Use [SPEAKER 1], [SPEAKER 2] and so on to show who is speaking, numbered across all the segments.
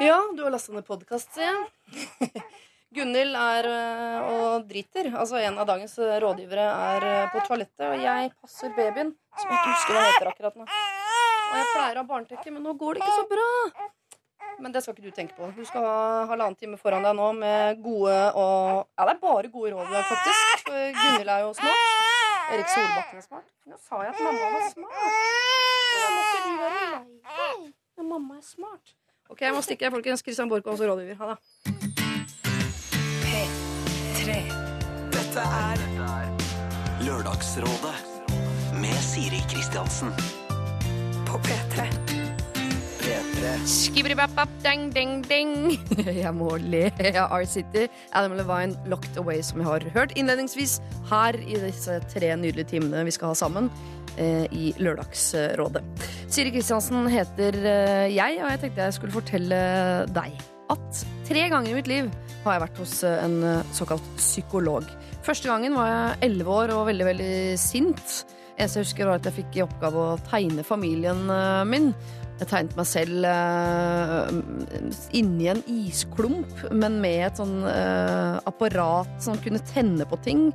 [SPEAKER 1] Ja, du har lasta ned podkast, sier jeg. Gunhild er øh, og driter. Altså En av dagens øh, rådgivere er øh, på toalettet, og jeg passer babyen, som jeg ikke husker hva heter akkurat nå. Og jeg pleier å ha barnetekke, men nå går det ikke så bra. Men det skal ikke du tenke på. Du skal ha halvannen time foran deg nå med gode og Ja, det er bare gode råd, faktisk. For Gunhild er jo smart. Erik Solbakken er smart. Nå sa jeg at mamma var smart. Da må være lei deg. Men mamma er smart. Ok, jeg må stikke, folkens. Christian Borch og også rådgiver. Ha det.
[SPEAKER 2] P3. Dette er
[SPEAKER 3] Lørdagsrådet med Siri Kristiansen.
[SPEAKER 2] på P3.
[SPEAKER 3] P3.
[SPEAKER 1] Skibbidi-bap-bap, deng, deng, deng. Jeg må le av R-City. Adam Levine, Locked Away, som vi har hørt innledningsvis her i disse tre nydelige timene vi skal ha sammen i Lørdagsrådet. Siri Kristiansen heter eh, jeg, og jeg tenkte jeg skulle fortelle deg at tre ganger i mitt liv har jeg vært hos eh, en eh, såkalt psykolog. Første gangen var jeg elleve år og veldig, veldig sint. Eneste jeg husker, var at jeg fikk i oppgave å tegne familien eh, min. Jeg tegnet meg selv uh, inni en isklump, men med et sånn uh, apparat som kunne tenne på ting.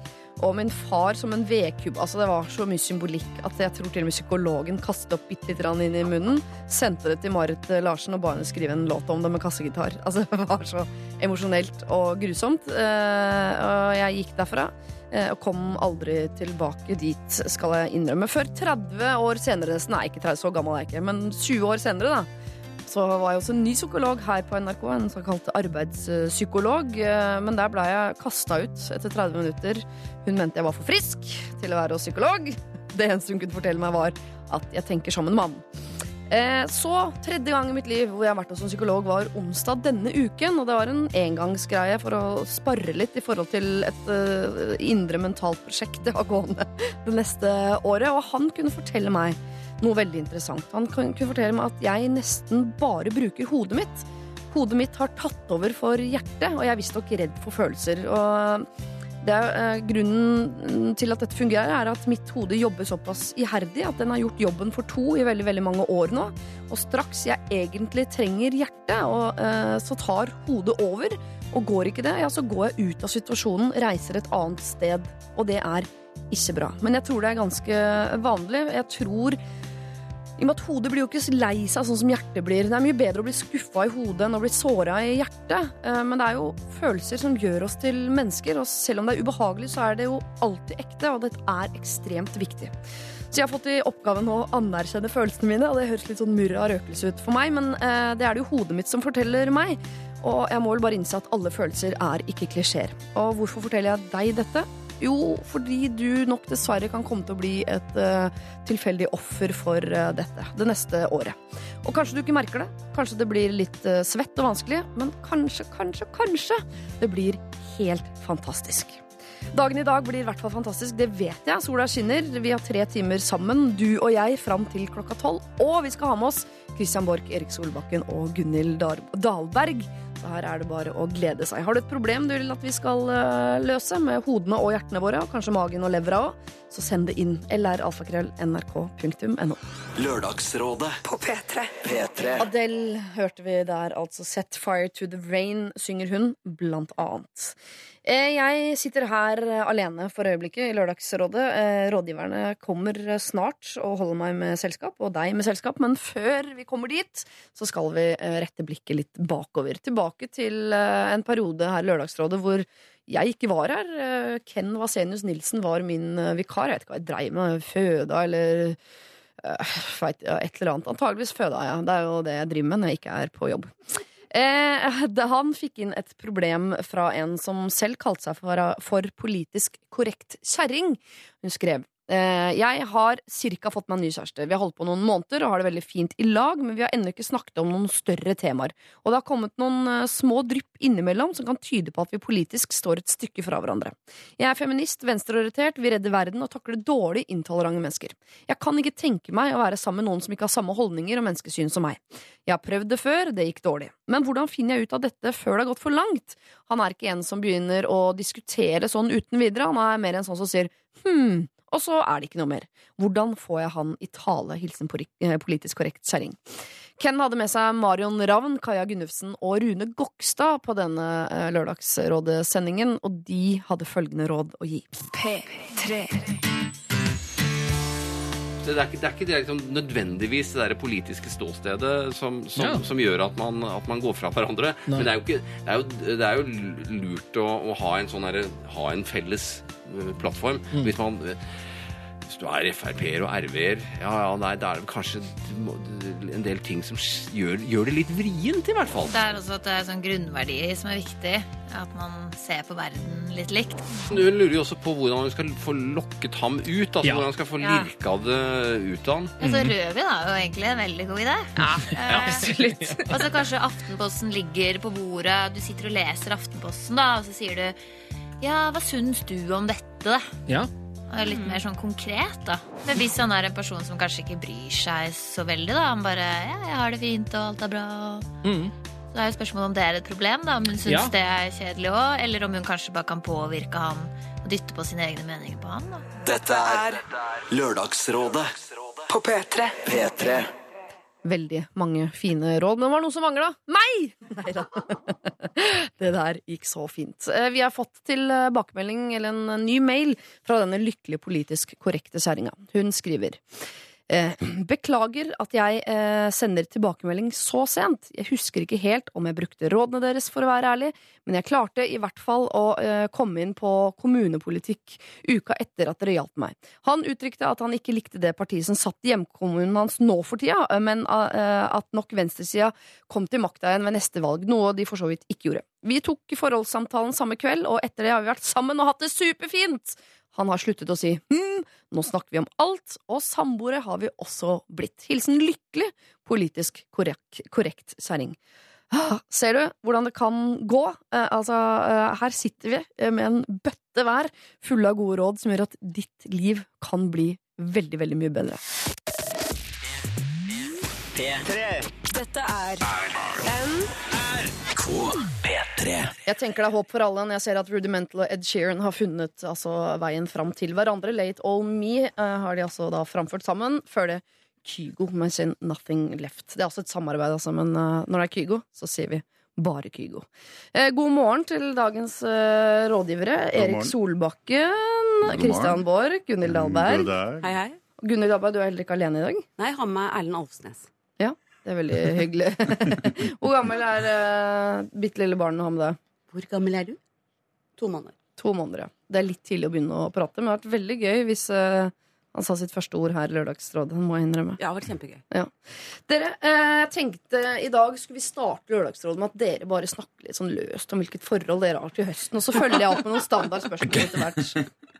[SPEAKER 1] Og min far som en vedkubb. Altså, det var så mye symbolikk at jeg tror til og med psykologen kastet opp bitte litt inn i munnen, sendte det til Marit Larsen og ba henne skrive en låt om det med kassegitar. Altså, det var så emosjonelt og grusomt. Uh, og jeg gikk derfra. Eh, Og kom aldri tilbake dit, skal jeg innrømme. Før 30 år senere, nesten. Nei, ikke 30, så gammel er jeg ikke, men 20 år senere, da. Så var jeg også en ny psykolog her på NRK, en såkalt arbeidspsykolog. Eh, Men der ble jeg kasta ut etter 30 minutter. Hun mente jeg var for frisk til å være psykolog. Det eneste hun kunne fortelle meg, var at jeg tenker som en mann. Eh, Så tredje gang i mitt liv hvor jeg har vært hos en psykolog, var onsdag denne uken. Og det var en engangsgreie for å spare litt i forhold til et eh, indre mentalt prosjekt jeg har gående det neste året. Og han kunne fortelle meg noe veldig interessant. Han kunne fortelle meg at jeg nesten bare bruker hodet mitt. Hodet mitt har tatt over for hjertet, og jeg er visstnok redd for følelser. Og er, eh, grunnen til at dette fungerer, er at mitt hode jobber såpass iherdig at den har gjort jobben for to i veldig veldig mange år nå. Og straks jeg egentlig trenger hjertet, og, eh, så tar hodet over. Og går ikke det, ja, så går jeg ut av situasjonen, reiser et annet sted. Og det er ikke bra. Men jeg tror det er ganske vanlig. Jeg tror i og med at Hodet blir jo ikke lei seg sånn som hjertet blir. Det er mye bedre å bli skuffa i hodet enn å bli såra i hjertet. Eh, Men det er jo følelser som gjør oss til mennesker, og selv om det er ubehagelig, så er det jo alltid ekte, og det er ekstremt viktig. Så jeg har fått i oppgaven å anerkjenne følelsene mine, og det høres litt sånn murra røkelse ut for meg, men eh, det er det jo hodet mitt som forteller meg. Og jeg må vel bare innse at alle følelser er ikke klisjeer. Og hvorfor forteller jeg deg dette? Jo, fordi du nok dessverre kan komme til å bli et uh, tilfeldig offer for uh, dette det neste året. Og kanskje du ikke merker det. Kanskje det blir litt uh, svett og vanskelig, men kanskje, kanskje, kanskje det blir helt fantastisk. Dagen i dag blir i hvert fall fantastisk, det vet jeg. Sola skinner. Vi har tre timer sammen, du og jeg, fram til klokka tolv. Og vi skal ha med oss Christian Borch, Erik Solbakken og Gunhild Dahlberg. Så her er det bare å glede seg. Har du et problem du vil at vi skal eh, løse med hodene og hjertene våre, og kanskje magen og levra òg, så send det inn. lralfakrøll.nrk.no.
[SPEAKER 3] Lørdagsrådet
[SPEAKER 2] På P3.
[SPEAKER 3] P3.
[SPEAKER 1] Adele hørte vi der, altså Set Fire to the Rain, synger hun, blant annet. Eh, Jeg sitter her eh, alene for øyeblikket i Lørdagsrådet. Eh, Rådgiverne kommer snart og holder meg med selskap, og deg med selskap. Men før vi kommer dit, så skal vi rette blikket litt bakover. Tilbake til en periode her i Lørdagsrådet hvor jeg ikke var her. Ken Vasenius Nilsen var min vikar. Jeg vet ikke hva jeg dreiv med. Føda eller et eller annet. Antageligvis føda, ja. Det er jo det jeg driver med når jeg ikke er på jobb. Eh, han fikk inn et problem fra en som selv kalte seg for, for politisk korrekt kjerring. Hun skrev Jeg har cirka fått meg en ny kjæreste. Vi har holdt på noen måneder og har det veldig fint i lag, men vi har ennå ikke snakket om noen større temaer. Og det har kommet noen eh, små drypp innimellom som kan tyde på at vi politisk står et stykke fra hverandre. Jeg er feminist, venstreorientert, vil redde verden og takler dårlig intolerante mennesker. Jeg kan ikke tenke meg å være sammen med noen som ikke har samme holdninger og menneskesyn som meg. Jeg har prøvd det før, det gikk dårlig. Men hvordan finner jeg ut av dette før det har gått for langt? Han er ikke en som begynner å diskutere sånn uten videre, han er mer en sånn som sier hm, og så er det ikke noe mer. Hvordan får jeg han i tale? Hilsen eh, politisk korrekt kjerring. Ken hadde med seg Marion Ravn, Kaja Gunnufsen og Rune Gokstad på denne eh, Lørdagsrådet-sendingen, og de hadde følgende råd å gi.
[SPEAKER 2] P3.
[SPEAKER 4] Det er ikke det, er ikke det liksom, nødvendigvis det der politiske ståstedet som, som,
[SPEAKER 5] Ja.
[SPEAKER 4] som gjør at man, at man går fra hverandre.
[SPEAKER 5] Nei.
[SPEAKER 4] Men det er jo, ikke, det er jo, det er jo lurt å, å ha en sånn derre- ha en felles eh, plattform.
[SPEAKER 5] Mm.
[SPEAKER 4] Hvis man hvis du er Frp-er og RV-er, ja, ja, nei, da er det kanskje en del ting som gjør, gjør det litt vrient, i hvert fall.
[SPEAKER 6] Det er også at det er sånn grunnverdier som er viktig. At man ser på verden litt likt.
[SPEAKER 4] Hun lurer jo også på hvordan hun skal få lokket ham ut. Altså
[SPEAKER 5] Ja.
[SPEAKER 4] hvordan hun skal få
[SPEAKER 6] Ja.
[SPEAKER 4] lirka det ut av han.
[SPEAKER 6] Altså, Rødvin er jo egentlig en veldig god idé. Eh,
[SPEAKER 1] Absolutt.
[SPEAKER 6] og så Kanskje Aftenposten ligger på bordet, du sitter og leser Aftenposten, da, og så sier du Ja, hva syns du om dette?
[SPEAKER 5] Ja.
[SPEAKER 6] Og Litt mer sånn konkret, da. Men hvis han er en person som kanskje ikke bryr seg så veldig, da. Han bare Ja, jeg har det fint, og alt er bra.
[SPEAKER 5] Mm.
[SPEAKER 6] Så er jo spørsmålet om det er et problem, da. Om hun syns
[SPEAKER 5] Ja.
[SPEAKER 6] det er kjedelig òg, eller om hun kanskje bare kan påvirke han og dytte på sine egne meninger på han. da.
[SPEAKER 3] Dette er Lørdagsrådet
[SPEAKER 2] På P3.
[SPEAKER 3] P3.
[SPEAKER 1] Veldig mange fine råd, men det var noe som mangla. Meg! Neida. Det der gikk så fint. Eh, Vi har fått tilbakemelding, eller en ny mail, fra denne lykkelig politisk korrekte kjerringa. Hun skriver eh, Beklager at jeg eh, sender tilbakemelding så sent. Jeg husker ikke helt om jeg brukte rådene deres, for å være ærlig, men jeg klarte i hvert fall å eh, komme inn på kommunepolitikk uka etter at dere hjalp meg. Han uttrykte at han ikke likte det partiet som satt i hjemkommunen hans nå for tida, men eh, at nok venstresida kom til makta igjen ved neste valg, noe de for så vidt ikke gjorde. Vi tok forholdssamtalen samme kveld, og etter det har vi vært sammen og hatt det superfint! Han har sluttet å si hm, nå snakker vi om alt, og samboere har vi også blitt. Hilsen lykkelig politisk korrekt, korrekt kjerring. Ah, Ser du hvordan det kan gå? Eh, altså, eh, her sitter vi eh, med en bøtte hver fulle av gode råd som gjør at ditt liv kan bli veldig, veldig mye bedre.
[SPEAKER 2] Dette er
[SPEAKER 3] P3.
[SPEAKER 1] Jeg tenker det er håp for alle når jeg ser at Rudimental og Ed Sheeran har funnet altså, veien fram til hverandre. Late All Me uh, har de altså da framført sammen. Før det Kygo med sin Nothing Left. Det er også et samarbeid, altså, men uh, når det er Kygo, så sier vi bare Kygo. Eh, god morgen til dagens eh, rådgivere. Erik. Solbakken,
[SPEAKER 7] Kristian
[SPEAKER 1] Christian Borch, Gunhild Dahlberg.
[SPEAKER 7] God.
[SPEAKER 8] Hei, hei.
[SPEAKER 1] Gunhild Dahlberg, du er heller ikke alene i dag.
[SPEAKER 8] Nei, jeg har med Erlend Alfsnes.
[SPEAKER 1] Det er veldig hyggelig. Hvor gammel er uh, bitte lille barnet med deg?
[SPEAKER 8] Hvor gammel er du? To måneder.
[SPEAKER 1] To måneder, ja. Det er litt tidlig å begynne å prate, men det har vært veldig gøy hvis uh, han sa sitt første ord her i Lørdagsrådet. må jeg innrømme.
[SPEAKER 8] Ja, det vært kjempegøy.
[SPEAKER 1] Dere, eh, jeg tenkte i dag skulle vi starte Lørdagsrådet med at dere bare snakker litt sånn løst om hvilket forhold dere har til høsten, og så følger jeg opp med noen standardspørsmål etter hvert.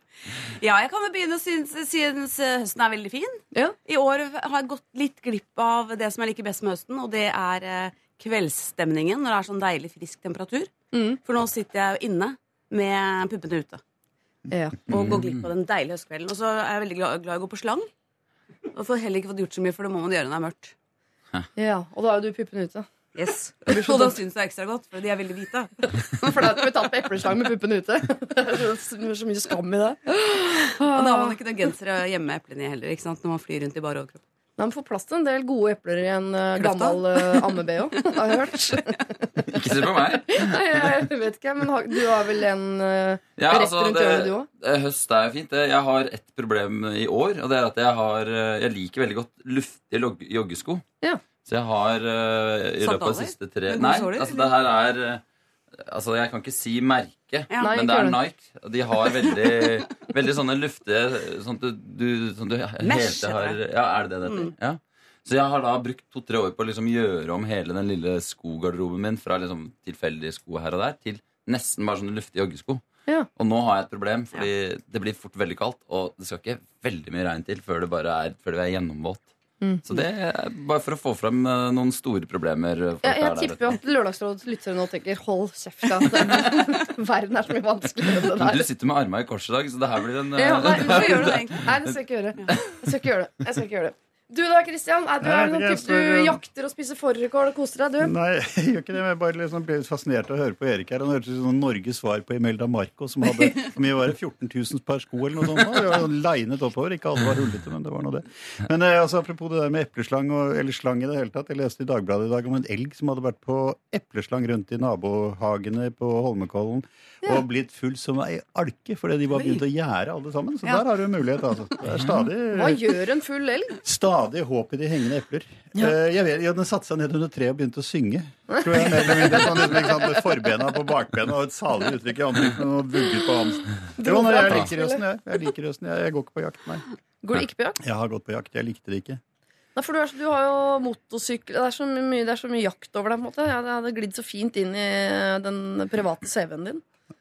[SPEAKER 8] Ja, jeg kan jo begynne å synes, synes eh, høsten er veldig fin.
[SPEAKER 1] Ja.
[SPEAKER 8] I år har jeg gått litt glipp av det som jeg liker best med høsten, og det er eh, kveldsstemningen når det er sånn deilig frisk temperatur.
[SPEAKER 1] Mm.
[SPEAKER 8] For nå sitter jeg jo inne med puppene ute
[SPEAKER 1] Ja.
[SPEAKER 8] og går glipp av den deilige høstkvelden. Og så er jeg veldig glad, glad i å gå på slang. Og får heller ikke fått gjort så mye, for det må man gjøre når det er mørkt.
[SPEAKER 1] ja, Og da er jo du puppene ute.
[SPEAKER 8] Yes. Og da syns jeg ekstra godt, for de er veldig hvite.
[SPEAKER 1] Da har vi tatt på epleslang med puppene ute. Det er så, mye skam i det.
[SPEAKER 8] Og da har man ikke noen genser å gjemme eplene i heller, ikke sant? når man flyr rundt i bare overkropp.
[SPEAKER 1] Nei, men får plass til en del gode epler i en uh, gammel uh, amme-BH, har jeg hørt.
[SPEAKER 7] Ikke se på meg.
[SPEAKER 1] Nei, jeg vet ikke, men har, du har vel en uh,
[SPEAKER 7] Ja,
[SPEAKER 1] rett
[SPEAKER 7] altså,
[SPEAKER 1] rundt
[SPEAKER 7] det,
[SPEAKER 1] hjørnet, du òg?
[SPEAKER 7] eh, høst er jo fint. det. Jeg har ett problem i år, og det er at jeg har eh, Jeg liker veldig godt luftige joggesko.
[SPEAKER 1] Ja.
[SPEAKER 7] Så jeg har uh, i løpet av de siste tre Nei, altså det her er eh, Altså, jeg kan ikke si merke,
[SPEAKER 8] Ja.
[SPEAKER 7] Men det er Nike. Og de har veldig, veldig sånne luftige Sånn at du, du, sånn du
[SPEAKER 8] Mesh,
[SPEAKER 7] har Ja, er det det det heter?
[SPEAKER 8] Mm.
[SPEAKER 7] Ja. Så jeg har da brukt to-tre år på å liksom gjøre om hele den lille skogarderoben min fra liksom tilfeldige sko her og der til nesten bare sånne luftige joggesko.
[SPEAKER 1] Ja.
[SPEAKER 7] Og nå har jeg et problem, fordi det blir fort veldig kaldt, og det skal ikke veldig mye regn til før det bare er, før det er gjennomvått.
[SPEAKER 1] Mm.
[SPEAKER 7] Så det er bare for å få frem eh, noen store problemer. Ja,
[SPEAKER 1] Jeg, tipper jo at Lørdagsrådets lyttere nå tenker 'hold kjeft'. Verden er så mye vanskeligere enn det
[SPEAKER 7] Men Du sitter med armene i kors i dag, så det her blir en eh,
[SPEAKER 1] Ja, nei,
[SPEAKER 8] Hvorfor gjør du det egentlig?
[SPEAKER 1] Nei, det skal ikke gjøre. Jeg skal ikke gjøre det. Jeg skal ikke gjøre det. Du da, Christian? Er du,
[SPEAKER 5] Nei,
[SPEAKER 1] er det noen du jakter og spiser fårikål og koser deg, du?
[SPEAKER 5] Nei, jeg gjør ikke det, men jeg bare liksom ble litt fascinert av å høre på Erik her. Han hørtes ut som Norges svar på Imelda Marco, som hadde hvor mye var det, 14 000 par sko eller noe sånt. Det var Linet oppover. Ikke alle var hullete, men det var nå det. Men eh, altså, apropos det der med epleslang, og, eller slang i det hele tatt. Jeg leste i Dagbladet i dag om en elg som hadde vært på epleslang rundt i nabohagene på Holmenkollen og blitt full som ei alke fordi de var begynt å gjære alle sammen. Så
[SPEAKER 8] Ja.
[SPEAKER 5] der har du en mulighet, altså. Det er stadig
[SPEAKER 1] Hva gjør en full elg?
[SPEAKER 5] Stadig håp i de hengende epler. Eh, jeg vet, ja, Den satte seg ned under treet og begynte å synge. Tror jeg, mer eller mindre, sånn, liksom, liksom, med forbena på bakbena og et salig uttrykk i ansiktet og vugget på. Jo, jeg liker røsten, jeg. Jeg liker røsten, jeg. Jeg går ikke på jakt, nei.
[SPEAKER 1] Går du ikke på jakt?
[SPEAKER 5] Jeg har gått på jakt. Jeg likte det ikke.
[SPEAKER 1] Nei, for du, er, du har jo motorsykkel Det er så mye, det er så mye jakt over deg. på en måte ja, Det hadde glidd så fint inn i den private CV-en din.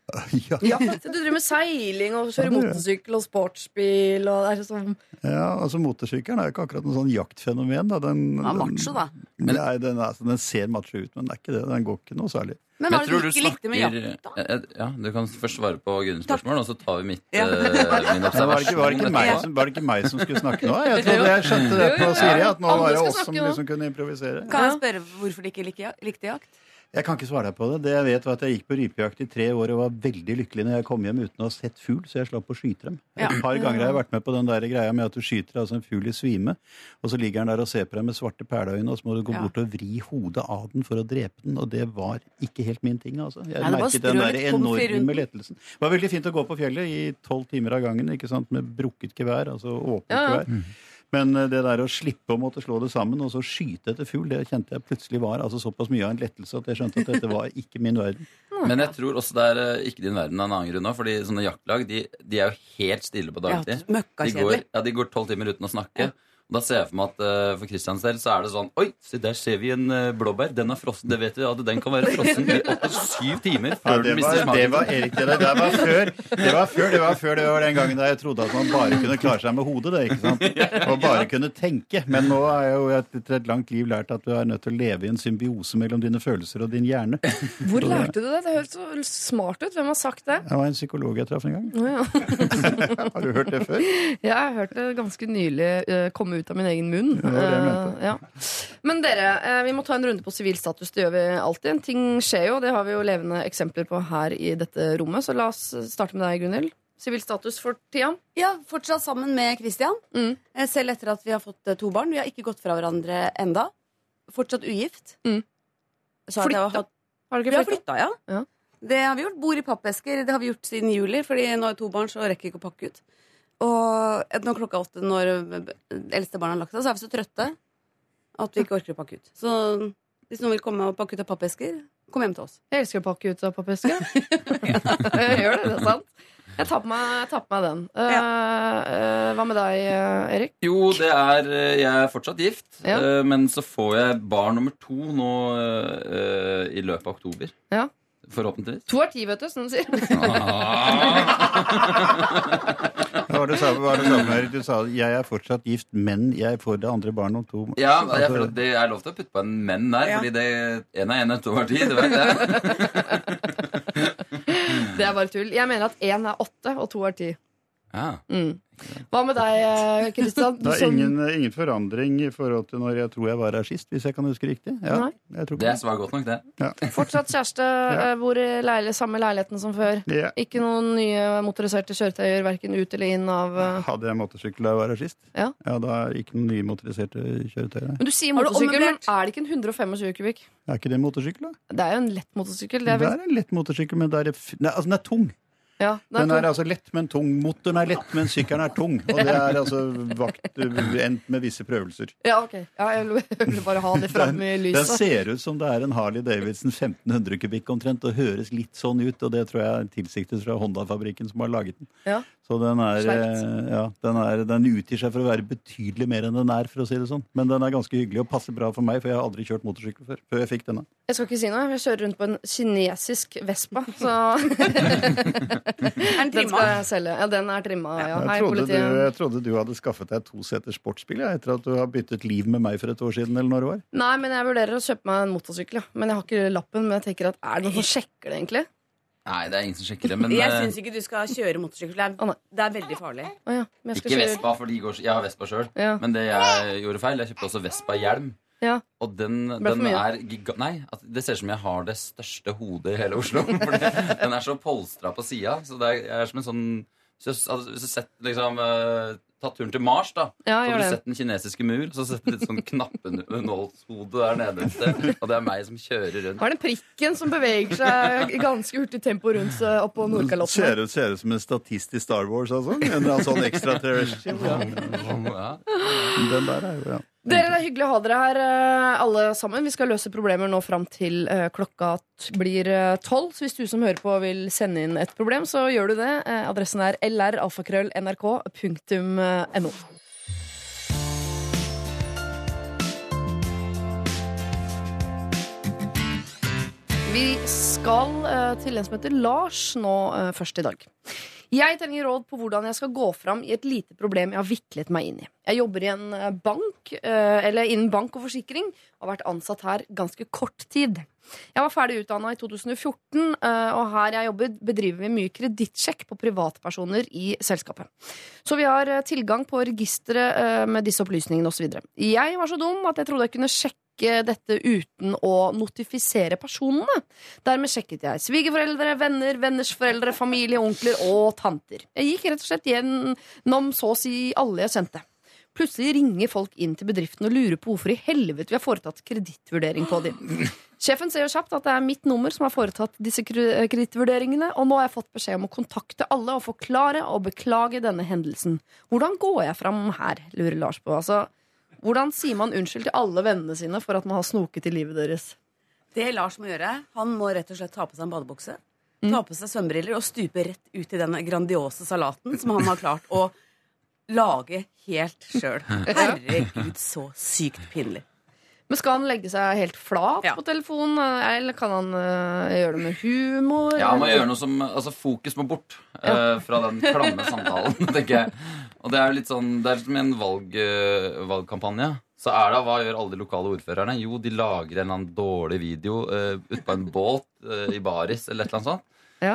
[SPEAKER 5] Ja,
[SPEAKER 1] Ja, Du driver med seiling og kjører
[SPEAKER 5] Ja,
[SPEAKER 1] motorsykkel og sportsbil. Og det er sånn
[SPEAKER 5] ja altså Motorsykkelen er jo ikke akkurat noe sånn jaktfenomen. Da. Den,
[SPEAKER 8] Ja, macho, da.
[SPEAKER 5] Men, nei, den, er, altså, den ser macho ut, men det er ikke det. Den går ikke noe særlig.
[SPEAKER 8] Men hva er det du ikke likte med jakt, da?
[SPEAKER 7] Eh, Ja, Du kan først svare på Gunnens spørsmål, og så tar vi mitt,
[SPEAKER 8] Ja.
[SPEAKER 7] uh, min
[SPEAKER 5] var, det ikke, var, det ikke meg som, var det ikke meg som skulle snakke nå? Jeg trodde jeg skjønte det på Siri, at nå var det oss som liksom kunne improvisere.
[SPEAKER 8] Kan jeg spørre hvorfor de ikke likte jakt?
[SPEAKER 5] Jeg kan ikke svare deg på det. Det jeg vet var at jeg gikk på rypejakt i tre år og var veldig lykkelig når jeg kom hjem uten å ha sett fugl, så jeg slapp å skyte dem. Et
[SPEAKER 8] Ja.
[SPEAKER 5] par ganger har jeg vært med på den der greia med at du skyter altså en fugl i svime, og så ligger den der og ser på deg med svarte perleøyne, og så må du gå
[SPEAKER 8] Ja.
[SPEAKER 5] bort og vri hodet av den for å drepe den, og det var ikke helt min ting, altså. Jeg
[SPEAKER 8] Nei,
[SPEAKER 5] merket den der enorme lettelsen. Det var veldig fint å gå på fjellet i tolv timer av gangen, ikke sant, med brukket gevær, altså åpent
[SPEAKER 1] Ja, ja.
[SPEAKER 5] gevær. Men eh, det der å slippe å måtte slå det sammen og så skyte etter fugl, det kjente jeg plutselig var altså såpass mye av en lettelse at jeg skjønte at dette var ikke min verden.
[SPEAKER 7] Men jeg tror også det er eh, ikke din verden av en annen grunn òg. Fordi sånne jaktlag de, de er jo helt stille på
[SPEAKER 8] Ja,
[SPEAKER 7] dagtid. de,
[SPEAKER 8] Møkkakjedelig.
[SPEAKER 7] går, ja, de går tolv timer uten å snakke. Og da ser jeg for meg at uh, for Christians del så er det sånn Oi, se der ser vi en uh, blåbær. Den er frossen. Det vet vi at den kan være frossen i opptil syv timer før
[SPEAKER 5] ja,
[SPEAKER 7] den mister
[SPEAKER 5] smaken. det var Erik, det der. Det var før. Det var før, det var før det var den gangen da jeg trodde at man bare kunne klare seg med hodet. det, ikke sant? Og bare kunne tenke. Men nå har jeg jo etter et langt liv lært at du er nødt til å leve i en symbiose mellom dine følelser og din hjerne.
[SPEAKER 1] Hvor lærte du det? Det høres så smart ut. Hvem har sagt det?
[SPEAKER 5] Det var en psykolog jeg traff en gang.
[SPEAKER 1] Oh, ja.
[SPEAKER 5] Har du hørt det før?
[SPEAKER 1] Ja, Jeg har hørt det ganske nylig eh, komme ut av min egen munn.
[SPEAKER 5] det var det jeg mente.
[SPEAKER 1] Eh, ja. Men dere, eh, vi må ta en runde på sivilstatus. Det gjør vi alltid. En Ting skjer jo, det har vi jo levende eksempler på her i dette rommet. Så la oss starte med deg, Gunhild. Sivilstatus for tida?
[SPEAKER 8] Ja, fortsatt sammen med Christian.
[SPEAKER 1] Mm.
[SPEAKER 8] Eh, Selv etter at vi har fått to barn. Vi har ikke gått fra hverandre enda. Fortsatt ugift.
[SPEAKER 1] Mm.
[SPEAKER 8] Flytta. har hatt-
[SPEAKER 1] Har du
[SPEAKER 8] Vi har
[SPEAKER 1] flytta?
[SPEAKER 8] ja.
[SPEAKER 1] Ja.
[SPEAKER 8] Det har vi gjort. Bor i pappesker. Det har vi gjort siden juli, fordi nå har jeg to barn, så rekker vi ikke å pakke ut. Og når klokka er åtte, når eldste barna har lagt seg, så er vi så trøtte at vi ikke orker å pakke ut. Så hvis noen vil komme og pakke ut av pappesker, kom hjem til oss.
[SPEAKER 1] Jeg elsker å pakke ut av pappesker jeg gjør det, det er sant. Jeg tar på meg, tar på meg den. Uh, uh, hva med deg, eh, Erik?
[SPEAKER 7] Jo, det er Jeg er fortsatt gift,
[SPEAKER 1] Ja.
[SPEAKER 7] Uh, men så får jeg barn nummer to nå eh, i løpet av oktober.
[SPEAKER 1] Ja.
[SPEAKER 7] Forhåpentligvis.
[SPEAKER 1] To er ti, vet du, som de sier.
[SPEAKER 5] Hva var det sa- hva var det samme, Erik? Du sa 'jeg er fortsatt gift, men jeg får det andre barnet om to
[SPEAKER 7] Ja, jeg
[SPEAKER 5] Altså-
[SPEAKER 7] føler at Det er lov til å putte på en menn der,
[SPEAKER 8] Ja.
[SPEAKER 7] fordi det en er én og to er ti. Du vet det.
[SPEAKER 1] Det er bare tull. Jeg mener at én er åtte, og to er ti.
[SPEAKER 7] Ja.
[SPEAKER 1] Mm. Hva med deg, eh, Kristian?
[SPEAKER 5] Det er
[SPEAKER 1] som-
[SPEAKER 5] ingen, ingen forandring i forhold til når jeg tror jeg var her sist, hvis jeg kan huske riktig. Ja, jeg tror
[SPEAKER 7] Det svar godt nok, det.
[SPEAKER 1] Fortsatt kjæreste, eh, bor i leil samme leiligheten som før.
[SPEAKER 5] Ja.
[SPEAKER 1] Ikke noen nye motoriserte kjøretøyer, verken ut eller inn av eh,
[SPEAKER 5] Hadde jeg motorsykkel da jeg var her sist?
[SPEAKER 1] Ja.
[SPEAKER 5] da er ikke noen nye motoriserte kjøretøy. nei.
[SPEAKER 1] Men du sier motorsykkel, men er det ikke en 125 kubikk?
[SPEAKER 5] Er ikke det motorsykkel, da?
[SPEAKER 1] Det er jo en lett motorsykkel. Det
[SPEAKER 5] Det
[SPEAKER 1] er vel,
[SPEAKER 5] er en lett motorsykkel, men det er, nei, altså, den er tung.
[SPEAKER 1] Ja, er
[SPEAKER 5] Den er
[SPEAKER 1] to-
[SPEAKER 5] altså lett, men tung. Motoren er lett, men sykkelen er tung. Og det er altså vakt endt med visse prøvelser.
[SPEAKER 1] ja, ok. Ja, jeg ville bare ha det fram i
[SPEAKER 5] Den ser ut som det er en Harley Davidson 1500 kubikk omtrent, og høres litt sånn ut. Og det tror jeg er tilsiktet fra Honda-fabrikken som har laget den.
[SPEAKER 1] Ja.
[SPEAKER 5] Så den er, eh, ja, den, er, den utgir seg for å være betydelig mer enn den er, for å si det sånn. Men den er ganske hyggelig og passer bra for meg, for jeg har aldri kjørt motorsykkel før. Før jeg fikk denne.
[SPEAKER 1] Jeg skal ikke si noe. Jeg kjører rundt på en kinesisk Vespa, så
[SPEAKER 8] Er den
[SPEAKER 1] den skal jeg selge. Ja, den er trimma, ja.
[SPEAKER 5] Jeg trodde, du, jeg trodde du hadde skaffet deg toseters sportsbil ja, etter at du har byttet liv med meg for et år siden, eller når det var.
[SPEAKER 1] Nei, men jeg vurderer å kjøpe meg en motorsykkel, ja. Men jeg har ikke lappen. Men jeg tenker at er det noen som sjekker det, egentlig?
[SPEAKER 7] Nei, det er ingen som sjekker det. Men
[SPEAKER 8] Jeg
[SPEAKER 7] eh,
[SPEAKER 8] syns ikke du skal kjøre motorsykkel. Det
[SPEAKER 1] Å, nei.
[SPEAKER 8] er, det er veldig farlig.
[SPEAKER 1] Å ja, men jeg skal
[SPEAKER 7] ikke
[SPEAKER 1] kjøre-
[SPEAKER 7] Vespa, for de går, jeg har Vespa sjøl.
[SPEAKER 1] Ja.
[SPEAKER 7] Men det jeg gjorde feil, jeg kjøpte også Vespa-hjelm.
[SPEAKER 1] Ja.
[SPEAKER 7] Og den,
[SPEAKER 1] Ble for
[SPEAKER 7] den
[SPEAKER 1] mye.
[SPEAKER 7] er giga... Nei, at det ser ut som jeg har det største hodet i hele Oslo. For det, den er så polstra på sida. Så det er, jeg er som en sånn Hvis du, altså, hvis du sett, liksom, eh, tatt turen til Mars, da,
[SPEAKER 1] Ja,
[SPEAKER 7] så har du sett den kinesiske mur, så setter du litt sånn knappenålshode der nede et sted. Og det er meg som kjører rundt.
[SPEAKER 1] Har den prikken som beveger seg i ganske hurtig tempo rundt seg oppå Nordkalotten?
[SPEAKER 5] Ser ut, ser ut som en statist i Star Wars, altså. En eller annen sånn extraterrestrial. Ja.
[SPEAKER 7] Ja.
[SPEAKER 5] Den der er jo, ja.
[SPEAKER 1] Dere, Det er hyggelig å ha dere her, eh, alle sammen. Vi skal løse problemer nå fram til eh, klokka blir eh, tolv. Så hvis du som hører på vil sende inn et problem, så gjør du det. Adressen er lralfakrøll.nrk.no. Vi skal til en som heter Lars nå først i dag. Jeg trenger råd på hvordan jeg skal gå fram i et lite problem jeg har viklet meg inn i. Jeg jobber i en eh, bank, eh, eller innen bank og forsikring, og har vært ansatt her ganske kort tid. Jeg var ferdig utdanna i 2014, eh, og her jeg jobber, bedriver vi mye kredittsjekk på privatpersoner i selskapet. Så vi har tilgang på registeret med disse opplysningene osv. Jeg var så dum at jeg trodde jeg kunne sjekke dette uten å notifisere personene. Dermed sjekket jeg svigerforeldre, venner, venners foreldre, familie, onkler og tanter. Jeg gikk rett og slett gjennom så å si alle jeg kjente. Plutselig ringer folk inn til bedriften og lurer på hvorfor i helvete vi har foretatt kredittvurdering på dem. Sjefen ser jo kjapt at det er mitt nummer som har foretatt disse kre- kredittvurderingene, og nå har jeg fått beskjed om å kontakte alle og forklare og beklage denne hendelsen. Hvordan går jeg fram her, lurer Lars på. Altså, hvordan sier man unnskyld til alle vennene sine for at man har snoket i livet deres?
[SPEAKER 8] Det Lars må gjøre, han må rett og slett ta på seg en badebukse,
[SPEAKER 1] Mm.
[SPEAKER 8] ta på seg svømmebriller og stupe rett ut i den grandiose salaten som han har klart å lage helt sjøl. Herregud, så sykt pinlig.
[SPEAKER 1] Men skal han legge seg helt flat
[SPEAKER 8] Ja.
[SPEAKER 1] på telefonen, eller kan han uh, gjøre det med humor?
[SPEAKER 7] Ja, man må gjøre noe som Altså, fokus må bort eh, fra den klamme samtalen, tenker jeg. Og det er jo litt sånn Det er som i en valg, eh, valgkampanje. Så er det, Hva gjør alle de lokale ordførerne? Jo, de lager en eller annen dårlig video uh, utpå en båt uh, i baris eller et eller annet sånt.
[SPEAKER 1] Ja.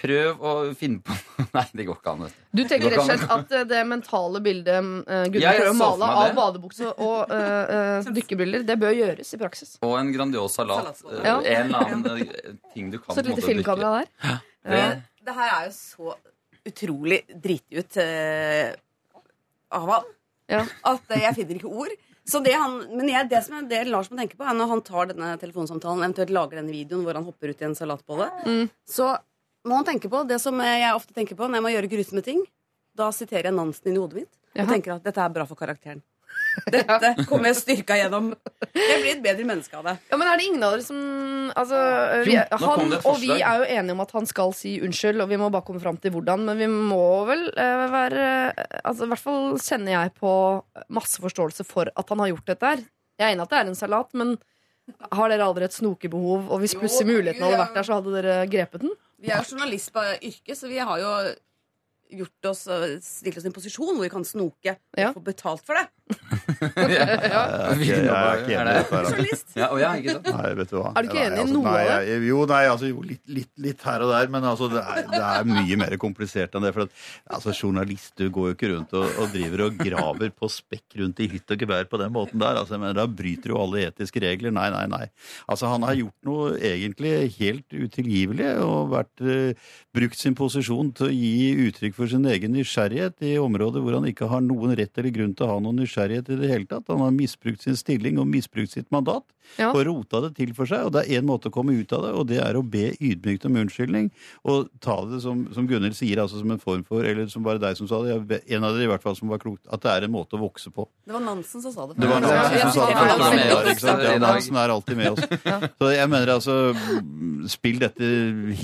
[SPEAKER 7] Prøv å finne på Nei, det går ikke an. du.
[SPEAKER 1] Tenker rett og slett at det mentale bildet uh, prøver å male av badebukse og uh, uh, dykkerbriller, det bør gjøres i praksis.
[SPEAKER 7] Og en grandios salat. Eh,
[SPEAKER 1] Ja.
[SPEAKER 7] En eller annen eh, ting du kan
[SPEAKER 1] Så et lite filmkamera der.
[SPEAKER 7] Ja.
[SPEAKER 8] Det, det her er jo så utrolig driti ut av han
[SPEAKER 1] Ja.
[SPEAKER 8] at jeg finner ikke ord. Så det han, men jeg, det som er det Lars må tenke på, er når han tar denne telefonsamtalen, eventuelt lager denne videoen hvor han hopper ut i en salatbolle,
[SPEAKER 1] Mm.
[SPEAKER 8] så må han tenke på det som jeg ofte tenker på når jeg må gjøre grusomme ting. Da siterer jeg Nansen inn i hodet mitt og
[SPEAKER 1] Jaha.
[SPEAKER 8] tenker at dette er bra for karakteren. Dette kommer jeg styrka gjennom. Jeg blir et bedre menneske av det.
[SPEAKER 1] Ja, men er det ingen av dere som altså, vi, Han og vi er jo enige om at han skal si unnskyld, og vi må bare komme fram til hvordan. Men vi må vel uh, være altså, I hvert fall kjenner jeg på masse forståelse for at han har gjort dette her. Jeg er enig at det er en salat, men har dere aldri et snokebehov? Og hvis plutselig muligheten hadde vært der, så hadde dere grepet den?
[SPEAKER 8] Vi er jo journalist på yrket, så vi har jo gjort oss, stilt oss i en posisjon hvor vi kan snoke
[SPEAKER 1] Ja.
[SPEAKER 8] og få betalt for det.
[SPEAKER 5] Jeg er ikke, jeg er ikke enig i dette. her, altså.
[SPEAKER 7] Ja, og ja, ikke sant?
[SPEAKER 5] Nei, vet du hva.
[SPEAKER 1] Er du ikke enig i
[SPEAKER 5] altså,
[SPEAKER 1] noe av det?
[SPEAKER 5] jeg- Jo, nei, altså, jo litt, litt, litt her og der, men altså, det, er, det er mye mer komplisert enn det. For at, altså, journalist, du går jo ikke rundt og, og driver og graver på spekk rundt i hytt og gevær på den måten der. Altså, men da bryter jo alle etiske regler. Nei, nei, nei. Altså, han har gjort noe egentlig helt utilgivelig og vært, uh, brukt sin posisjon til å gi uttrykk for sin egen nysgjerrighet i områder hvor han ikke har noen rett eller grunn til å ha noen nysgjerrighet i det hele tatt. Han har misbrukt sin stilling og misbrukt sitt mandat
[SPEAKER 1] Ja.
[SPEAKER 5] og rota det til for seg. Og det er én måte å komme ut av det, og det er å be ydmykt om unnskyldning. Og ta det som, som Gunhild sier, altså som en form for Eller som bare deg som sa det, en av dere i hvert fall som var klokt, at det er en måte å vokse på.
[SPEAKER 8] Det var Nansen som sa det.
[SPEAKER 5] Det var Nansen
[SPEAKER 8] ja,
[SPEAKER 5] som sa det
[SPEAKER 8] først.
[SPEAKER 5] gangen der. Ja, Nansen er alltid med oss. Så jeg mener altså, spill dette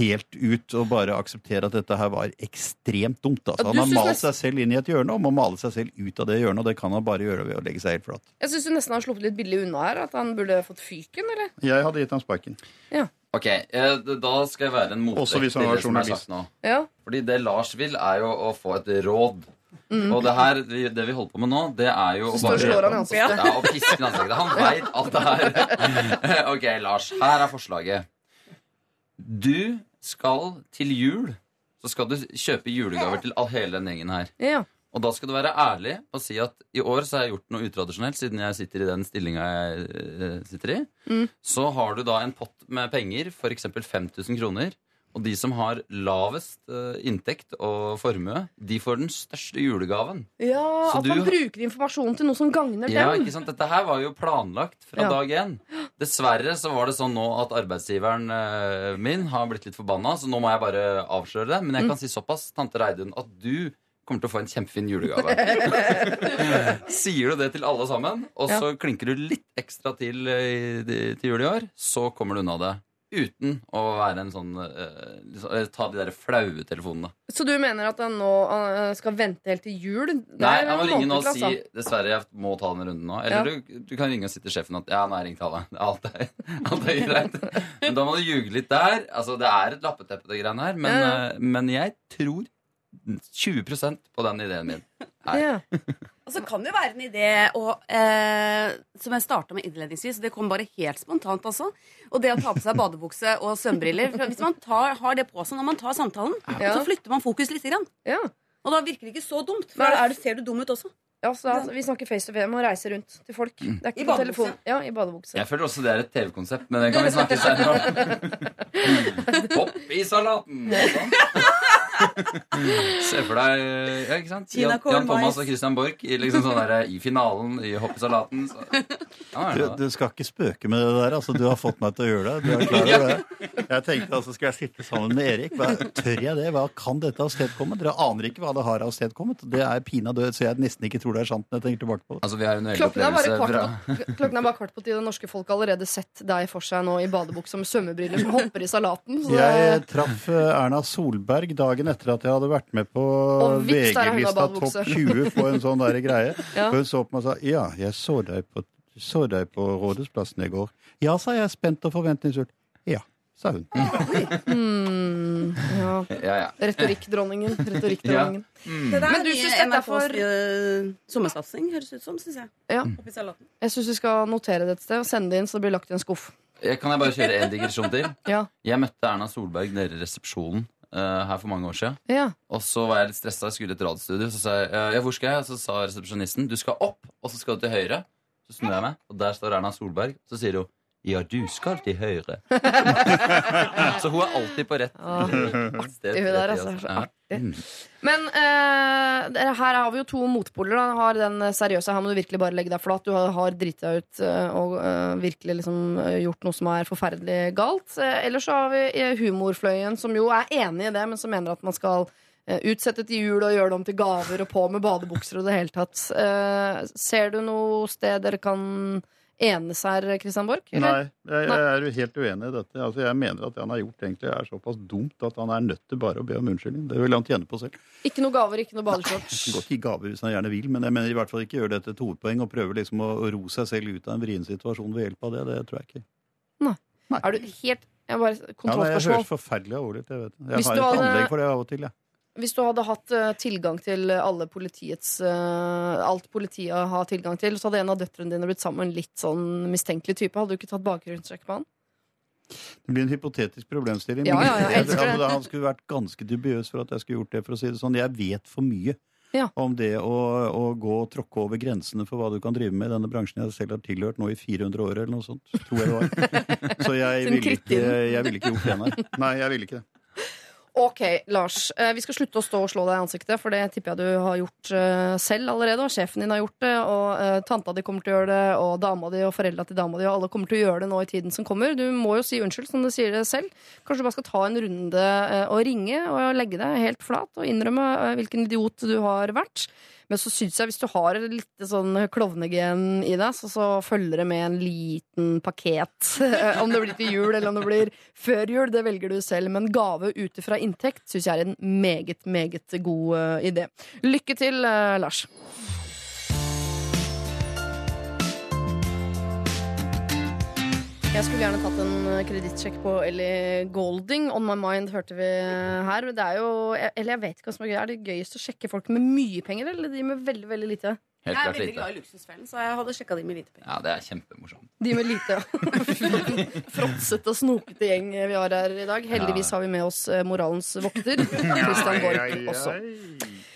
[SPEAKER 5] helt ut, og bare aksepter at dette her var ekstremt dumt. Altså. Han har malt seg selv inn i et hjørne, og må male seg selv ut av det hjørnet, og det kan han bare gjøre ved å legge seg helt flat.
[SPEAKER 1] Jeg syns du nesten har sluppet litt billig unna her. At han burde fått fyken, eller?
[SPEAKER 5] Jeg hadde gitt ham sparken.
[SPEAKER 7] Ok, eh, da skal jeg være en motvekt til det som er
[SPEAKER 5] journalist.
[SPEAKER 7] sagt nå.
[SPEAKER 1] Ja.
[SPEAKER 7] Fordi det Lars vil, er jo å få et råd. Og det her, det vi holder på med nå, det er jo å
[SPEAKER 1] Så står og slår han i ansiktet.
[SPEAKER 7] Ja, og i ansiktet. Han veit alt det her. ok, Lars. Her er forslaget. Du skal til jul så skal du kjøpe julegaver til all, hele den gjengen her.
[SPEAKER 1] Ja.
[SPEAKER 7] Og da skal du være ærlig og si at i år så har jeg gjort noe utradisjonelt, siden jeg sitter i den stillinga jeg eh, sitter i.
[SPEAKER 1] Mm.
[SPEAKER 7] Så har du da en pott med penger, f.eks. 5000 kroner. Og de som har lavest eh, inntekt og formue, de får den største julegaven.
[SPEAKER 1] Ja,
[SPEAKER 7] Så
[SPEAKER 1] At man bruker informasjonen til noe som gagner
[SPEAKER 7] Ja,
[SPEAKER 1] dem.
[SPEAKER 7] ikke sant? Dette her var jo planlagt fra
[SPEAKER 1] Ja.
[SPEAKER 7] dag én. Dessverre så var det sånn nå at arbeidsgiveren eh, min har blitt litt forbanna, så nå må jeg bare avsløre det. Men jeg
[SPEAKER 1] Mm.
[SPEAKER 7] kan si såpass, tante Reidun, at du kommer til å få en kjempefin julegave. Sier du det til alle sammen, og så klinker du litt ekstra til eh, til jul i år, så kommer du unna det. Uten å være en sånn uh, Ta de der flaue telefonene.
[SPEAKER 1] Så du mener at han nå uh, skal vente helt til jul?
[SPEAKER 7] Nei, han må ringe nå og si. Dessverre, jeg må ta den runden nå. Eller
[SPEAKER 1] Ja.
[SPEAKER 7] du, du kan ringe og si til sjefen at ja, nå har jeg ringt alle. Alt er, alt er greit. Men da må du ljuge litt der. Altså, Det er et lappeteppe, det greiene her. Men,
[SPEAKER 1] Ja,
[SPEAKER 7] eh, men jeg tror 20% på den ideen min.
[SPEAKER 1] Ja.
[SPEAKER 8] Og så kan det jo være en idé og, eh, som jeg starta med innledningsvis. Det kom bare helt spontant, altså. Og det å ta på seg badebukse og svømmebriller. Hvis man tar, har det på seg når man tar samtalen,
[SPEAKER 1] Ja.
[SPEAKER 8] så flytter man fokus litt. Grann.
[SPEAKER 1] Ja.
[SPEAKER 8] Og da virker det ikke så dumt. For
[SPEAKER 1] Men
[SPEAKER 8] da
[SPEAKER 1] er det-
[SPEAKER 8] ser du dum ut også.
[SPEAKER 1] Ja, så da, vi snakker face to face. Man reiser rundt til folk. Det er
[SPEAKER 8] I badebukse.
[SPEAKER 1] Ja, i badebukse.
[SPEAKER 7] Jeg føler også det er et TV-konsept, men det kan vi snakke senere om. Hopp i salaten! Se for deg ja, ikke sant? Jan, Jan Thomas og Christian Borch i, liksom sånn der, i finalen i hoppesalaten. Så. Ja,
[SPEAKER 5] Du, du skal ikke spøke med det der. altså Du har fått meg til å gjøre det. Du er klar over det. Jeg tenkte altså, Skal jeg sitte sammen med Erik? Hva, tør jeg det? Hva kan dette avstedkomme? Dere aner ikke hva det har avstedkommet. Det er pinadø så jeg nesten ikke tror det er sant når jeg tenker tilbake på det.
[SPEAKER 7] Altså, vi har en
[SPEAKER 1] Klokken er, bare kvart
[SPEAKER 7] fra
[SPEAKER 1] på, klokken er bare kvart på ti. Det norske folk har allerede sett deg for seg nå i badebukse med svømmebriller som hopper i salaten. Så
[SPEAKER 5] Jeg traff eh, Erna Solberg dagen etter at jeg hadde vært med på VG-lista. Topp 20 på en sånn der greie.
[SPEAKER 1] Ja.
[SPEAKER 5] Hun så på meg og sa ja, jeg så deg på, så deg på Rådhusplassen i går. Ja, sa jeg spent og forventningsfull. Ja, sa hun.
[SPEAKER 1] mm, ja.
[SPEAKER 7] Ja, ja.
[SPEAKER 1] Retorikkdronningen. Retorikkdronningen.
[SPEAKER 8] Det der
[SPEAKER 1] Men du
[SPEAKER 8] syns
[SPEAKER 1] dette er for-
[SPEAKER 8] uh, sommersatsing, høres ut som, syns jeg.
[SPEAKER 1] Ja. Jeg syns vi skal notere det et sted og sende det inn så det blir lagt i en skuff.
[SPEAKER 7] Kan jeg bare kjøre en digresjon til?
[SPEAKER 1] Ja.
[SPEAKER 7] Jeg møtte Erna Solberg nede i resepsjonen eh, her for mange år siden.
[SPEAKER 1] Ja.
[SPEAKER 7] Og så var jeg litt stressa, jeg skulle til et radiostudio. Så sa jeg eh, ja, hvor skal jeg? Så sa resepsjonisten du skal opp, og så skal du til høyre. Så snur jeg meg, og der står Erna Solberg. Så sier hun ja, du skal til høyre. så hun er alltid på rett sted.
[SPEAKER 1] hun der, altså, så
[SPEAKER 7] Ja.
[SPEAKER 1] Artig.
[SPEAKER 7] Mm.
[SPEAKER 1] Men uh, her har vi jo to motpoler. Da. Har den seriøse, her må du virkelig bare legge deg flat. Du har, har driti deg ut eh, og uh, virkelig liksom gjort noe som er forferdelig galt. Uh, Ellers så har vi humorfløyen, som jo er enig i det, men som mener at man skal utsette til jul og gjøre det om til gaver og på med badebukser og det hele tatt. Ser du noe sted dere kan enes her, Christian Borch?
[SPEAKER 5] Nei, jeg, jeg er helt uenig i dette. Altså, jeg mener at det han har gjort, egentlig er såpass dumt at han er nødt til bare å be om unnskyldning. Det vil han tjene på selv.
[SPEAKER 1] Ikke noe gaver, ikke noe badeshorts.
[SPEAKER 5] Godt gi gaver hvis han gjerne vil, men jeg mener i hvert fall ikke gjøre det til et hovedpoeng og prøve liksom å ro seg selv ut av en vrien situasjon ved hjelp av det. Det tror jeg ikke.
[SPEAKER 1] Nei, Er du helt jeg bare,
[SPEAKER 5] Ja, nei, jeg høres forferdelig alvorlig ut. Jeg vet. Jeg har et anlegg for det av og til, jeg.
[SPEAKER 1] Hvis du hadde hatt eh, tilgang til alle politiets eh, alt politiet har tilgang til, så hadde en av døtrene dine blitt sammen med en litt sånn mistenkelig type. Hadde du ikke tatt bakgrunnssjekk på han?
[SPEAKER 5] Det blir en hypotetisk problemstilling.
[SPEAKER 1] Ja, ja, jeg elsker det.
[SPEAKER 5] altså, han skulle vært ganske dubiøs for at jeg skulle gjort det, for å si det sånn. Jeg vet for mye
[SPEAKER 1] Ja.
[SPEAKER 5] om det å, å gå og tråkke over grensene for hva du kan drive med i denne bransjen jeg selv har tilhørt nå i 400 år, eller noe sånt, tror jeg det var. Så jeg ville ikke, vil ikke gjort det, nei. Nei, jeg ville ikke det.
[SPEAKER 1] Ok, Lars. eh, Vi skal slutte å stå og slå deg i ansiktet, for det tipper jeg du har gjort eh, selv allerede. Og sjefen din har gjort det, og eh, tanta di kommer til å gjøre det, og dama di og foreldra til dama di, og alle kommer til å gjøre det nå i tiden som kommer. Du må jo si unnskyld, som du sier det selv. Kanskje du bare skal ta en runde og ringe og legge deg helt flat og innrømme hvilken idiot du har vært. Men så syns jeg hvis du har litt sånn klovnegen i deg, så, så følger det med en liten paket. om det blir til jul eller om det blir før jul, det velger du selv. Men gave ut ifra inntekt syns jeg er en meget, meget god eh, idé. Lykke til, eh, Lars. Jeg skulle gjerne tatt en eh, kredittsjekk på Ellie Golding. On my mind hørte vi her. Det er jo, eller jeg vet ikke hva som er gøy. Er det gøyest å sjekke folk med mye penger, eller de med veldig, veldig lite?
[SPEAKER 7] Helt
[SPEAKER 8] Jeg er veldig
[SPEAKER 7] lite.
[SPEAKER 8] glad i Luksusfellen, så jeg hadde sjekka de med lite penger.
[SPEAKER 7] Ja, det er kjempemorsomt.
[SPEAKER 1] De med lite. Fråtsete og snokete gjeng vi har her i dag. Heldigvis har vi med oss eh, moralens vokter. Christian Borch også.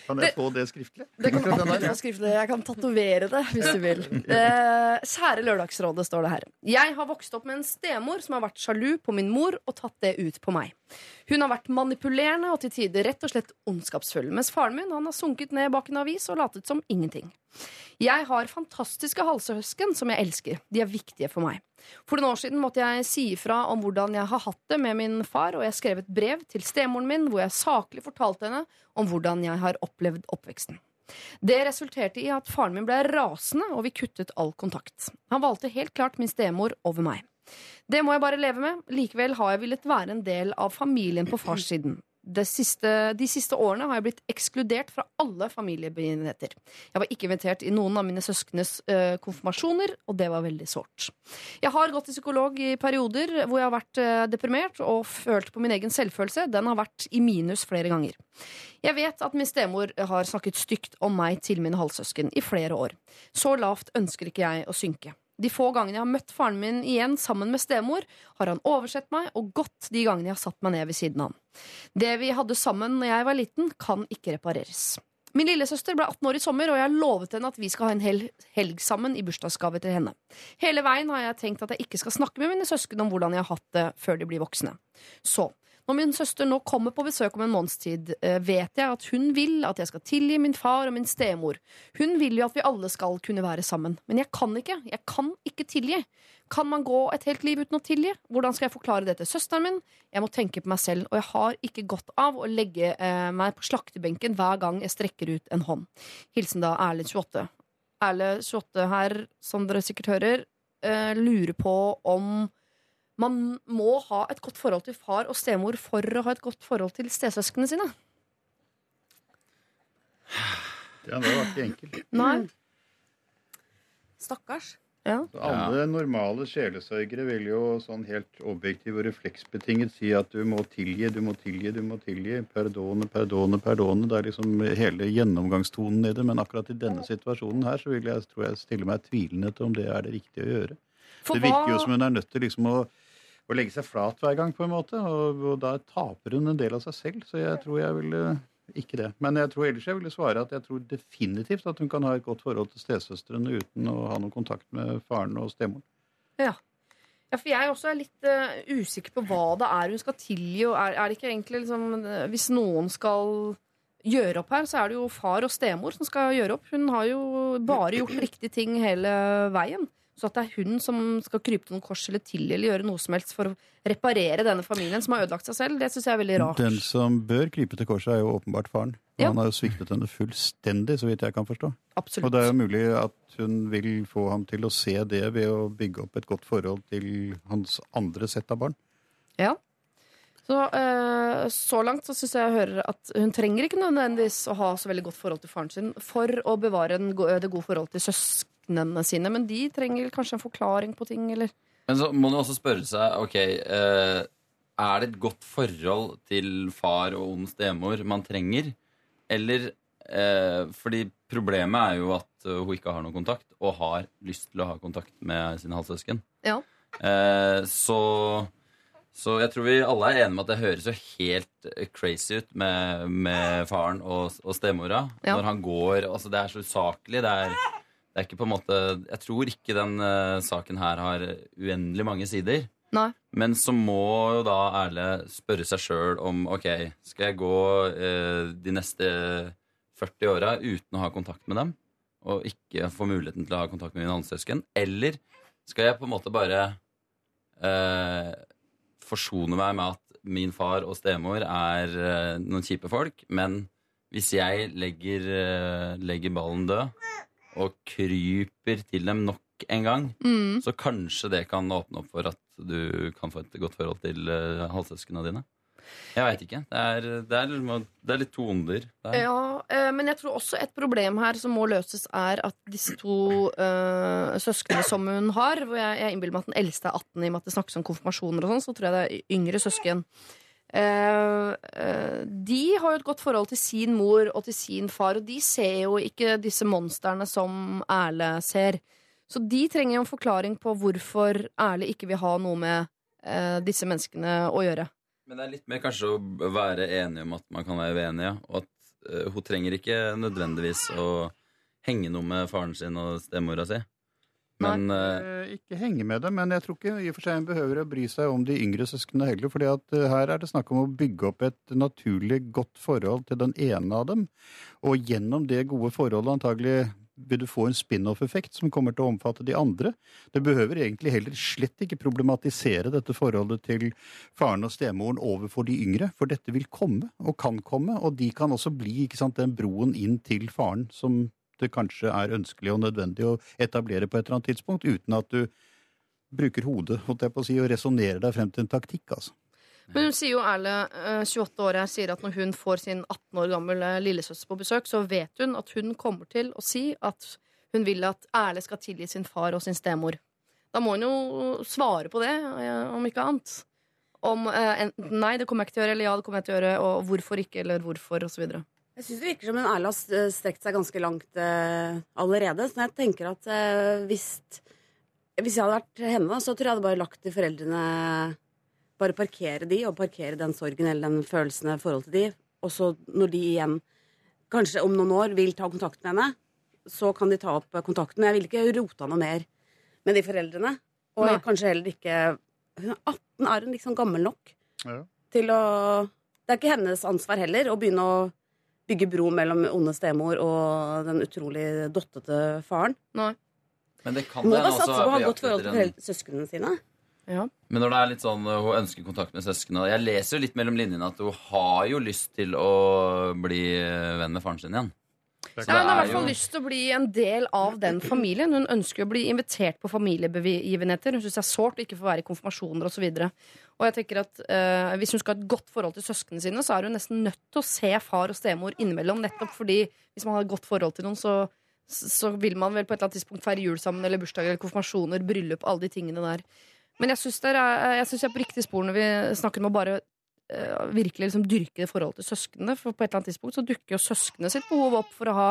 [SPEAKER 5] Kan jeg få det skriftlig?
[SPEAKER 1] Det kan alltid få skriftlig. Jeg kan tatovere det hvis du vil. Eh, Kjære Lørdagsrådet, står det her. Jeg har vokst opp med en stemor som har vært sjalu på min mor og tatt det ut på meg. Hun har vært manipulerende og til tider rett og slett ondskapsfull, mens faren min han har sunket ned bak en avis og latet som ingenting. Jeg har fantastiske halshøsken som jeg elsker. De er viktige for meg. For noen år siden måtte jeg si ifra om hvordan jeg har hatt det med min far, og jeg skrev et brev til stemoren min hvor jeg saklig fortalte henne om hvordan jeg har opplevd oppveksten. Det resulterte i at faren min ble rasende, og vi kuttet all kontakt. Han valgte helt klart min stemor over meg. Det må jeg bare leve med. Likevel har jeg villet være en del av familien på farssiden. De siste, de siste årene har jeg blitt ekskludert fra alle familiebegivenheter. Jeg var ikke invitert i noen av mine søskenes eh, konfirmasjoner, og det var veldig sårt. Jeg har gått til psykolog i perioder hvor jeg har vært eh, deprimert og følt på min egen selvfølelse. Den har vært i minus flere ganger. Jeg vet at min stemor har snakket stygt om meg til mine halvsøsken i flere år. Så lavt ønsker ikke jeg å synke. De få gangene jeg har møtt faren min igjen sammen med stemor, har han oversett meg og gått de gangene jeg har satt meg ned ved siden av han. Det vi hadde sammen når jeg var liten, kan ikke repareres. Min lillesøster ble 18 år i sommer, og jeg har lovet henne at vi skal ha en hel helg sammen i bursdagsgave til henne. Hele veien har jeg tenkt at jeg ikke skal snakke med mine søsken om hvordan jeg har hatt det før de blir voksne. Så, når min søster nå kommer på besøk om en måneds tid, eh, vet jeg at hun vil at jeg skal tilgi min far og min stemor. Hun vil jo at vi alle skal kunne være sammen. Men jeg kan ikke. Jeg kan ikke tilgi. Kan man gå et helt liv uten å tilgi? Hvordan skal jeg forklare det til søsteren min? Jeg må tenke på meg selv, og jeg har ikke godt av å legge eh, meg på slaktebenken hver gang jeg strekker ut en hånd. Hilsen da Erlend 28. Erle 28 her, som dere sikkert hører, eh, lurer på om man må ha et godt forhold til far og stemor for å ha et godt forhold til stesøsknene sine.
[SPEAKER 5] Ja, det var ikke enkelt.
[SPEAKER 1] Nei.
[SPEAKER 8] Stakkars.
[SPEAKER 1] Ja.
[SPEAKER 5] Så alle normale sjelesørgere vil jo sånn helt objektiv og refleksbetinget si at du må tilgi, du må tilgi, du må tilgi. Perdone, perdone, perdone. Det er liksom hele gjennomgangstonen i det. Men akkurat i denne situasjonen her så vil jeg, tror jeg stille meg tvilende til om det er det riktige å gjøre.
[SPEAKER 1] For
[SPEAKER 5] det virker jo som hun er nødt til liksom å, å legge seg flat hver gang, på en måte. Og, og da taper hun en del av seg selv. Så jeg tror jeg ville ikke det. Men jeg tror ellers jeg ville svare at jeg tror definitivt at hun kan ha et godt forhold til stesøstrene uten å ha noen kontakt med faren og stemoren.
[SPEAKER 1] Ja. ja, for jeg også er litt uh, usikker på hva det er hun skal tilgi. Og er, er det ikke egentlig liksom eh, Hvis noen skal gjøre opp her, så er det jo far og stemor som skal gjøre opp. Hun har jo bare gjort riktige ting hele veien. Så at det er hun som skal krype til noen kors eller til eller gjøre noe som helst for å reparere denne familien som har ødelagt seg selv, det syns jeg er veldig rart.
[SPEAKER 5] Den som bør krype til korset, er jo åpenbart faren.
[SPEAKER 1] Ja.
[SPEAKER 5] Han har jo sviktet henne fullstendig, så vidt jeg kan forstå.
[SPEAKER 1] Absolutt.
[SPEAKER 5] Og det er jo mulig at hun vil få ham til å se det ved å bygge opp et godt forhold til hans andre sett av barn.
[SPEAKER 1] Ja. Så, eh, så langt så syns jeg jeg hører at hun trenger ikke nødvendigvis å ha så veldig godt forhold til faren sin for å bevare go- det gode forholdet til søsknene sine, men de trenger kanskje en forklaring på ting, eller
[SPEAKER 7] Men så må du også spørre seg ok, eh, Er det et godt forhold til far og ond stemor man trenger? Eller eh, Fordi problemet er jo at eh, hun ikke har noen kontakt, og har lyst til å ha kontakt med sine halvsøsken.
[SPEAKER 1] Ja.
[SPEAKER 7] Så, så jeg tror vi alle er enige om at det høres jo helt crazy ut med, med faren og, og stemora.
[SPEAKER 1] Ja.
[SPEAKER 7] Når han går altså Det er så usaklig. Det er, det er ikke på en måte Jeg tror ikke den uh, saken her har uendelig mange sider.
[SPEAKER 1] Nei.
[SPEAKER 7] Men så må jo da Erle spørre seg sjøl om ok, skal jeg gå uh, de neste 40 åra uten å ha kontakt med dem? Og ikke få muligheten til å ha kontakt med mine halvsøsken? Eller skal jeg på en måte bare uh, forsone meg med at min far og stemor er noen kjipe folk, men hvis jeg legger, legger ballen død og kryper til dem nok en gang,
[SPEAKER 1] mm.
[SPEAKER 7] så kanskje det kan åpne opp for at du kan få et godt forhold til uh, halvsøsknene dine. Jeg veit ikke. Det er, det, er, det er litt to onder.
[SPEAKER 1] Ja, eh, men jeg tror også et problem her som må løses, er at disse to uh, søsknene som hun har hvor Jeg, jeg innbiller meg at den eldste er 18, i og med at det snakkes om konfirmasjoner og sånn, så tror jeg det er yngre søsken. Eh, eh, de har jo et godt forhold til sin mor og til sin far, og de ser jo ikke disse monstrene som Erle ser. Så de trenger jo en forklaring på hvorfor Erle ikke vil ha noe med eh, disse menneskene å gjøre.
[SPEAKER 7] Men det er litt mer kanskje å være enig om at man kan være uenig, ja. Og at hun trenger ikke nødvendigvis å henge noe med faren sin og stemora si. Men eh,
[SPEAKER 5] Eh, Ikke henge med dem, men jeg tror ikke i og for seg en behøver å bry seg om de yngre søsknene heller. fordi at eh, her er det snakk om å bygge opp et naturlig godt forhold til den ene av dem. Og gjennom det gode forholdet antagelig vil du få en spin-off-effekt som kommer til å omfatte de andre. Det behøver egentlig heller slett ikke problematisere dette forholdet til faren og stemoren overfor de yngre, for dette vil komme og kan komme, og de kan også bli sant, den broen inn til faren som det kanskje er ønskelig og nødvendig å etablere på et eller annet tidspunkt, uten at du bruker hodet holdt jeg på å si, og resonnerer deg frem til en taktikk. altså.
[SPEAKER 1] Men hun sier jo eh, 28 år her, sier at når hun får sin 18 år gamle lillesøster på besøk, så vet hun at hun kommer til å si at hun vil at Erle skal tilgi sin far og sin stemor. Da må hun jo svare på det, eh, om ikke annet. Om eh, enten nei, det kommer jeg ikke til å gjøre, eller ja, det kommer jeg til å gjøre, og hvorfor ikke, eller hvorfor, osv.
[SPEAKER 8] Jeg syns det virker som hun Erla har eh, strekt seg ganske langt eh, allerede. Så jeg tenker at eh, hvis, hvis jeg hadde vært henne, så tror jeg hadde bare lagt til foreldrene Bare parkere de, og parkere den sorgen eller den følelsen i forhold til de. Og så når de igjen, kanskje om noen år, vil ta kontakt med henne, så kan de ta opp kontakten. Jeg vil ikke rota noe mer med de foreldrene. Og
[SPEAKER 1] Nei.
[SPEAKER 8] kanskje heller ikke Hun er 18, er hun liksom gammel nok
[SPEAKER 5] Ja.
[SPEAKER 8] til å Det er ikke hennes ansvar heller å begynne å bygge bro mellom onde stemor og den utrolig dottete faren.
[SPEAKER 1] Nei.
[SPEAKER 7] Men det kan
[SPEAKER 8] Må
[SPEAKER 7] det
[SPEAKER 8] da satse
[SPEAKER 7] også
[SPEAKER 8] på å ha godt forhold til søsknene sine.
[SPEAKER 1] Ja.
[SPEAKER 7] Men når det er litt sånn uh, hun ønsker kontakt med søsknene Jeg leser jo litt mellom linjene at hun har jo lyst til å bli uh, venn med faren sin igjen.
[SPEAKER 1] Ja, hun har i
[SPEAKER 7] er
[SPEAKER 1] hvert fall lyst til å bli en del av den familien. Hun ønsker å bli invitert på familiebegivenheter. Hun syns det er sårt å ikke få være i konfirmasjoner osv. Og, jeg tenker at eh, hvis hun skal ha et godt forhold til søsknene sine, så er hun nesten nødt til å se far og stemor innimellom. Nettopp fordi hvis man har et godt forhold til noen, så, så vil man vel på et eller annet tidspunkt feire jul sammen, eller bursdager eller konfirmasjoner, bryllup, alle de tingene der. Men jeg syns jeg er på riktig spor når vi snakker om å bare eh, virkelig liksom dyrke det forholdet til søsknene. For på et eller annet tidspunkt så dukker jo søsknene sitt behov opp for å ha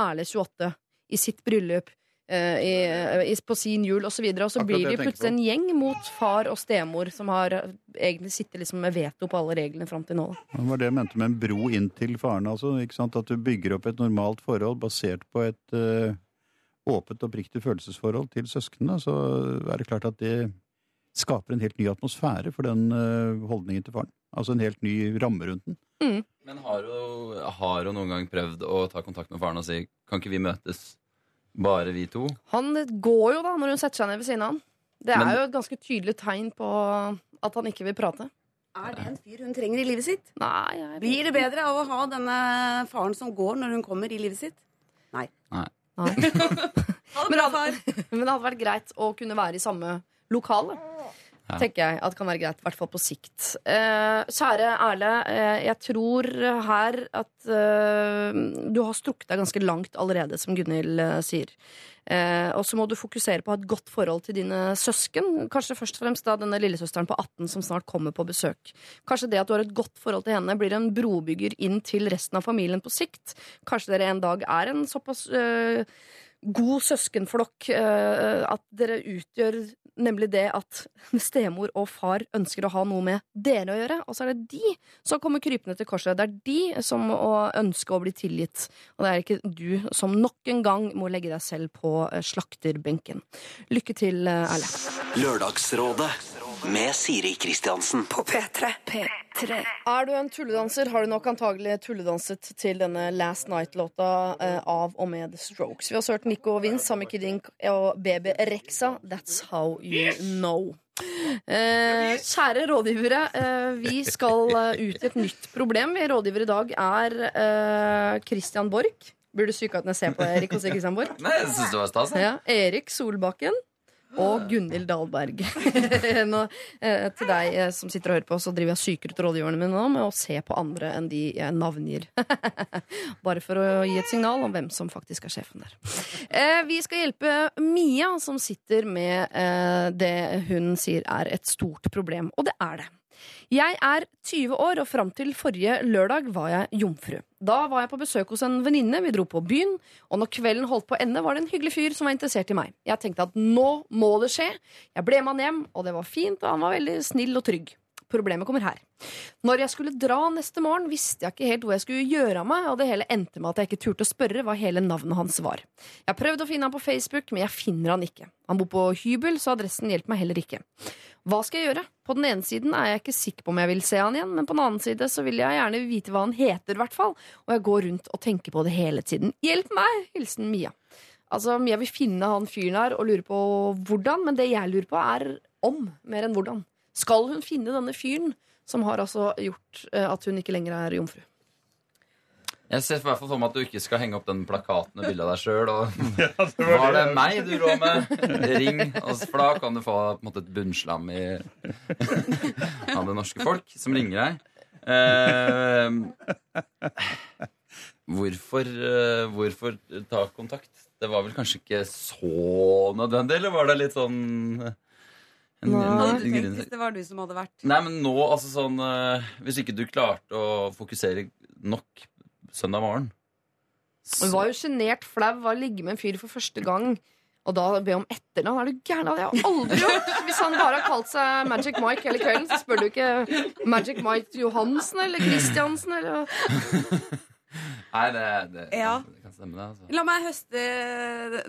[SPEAKER 1] Erle 28 i sitt bryllup. eh, i, i, på sin jul osv. Og, så og så blir de plutselig en gjeng mot far og stemor, som har eh, egentlig sittet liksom med veto på alle reglene fram til nå.
[SPEAKER 5] Det var det jeg mente med en bro inn til faren. altså? At du bygger opp et normalt forhold basert på et uh, åpent, oppriktig følelsesforhold til søsknene. Så er det klart at det skaper en helt ny atmosfære for den eh, holdningen til faren. Altså en helt ny ramme rundt den.
[SPEAKER 7] Men har hun, har hun noen gang prøvd å ta kontakt med faren og si Kan ikke vi møtes, bare vi to?
[SPEAKER 1] Han går jo da når hun setter seg ned ved siden av han. Det er
[SPEAKER 7] Men-
[SPEAKER 1] jo et ganske tydelig tegn på at han ikke vil prate.
[SPEAKER 8] Er det en fyr hun trenger i livet sitt?
[SPEAKER 1] Nei, jeg
[SPEAKER 8] Blir det bedre av å ha denne faren som går når hun kommer i livet sitt? Nei.
[SPEAKER 1] Nei.
[SPEAKER 8] Ha det
[SPEAKER 1] Men
[SPEAKER 8] bra,
[SPEAKER 1] han-
[SPEAKER 8] far.
[SPEAKER 1] Men det hadde vært greit å kunne være i samme lokale.
[SPEAKER 7] Ja.
[SPEAKER 1] Tenker jeg at kan være greit, i hvert fall på sikt. Eh, kjære Erle, eh, jeg tror her at eh, du har strukket deg ganske langt allerede, som Gunhild eh, sier. Eh, og så må du fokusere på å ha et godt forhold til dine søsken. Kanskje først og fremst da denne lillesøsteren på 18 som snart kommer på besøk. Kanskje det at du har et godt forhold til henne, blir en brobygger inn til resten av familien på sikt. Kanskje dere en dag er en såpass eh, god søskenflokk at dere utgjør nemlig det at stemor og far ønsker å ha noe med dere å gjøre. Og så er det de som kommer krypende til korset. Det er de som må ønske å bli tilgitt. Og det er ikke du som nok en gang må legge deg selv på eh, slakterbenken. Lykke til, eh, Erle.
[SPEAKER 3] Lørdagsrådet med Siri Kristiansen.
[SPEAKER 2] På P3. P3.
[SPEAKER 1] Er du en tulledanser, har du nok antagelig tulledanset til denne Last Night-låta eh, av og med The Strokes. Vi har hørt Nico Vince sammen Kidink og baby Rexa. That's how you know. Eh, kjære rådgivere, eh, vi skal eh, ut i et nytt problem. Vi rådgiver i dag er eh, Christian Borch. Burde jeg ser på Erik og sier Christian Borch.
[SPEAKER 7] Nei, jeg synes det var stas.
[SPEAKER 1] Ja, Erik Solbakken. Og Gunhild Dahlberg. nå, eh, til deg eh, som sitter og hører på, så driver jeg syker ut rådgiverne mine nå med å se på andre enn de jeg navngir. Bare for å gi et signal om hvem som faktisk er sjefen der. Eh, vi skal hjelpe Mia, som sitter med eh, det hun sier er et stort problem. Og det er det. Jeg er 20 år, og fram til forrige lørdag var jeg jomfru. Da var jeg på besøk hos en venninne, vi dro på byen, og når kvelden holdt på å ende, var det en hyggelig fyr som var interessert i meg. Jeg tenkte at nå må det skje. Jeg ble med han hjem, og det var fint, og han var veldig snill og trygg. Problemet kommer her. Når jeg skulle dra neste morgen, visste jeg ikke helt hvor jeg skulle gjøre av meg, og det hele endte med at jeg ikke turte å spørre hva hele navnet hans var. Jeg har prøvd å finne han på Facebook, men jeg finner han ikke. Han bor på hybel, så adressen hjelper meg heller ikke. Hva skal jeg gjøre? På den ene siden er jeg ikke sikker på om jeg vil se han igjen, men på den annen side så vil jeg gjerne vite hva han heter, i hvert fall. Og jeg går rundt og tenker på det hele tiden. Hjelp meg! Hilsen Mia. Altså, Mia vil finne han fyren her og lure på hvordan, men det jeg lurer på, er om, mer enn hvordan. Skal hun finne denne fyren som har altså gjort eh, at hun ikke lenger er jomfru?
[SPEAKER 7] Jeg ser i hvert fall for meg at du ikke skal henge opp den plakaten med bilde av deg sjøl. Var det meg du rå med? Ring. oss for da kan du få på en måte, et bunnslam i, av det norske folk som ringer deg. Eh, hvorfor, hvorfor ta kontakt? Det var vel kanskje ikke så nødvendig, eller var det litt sånn en.
[SPEAKER 8] Hva hadde du tenkt hvis det var du som hadde vært
[SPEAKER 7] Nei, men nå, altså sånn uh, Hvis ikke du klarte å fokusere nok søndag morgen
[SPEAKER 1] Hun var jo sjenert flau av å ligge med en fyr for første gang. Og da be om etternavn. Er du gæren? Det har jeg aldri gjort! Hvis han bare har kalt seg Magic Mike hele kvelden, så spør du ikke Magic Mike Johansen eller Christiansen eller
[SPEAKER 7] Nei, det, det,
[SPEAKER 8] Ja.
[SPEAKER 7] det kan stemme, det. Altså.
[SPEAKER 8] La meg høste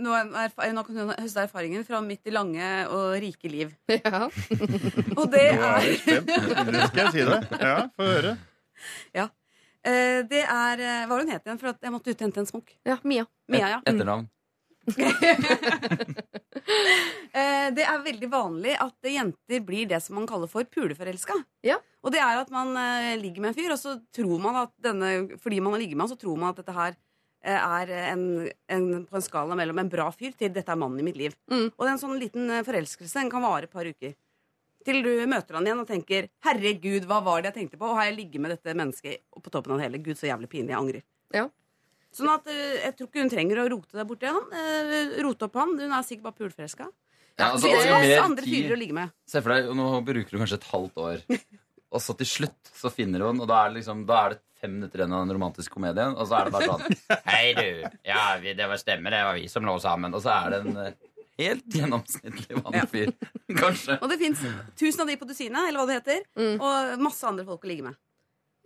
[SPEAKER 8] noen, erfa- nå kan du høste erfaringen fra mitt lange og rike liv.
[SPEAKER 1] Ja.
[SPEAKER 8] Og det
[SPEAKER 5] Nå er
[SPEAKER 8] er.
[SPEAKER 5] Det skal jeg si det. Ja, få høre.
[SPEAKER 8] Eh, Det er eh, Hva var det hun het igjen? For at jeg måtte ut og hente en smokk.
[SPEAKER 1] ja Mia.
[SPEAKER 8] Mia, ja.
[SPEAKER 7] Etternavn.
[SPEAKER 8] Eh, Det er veldig vanlig at jenter blir det som man kaller for puleforelska.
[SPEAKER 1] Ja.
[SPEAKER 8] Og det er at man eh, ligger med en fyr, og så tror man at denne Fordi man har ligget med han, så tror man at dette her eh, er en, en, på en skala mellom en bra fyr til 'dette er mannen i mitt liv'.
[SPEAKER 1] Mm.
[SPEAKER 8] Og det er en sånn liten forelskelse den kan vare et par uker. Til du møter han igjen og tenker 'herregud, hva var det jeg tenkte på?' Og har jeg ligget med dette mennesket på toppen av det hele? Gud, så jævlig pinlig. Jeg angrer.
[SPEAKER 1] Ja.
[SPEAKER 8] Sånn at eh, jeg tror ikke hun trenger å rote deg borti han. eh, rote opp han. Hun er sikkert bare pulforelska.
[SPEAKER 7] Ja, altså,
[SPEAKER 8] det
[SPEAKER 7] er
[SPEAKER 8] finnes
[SPEAKER 7] jo
[SPEAKER 8] masse
[SPEAKER 7] mer
[SPEAKER 8] andre fyrer å ligge med.
[SPEAKER 7] Se for deg, og Nå bruker du kanskje et halvt år, og så til slutt så finner hun Og da er det liksom Da er det fem minutter igjen av den romantiske komedien, og så er det bare sånn Hei, du. Ja, vi, det var stemme, det var vi som lå sammen. Og så er det en eh, helt gjennomsnittlig vanlig fyr. Kanskje.
[SPEAKER 8] Og det fins tusen av de på dusinet, eller hva det heter.
[SPEAKER 1] Mm.
[SPEAKER 8] Og masse andre folk å ligge med.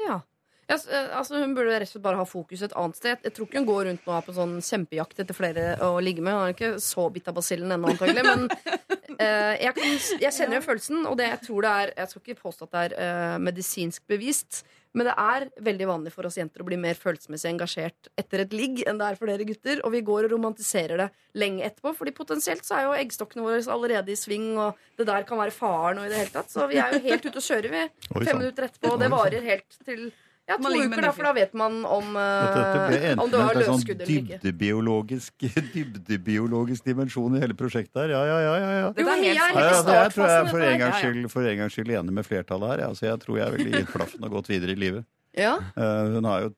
[SPEAKER 1] Ja. Ja, eh, altså Hun burde rett og slett bare ha fokus et annet sted. Jeg tror ikke hun går rundt nå på sånn kjempejakt etter flere å ligge med. Hun er ikke så bitt av basillen ennå, antagelig. Men uh, jeg, kan, jeg kjenner jo følelsen, og det jeg tror det er Jeg skal ikke påstå at det er uh, medisinsk bevist, men det er veldig vanlig for oss jenter å bli mer følelsesmessig engasjert etter et ligg enn det er for dere gutter. Og vi går og romantiserer det lenge etterpå, Fordi potensielt så er jo eggstokkene våre allerede i sving, og det der kan være faren og i det hele tatt. Så vi er jo helt ute å kjøre, vi. Fem minutter etterpå, og det varer helt til ja, to uker, da, for da vet man om,
[SPEAKER 5] uh,
[SPEAKER 1] om du har
[SPEAKER 5] sånn
[SPEAKER 1] løsskudd eller ikke.
[SPEAKER 5] dybdebiologisk, dybdebiologisk dimensjon i hele prosjektet her. Ja, ja, ja. ja, ja.
[SPEAKER 8] Det, er
[SPEAKER 1] er
[SPEAKER 5] Ja, ja, det er, tror jeg for en gangs skyld, for en gang skyld enig med flertallet her. Altså, jeg tror jeg ville gitt blaffen og gått videre i livet.
[SPEAKER 1] Ja,
[SPEAKER 5] Uh, hun har jo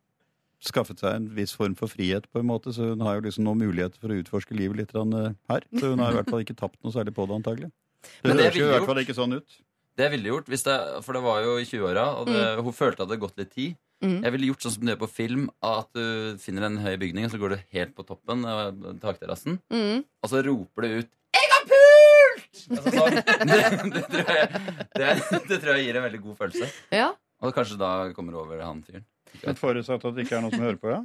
[SPEAKER 5] skaffet seg en viss form for frihet, på en måte, så hun har jo liksom noen muligheter for å utforske livet litt eh, her. Så hun har i hvert fall ikke tapt noe særlig på det, antagelig. Det
[SPEAKER 7] det
[SPEAKER 5] høres jo i hvert fall ikke sånn ut.
[SPEAKER 7] Det ville jeg gjort, hvis det, for det var jo i 20-åra, og det, hun følte at det hadde gått litt tid.
[SPEAKER 1] Mm.
[SPEAKER 7] Jeg ville gjort sånn som du gjør på film, at du finner en høy bygning, og så går du helt på toppen av takterrassen,
[SPEAKER 1] mm.
[SPEAKER 7] og så roper du ut 'Jeg har pult!' Altså, sånn. det, det, tror jeg, det, det tror jeg gir en veldig god følelse.
[SPEAKER 1] ja.
[SPEAKER 7] Og kanskje da kommer du over han fyren.
[SPEAKER 5] Men forutsatt at det ikke er noen som hører på, ja?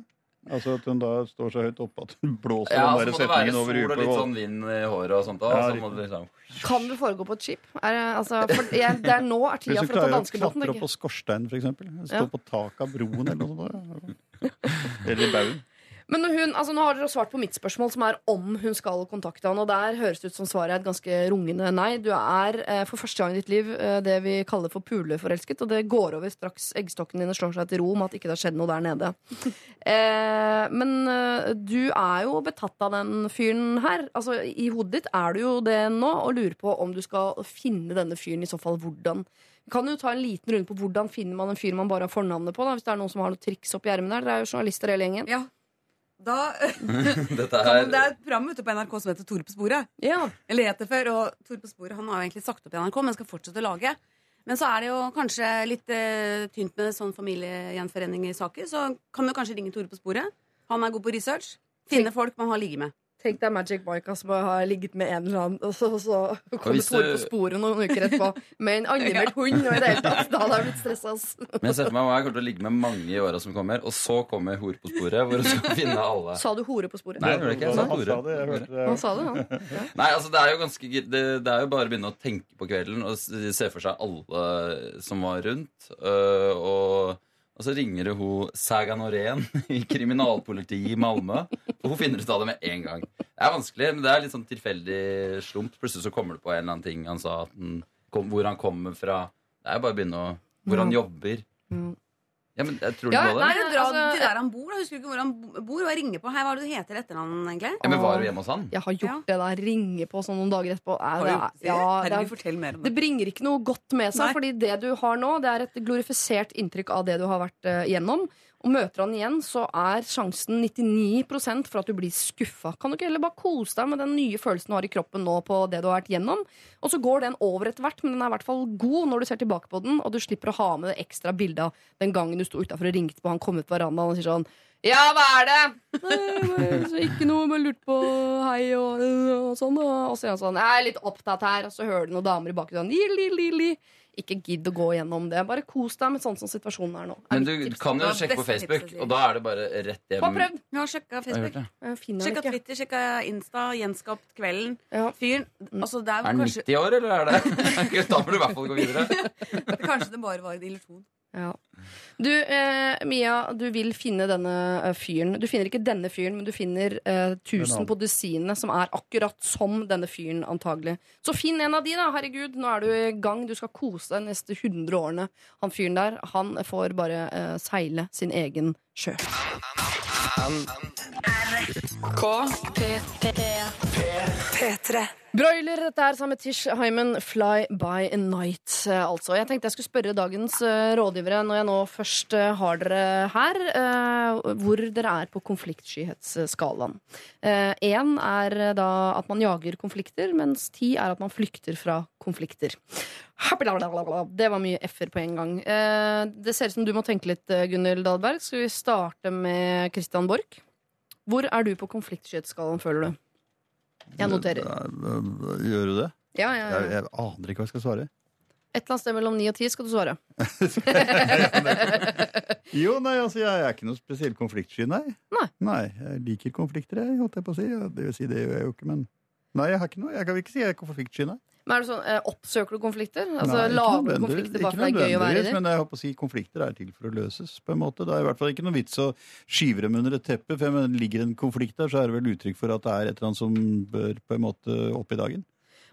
[SPEAKER 5] Altså at hun da står så høyt oppe at hun blåser
[SPEAKER 7] Ja,
[SPEAKER 5] den
[SPEAKER 7] så må det være
[SPEAKER 5] setningen
[SPEAKER 7] sol og litt sånn vind i håret og sånt. Da,
[SPEAKER 5] Ja,
[SPEAKER 7] så må du liksom
[SPEAKER 1] Kan det foregå på et skip? Er, det- altså, for jeg, det er nå er tida for å ta danskebåten.
[SPEAKER 5] Hvis du klarer å klatre opp på skorsteinen, eksempel. Stå
[SPEAKER 1] Ja.
[SPEAKER 5] på taket av broen eller noe sånt. Eller i baugen.
[SPEAKER 1] Men hun, altså nå har dere svart på mitt spørsmål, som er om hun skal kontakte han. Og der høres det ut som svaret er et ganske rungende nei. Du er eh, for første gang i ditt liv eh, det vi kaller for puleforelsket. Og det går over straks eggstokkene dine slår seg til ro med at ikke det har skjedd noe der nede. Eh, men eh, du er jo betatt av den fyren her. Altså I hodet ditt er du jo det nå, og lurer på om du skal finne denne fyren, i så fall hvordan. Vi kan jo ta en liten runde på hvordan finner man en fyr man bare har fornavnet på. Da, hvis det er noen som har noen triks oppi ermet der. Dere er jo journalister hele gjengen.
[SPEAKER 8] Ja. Da,
[SPEAKER 7] Dette
[SPEAKER 8] kan,
[SPEAKER 7] er
[SPEAKER 8] det er et program ute på NRK som heter Tore på sporet.
[SPEAKER 1] Ja.
[SPEAKER 8] Eller het det før. Og Tore på sporet han har jo egentlig sagt opp i NRK, men skal fortsette å lage. Men så er det jo kanskje litt eh, tynt med sånn familiegjenforening i saker. Så kan du kanskje ringe Tore på sporet. Han er god på research. Finne folk man har ligget med.
[SPEAKER 1] Tenk deg Magic Mike som har ligget med en eller annen, og så, så kommer Tore på sporet noen uker etterpå med en anmeldt hund. Og i det hele tatt, da hadde jeg blitt stressa.
[SPEAKER 7] Men jeg ser for meg hva jeg kommer til å ligge med mange i åra som kommer, og så kommer Hore på sporet, hvor du skal finne alle.
[SPEAKER 1] Sa du hore på sporet?
[SPEAKER 7] Nei, jeg ikke. Jeg sa
[SPEAKER 5] Han
[SPEAKER 7] Tore.
[SPEAKER 5] sa det, jeg hørte det.
[SPEAKER 1] Han sa det, han.
[SPEAKER 7] Nei, altså det er jo ganske det, det er jo bare å begynne å tenke på kvelden og se for seg alle som var rundt. øh, og, og så ringer hun Saga Norén i kriminalpolitiet i Malmö. Og hun finner ut av det med en gang. Det er vanskelig, men det er litt sånn tilfeldig slump. Plutselig så kommer du på en eller annen ting han sa, den kom, hvor han kommer fra. Det er jo bare å begynne å Hvor han jobber.
[SPEAKER 1] Mm.
[SPEAKER 7] Ja, men jeg tror du
[SPEAKER 1] Ja,
[SPEAKER 7] på det?
[SPEAKER 1] nei,
[SPEAKER 8] Nei, dra
[SPEAKER 1] altså-
[SPEAKER 8] til der han bor. da Husker du ikke hvor han bor? Og jeg ringer på. Hei, hva er det du heter etter han, egentlig?
[SPEAKER 7] Ja, men Var du hjemme hos han?
[SPEAKER 1] Jeg har gjort
[SPEAKER 8] Ja.
[SPEAKER 1] det der. Ringe på sånn noen dager etterpå. Er, det, er, ja, det, er,
[SPEAKER 8] fortell mer om
[SPEAKER 1] det
[SPEAKER 8] det.
[SPEAKER 1] bringer ikke noe godt med seg,
[SPEAKER 8] Nei.
[SPEAKER 1] fordi det du har nå, det er et glorifisert inntrykk av det du har vært uh, gjennom. Og møter han igjen, så er sjansen 99% for at du blir skuffa. Kan du ikke heller bare kose deg med den nye følelsen du har i kroppen nå på det du har vært gjennom? Og så går den over etter hvert, men den er i hvert fall god når du ser tilbake på den, og du slipper å ha med det ekstra bildet av den gangen du sto utafor og ringte på han kom ut på verandaen og sier sånn ja, hva er det? Nei, ikke noe, bare lurt på hei og, og sånn. Og så er han sånn, jeg er litt opptatt her, og så hører du noen damer i bakgrunnen. Li, li, li, li. Ikke gidd å gå gjennom det. Bare kos deg med sånn som situasjonen er nå. Er
[SPEAKER 7] Men du kan jo sjekke på Facebook,
[SPEAKER 8] tipset,
[SPEAKER 7] og da er det bare rett hjem.
[SPEAKER 1] Få prøvd.
[SPEAKER 8] Ja, har sjekka Facebook. Sjekka. Twitter, sjekka Insta, gjenskapt kvelden.
[SPEAKER 1] Ja.
[SPEAKER 8] Fyren altså det er,
[SPEAKER 7] Er han
[SPEAKER 8] kanskje,
[SPEAKER 7] 90 år, eller er det Da må du i hvert fall gå videre.
[SPEAKER 8] kanskje det bare var en illusjon.
[SPEAKER 1] Ja. Du, eh, Mia, du vil finne denne eh, fyren. Du finner ikke denne fyren, men du finner eh, tusen på dusinet som er akkurat som denne fyren, antagelig. Så finn en av de, da. Herregud, nå er du i gang. Du skal kose deg de neste 100 årene. Han fyren der, han får bare eh, seile sin egen sjø.
[SPEAKER 2] P3.
[SPEAKER 1] Broiler, dette er sammen med Tish Hyman, Fly by night, eh, altså. Jeg tenkte jeg skulle spørre dagens eh, rådgivere, når jeg nå først eh, har dere her, eh, hvor dere er på konfliktskyhetsskalaen. Én er eh, da at man jager konflikter, mens ti er at man flykter fra konflikter. Det var mye f-er på en gang. Eh, Det ser ut som du må tenke litt, eh, Gunhild Dahlberg. Skal vi starte med Christian Borch? Hvor er du på konfliktskyhetsskalaen, føler du? Jeg noterer.
[SPEAKER 5] Gjør du det?
[SPEAKER 1] Ja, ja, ja.
[SPEAKER 5] jeg aner ikke hva jeg skal svare.
[SPEAKER 1] Et eller annet sted mellom ni og ti skal du svare.
[SPEAKER 5] Jo, nei, altså, jeg er ikke noe spesielt konfliktsky, nei.
[SPEAKER 1] Nei. nei.
[SPEAKER 5] Jeg liker konflikter, jeg, holdt jeg på å si. Det vil si, det gjør jeg jo ikke, men Nei, jeg har ikke noe. Jeg kan ikke si jeg er konfliktsky, nei.
[SPEAKER 1] Men er det sånn, eh, Oppsøker du konflikter? Altså,
[SPEAKER 5] Nei,
[SPEAKER 1] Lager du konflikter bare for det er gøy å være i
[SPEAKER 5] nødvendigvis. Men jeg håper å si konflikter er til for å løses. på en måte. Det er i hvert fall ikke noe vits å skyve dem under et teppe. for jeg mener, Ligger en konflikt der, så er det vel uttrykk for at det er et eller annet som bør på en måte opp i dagen.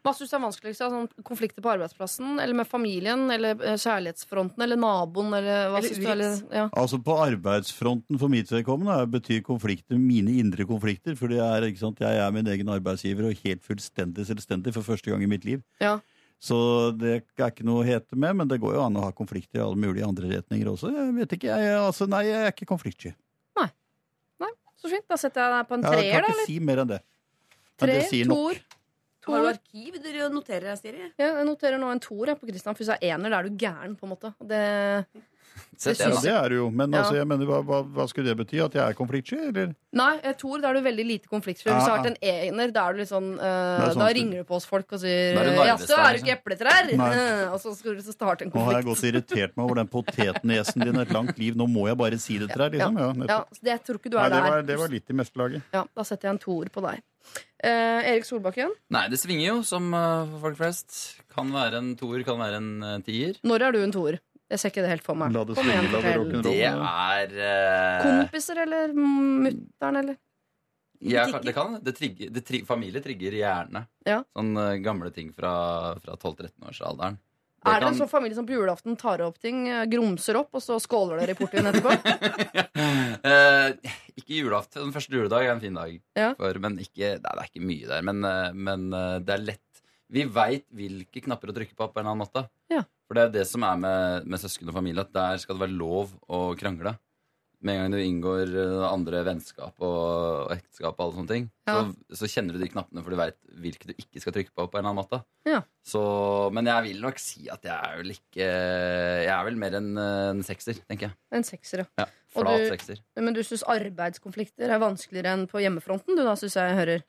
[SPEAKER 1] Hva syns du er vanskeligst? da? Sånn, konflikter på arbeidsplassen? Eller med familien? Eller eh, kjærlighetsfronten? Eller naboen? Eller hva
[SPEAKER 8] Eller
[SPEAKER 1] syns du? Eller, ja.
[SPEAKER 5] Altså På arbeidsfronten for mitt vedkommende betyr konflikter mine indre konflikter. For det er, sant, jeg er min egen arbeidsgiver og helt fullstendig selvstendig for første gang i mitt liv.
[SPEAKER 1] Ja.
[SPEAKER 5] Så det er ikke noe å hete med, men det går jo an å ha konflikter i alle mulige andre retninger også. Jeg vet ikke, jeg, altså, Nei, jeg er ikke konfliktsky.
[SPEAKER 1] Nei, nei. så fint. Da setter jeg deg på en
[SPEAKER 5] Jeg kan ikke
[SPEAKER 1] Eller?
[SPEAKER 5] si mer enn det. Men
[SPEAKER 1] Tre,
[SPEAKER 5] det sier nok.
[SPEAKER 1] Toer.
[SPEAKER 8] Har du arkiv dere noterer deg, Siri?
[SPEAKER 1] Ja, jeg noterer nå en toer på Christian. For hvis jeg er ener, da er du gæren, på en måte. Det... Det
[SPEAKER 5] Ja, det er du jo. Men altså, jeg mener, hva, hva, hva skulle det bety? At jeg er konfliktsky, eller?
[SPEAKER 1] Nei, toer, da er du veldig lite konfliktsky. Hvis du har vært en ener, da er du litt sånn
[SPEAKER 5] er sånn
[SPEAKER 1] Da ringer du på oss folk og sier Ja,
[SPEAKER 7] så
[SPEAKER 1] er du ikke epletrær? Og så skal du starte en
[SPEAKER 5] Nå har jeg gått og irritert meg over den potetnesen din et langt liv. Nå må jeg bare si det til deg, liksom. Ja,
[SPEAKER 1] Ja,
[SPEAKER 5] nettopp.
[SPEAKER 1] så det, jeg tror ikke du
[SPEAKER 5] Nei, det var, der. det var litt i mestelaget.
[SPEAKER 1] Ja, Da setter jeg en toer på deg. Eh, Erik Solbakken,
[SPEAKER 7] Nei, det svinger jo, som uh, for folk flest. Kan være en toer, kan være en uh, tier.
[SPEAKER 1] når er du en toer? Jeg ser ikke det helt for meg.
[SPEAKER 5] La det
[SPEAKER 1] Kom igjen,
[SPEAKER 5] la det
[SPEAKER 1] fortell.
[SPEAKER 7] Det er eh,
[SPEAKER 1] Kompiser eller mutter'n, eller?
[SPEAKER 7] ja, kan- det kan det trigger, det tri, Familie trigger hjerne.
[SPEAKER 1] Ja.
[SPEAKER 7] Sånne eh, gamle ting fra, fra 12-13-årsalderen.
[SPEAKER 1] Er det en sånn familie som på julaften tar opp ting, eh, grumser opp, og så skåler dere i portvin etterpå?
[SPEAKER 7] Eh, ikke julaften. Den første juledag er en fin dag.
[SPEAKER 1] Ja.
[SPEAKER 7] For, men ikke, nei, det er ikke mye der. Men, eh, men eh, det er lett. Vi veit hvilke knapper å trykke på på en eller annen måte.
[SPEAKER 1] Ja.
[SPEAKER 7] For det er det som er med, med søsken og familie, at der skal det være lov å krangle. Med en gang du inngår eh, andre vennskap og, ekteskap og alle sånne ting,
[SPEAKER 1] Ja.
[SPEAKER 7] så, så kjenner du de knappene, for du veit hvilke du ikke skal trykke på på en eller annen måte.
[SPEAKER 1] Ja.
[SPEAKER 7] Så, men jeg vil nok si at jeg er vel ikke Jeg er vel mer en, eh, en sekser, tenker jeg.
[SPEAKER 1] En sekser, ja.
[SPEAKER 7] Ja, Flat
[SPEAKER 1] du-
[SPEAKER 7] sekser.
[SPEAKER 1] Men du syns arbeidskonflikter er vanskeligere enn på hjemmefronten, du da, synes jeg hører.